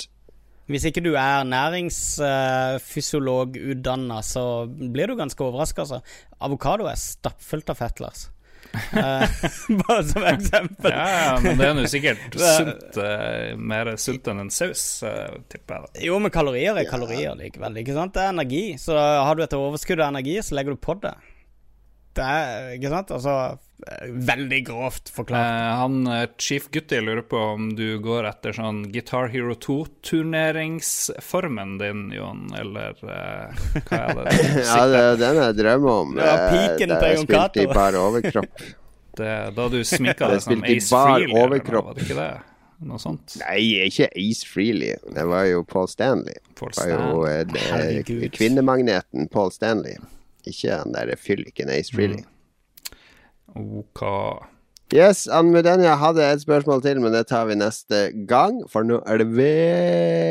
Hvis ikke du er næringsfysiologutdanna, så blir du ganske overraska, altså. Avokado er stappfullt av fett, Lars. Eh, Bare som eksempel. Ja, ja, men det er nå sikkert sunt, uh, mer sunt enn en saus, uh, tipper jeg. Jo, men kalorier er kalorier likevel, ikke sant? Det er energi. Så har du et overskudd av energi, så legger du på det. Det er, ikke sant? Altså Veldig grovt forklart. Eh, han eh, Chief Gutti lurer på om du går etter sånn Guitar Hero 2-turneringsformen din, Jon, eller eh, hva er det? Ja, det er den jeg drømmer om. Ja, eh, piken da til jeg spilte i bar overkropp. Det, da du sminka deg som Ace overkropp. var det ikke det? Noe sånt? Nei, ikke Ace Freely. Det var jo Paul Stanley. Paul Det var jo eh, det, kvinnemagneten Paul Stanley. Ikke han der fylliken Ace Freely. Ok. Yes, Anmudenja hadde et spørsmål til, men det tar vi neste gang. For nå er det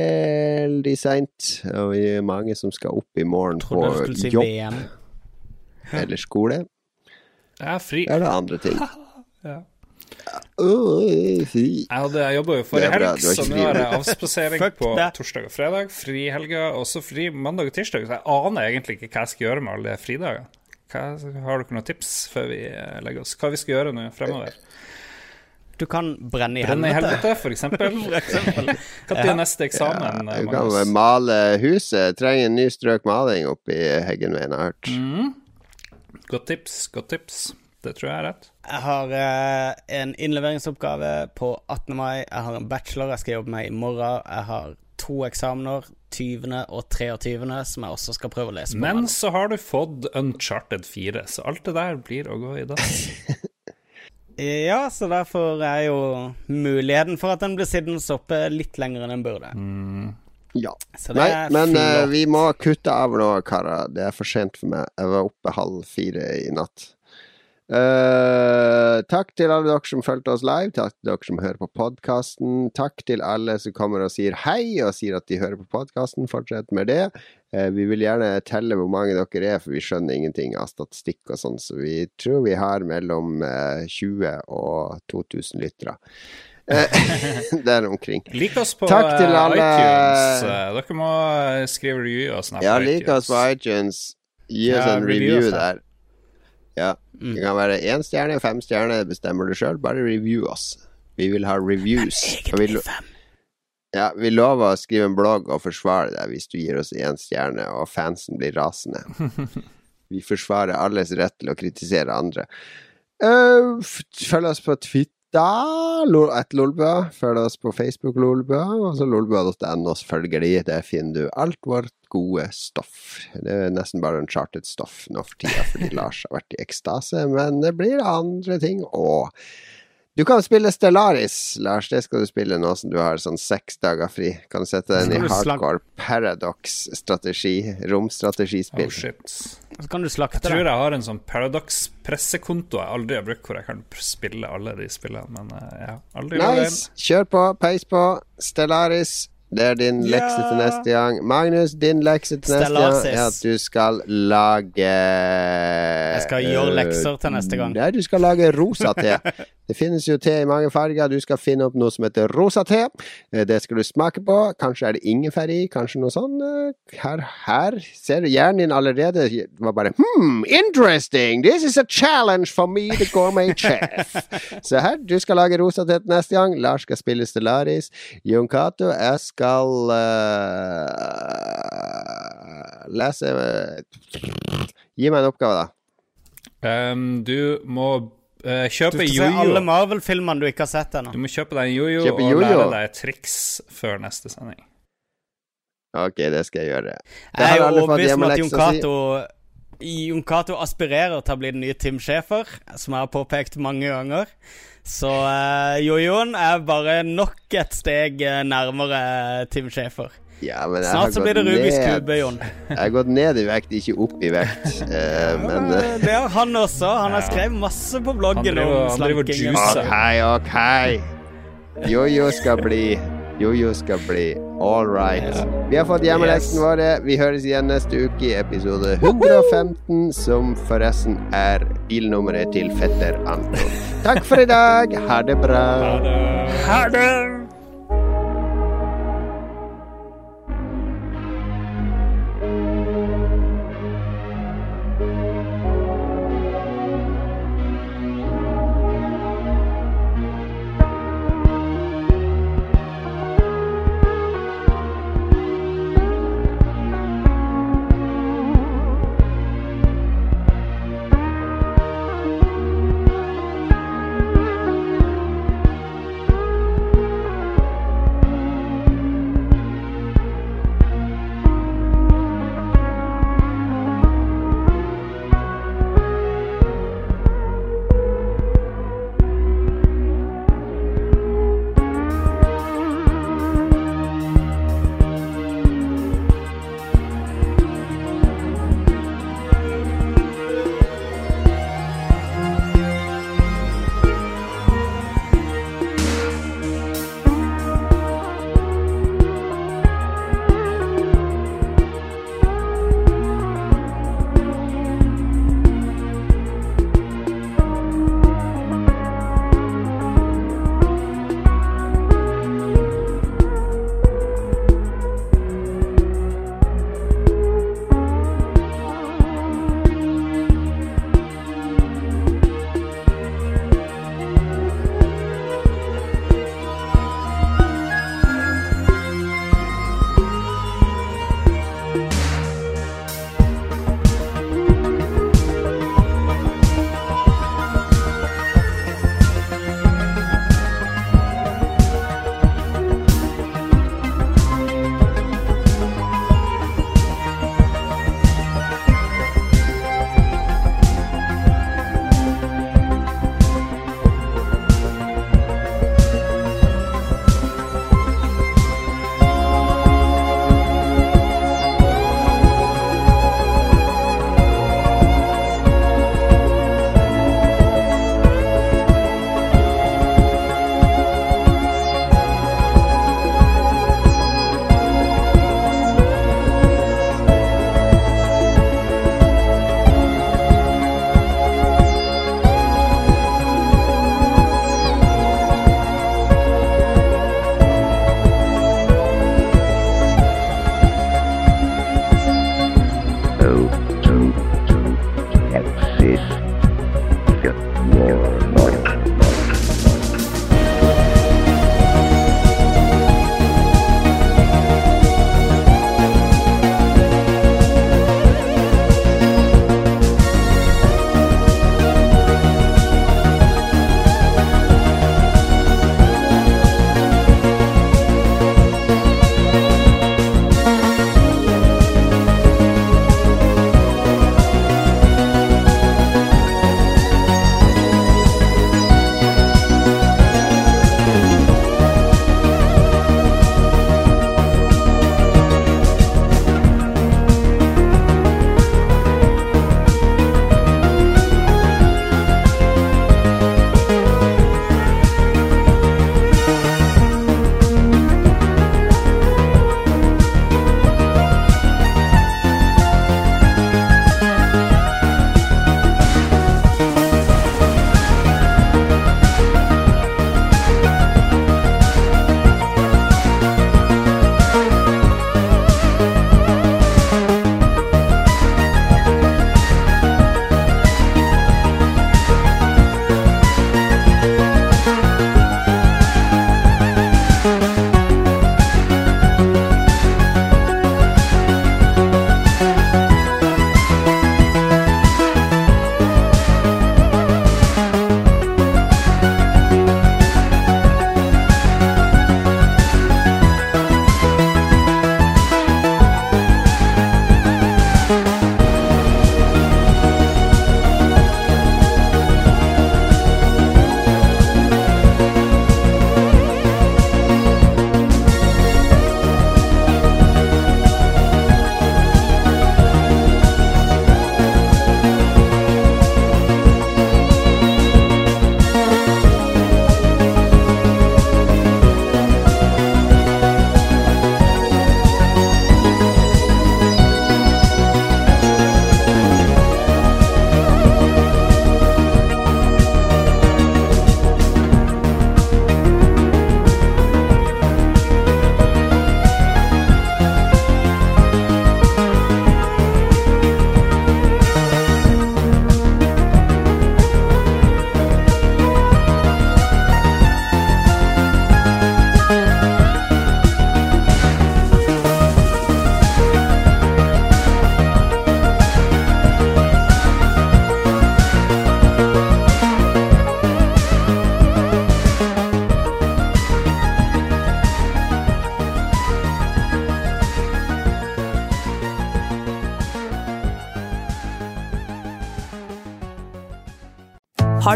veldig seint, og vi er mange som skal opp i morgen på si jobb VM. eller skole. Jeg er fri. Eller andre ting. Ja. Åh, fy. Jeg, hadde- jeg jobba jo forrige helg, så nå har jeg avspasering på det. torsdag og fredag. Fri i helga, også fri mandag og tirsdag. Så jeg aner egentlig ikke hva jeg skal gjøre med alle de fridagene. Hva, har dere noen tips før vi eh, legger oss? Hva vi skal gjøre nå fremover? Du kan brenne i Brenne i helvete. helvete, for eksempel. For eksempel. Når er neste eksamen? Du eh, kan Magnus? male huset. Trenger en ny strøk maling oppi Heggenveien, mener jeg hørt. Mm. Godt tips, godt tips. Det tror jeg er rett. Jeg har eh, en innleveringsoppgave på 18. mai. Jeg har en bachelor jeg skal jobbe med i morgen. Jeg har to eksamener, 20. og 23., som jeg også skal prøve å lese på. Men så har du fått Uncharted 4, så alt det der blir å gå i dag. Ja, så derfor er jo muligheten for at den blir sittende oppe litt lenger enn den burde. Ja. Så det Nei, er men uh, vi må kutte av nå, karer. Det er for sent for meg. Jeg var oppe halv fire i natt. Eh, takk til alle dere som fulgte oss live. Takk til dere som hører på podkasten. Takk til alle som kommer og sier hei, og sier at de hører på podkasten. Fortsett med det. Uh, vi vil gjerne telle hvor mange dere er, for vi skjønner ingenting av statistikk og sånn, så vi tror vi har mellom uh, 20 og 2000 lyttere. Eh, Der omkring. Lik oss på Takk til eh, alle- iTunes. Eh, Dere må eh, skrive review og snappe Ja, på lik oss på iTunes. Gi oss Ja, en review der. Ja. Det kan være én stjerne, fem stjerner, det bestemmer du sjøl. Bare review oss. Vi vil ha reviews. Men egentlig fem. ja, vi lover å skrive en blogg og forsvare deg hvis du gir oss én stjerne og fansen blir rasende. Vi forsvarer alles rett til å kritisere andre. Uh, følg oss på Twitter, lo- at Lolbua. Følg oss på Facebook, Lolbua. Og så lolbua.no, selvfølgelig. Der finner du alt vårt gode stoff. Det er nesten bare uncharted-stoff nå for tida, fordi Lars har vært i ekstase. Men det blir andre ting òg. Du kan spille Stellaris, Lars. Det skal du spille nå som du har sånn seks dager fri. Kan du sette den i hardcore paradox-strategi, Oh romstrategispill. shit. Så kan du slakte Jeg tror jeg har en sånn Paradox-pressekonto jeg aldri har brukt, hvor jeg kan spille alle de spillene, men ja, aldri. Nice! Kjør på, peis på. Stellaris. Det er din Ja. lekse til neste gang. Magnus, din lekse til neste gang er at du skal lage Jeg skal gjøre lekser til neste gang. Nei, du skal lage rosa te. Det finnes jo te i mange farger. Du skal finne opp noe som heter rosa te. Eh, Det skal du smake på. Kanskje er det ingefær i, kanskje noe sånn. eh, Her, her ser du hjernen din allerede var bare Hmm, interesting! This is a challenge for me, the gourmet chef. Så her, du skal lage rosa te til neste gang. Lars skal spille Stellaris. Jon Cato, jeg skal eh, lese Gi meg en oppgave, da. Um, du må kjøpe JoJo. Du skal se alle. Marvel-filmene du ikke har sett ennå. Du må kjøpe deg en jojo og -jo. lære deg triks før neste sending. Ok, det skal jeg gjøre. Det Jeg er jo fått overbevist om at Jon Cato si. Jon Cato aspirerer til å bli den nye Tim Schæfer, som jeg har påpekt mange ganger. Så uh, jojoen er bare nok et steg eh, nærmere Tim Schæfer. Ja, men jeg har Snart så blir det Rubiks kube, Jon. Jeg har gått ned i vekt, ikke opp i vekt. Uh, men uh, Det har han også. Han har skrevet masse på bloggen driver- om slanking. OK, OK. Jojo skal bli Jojo skal bli all right. Vi har fått hjemmeleksen Yes. våre. Vi høres igjen neste uke i episode 115, som forresten er bilnummeret til fetter Anton. Takk for i dag. Ha det bra. Ha det!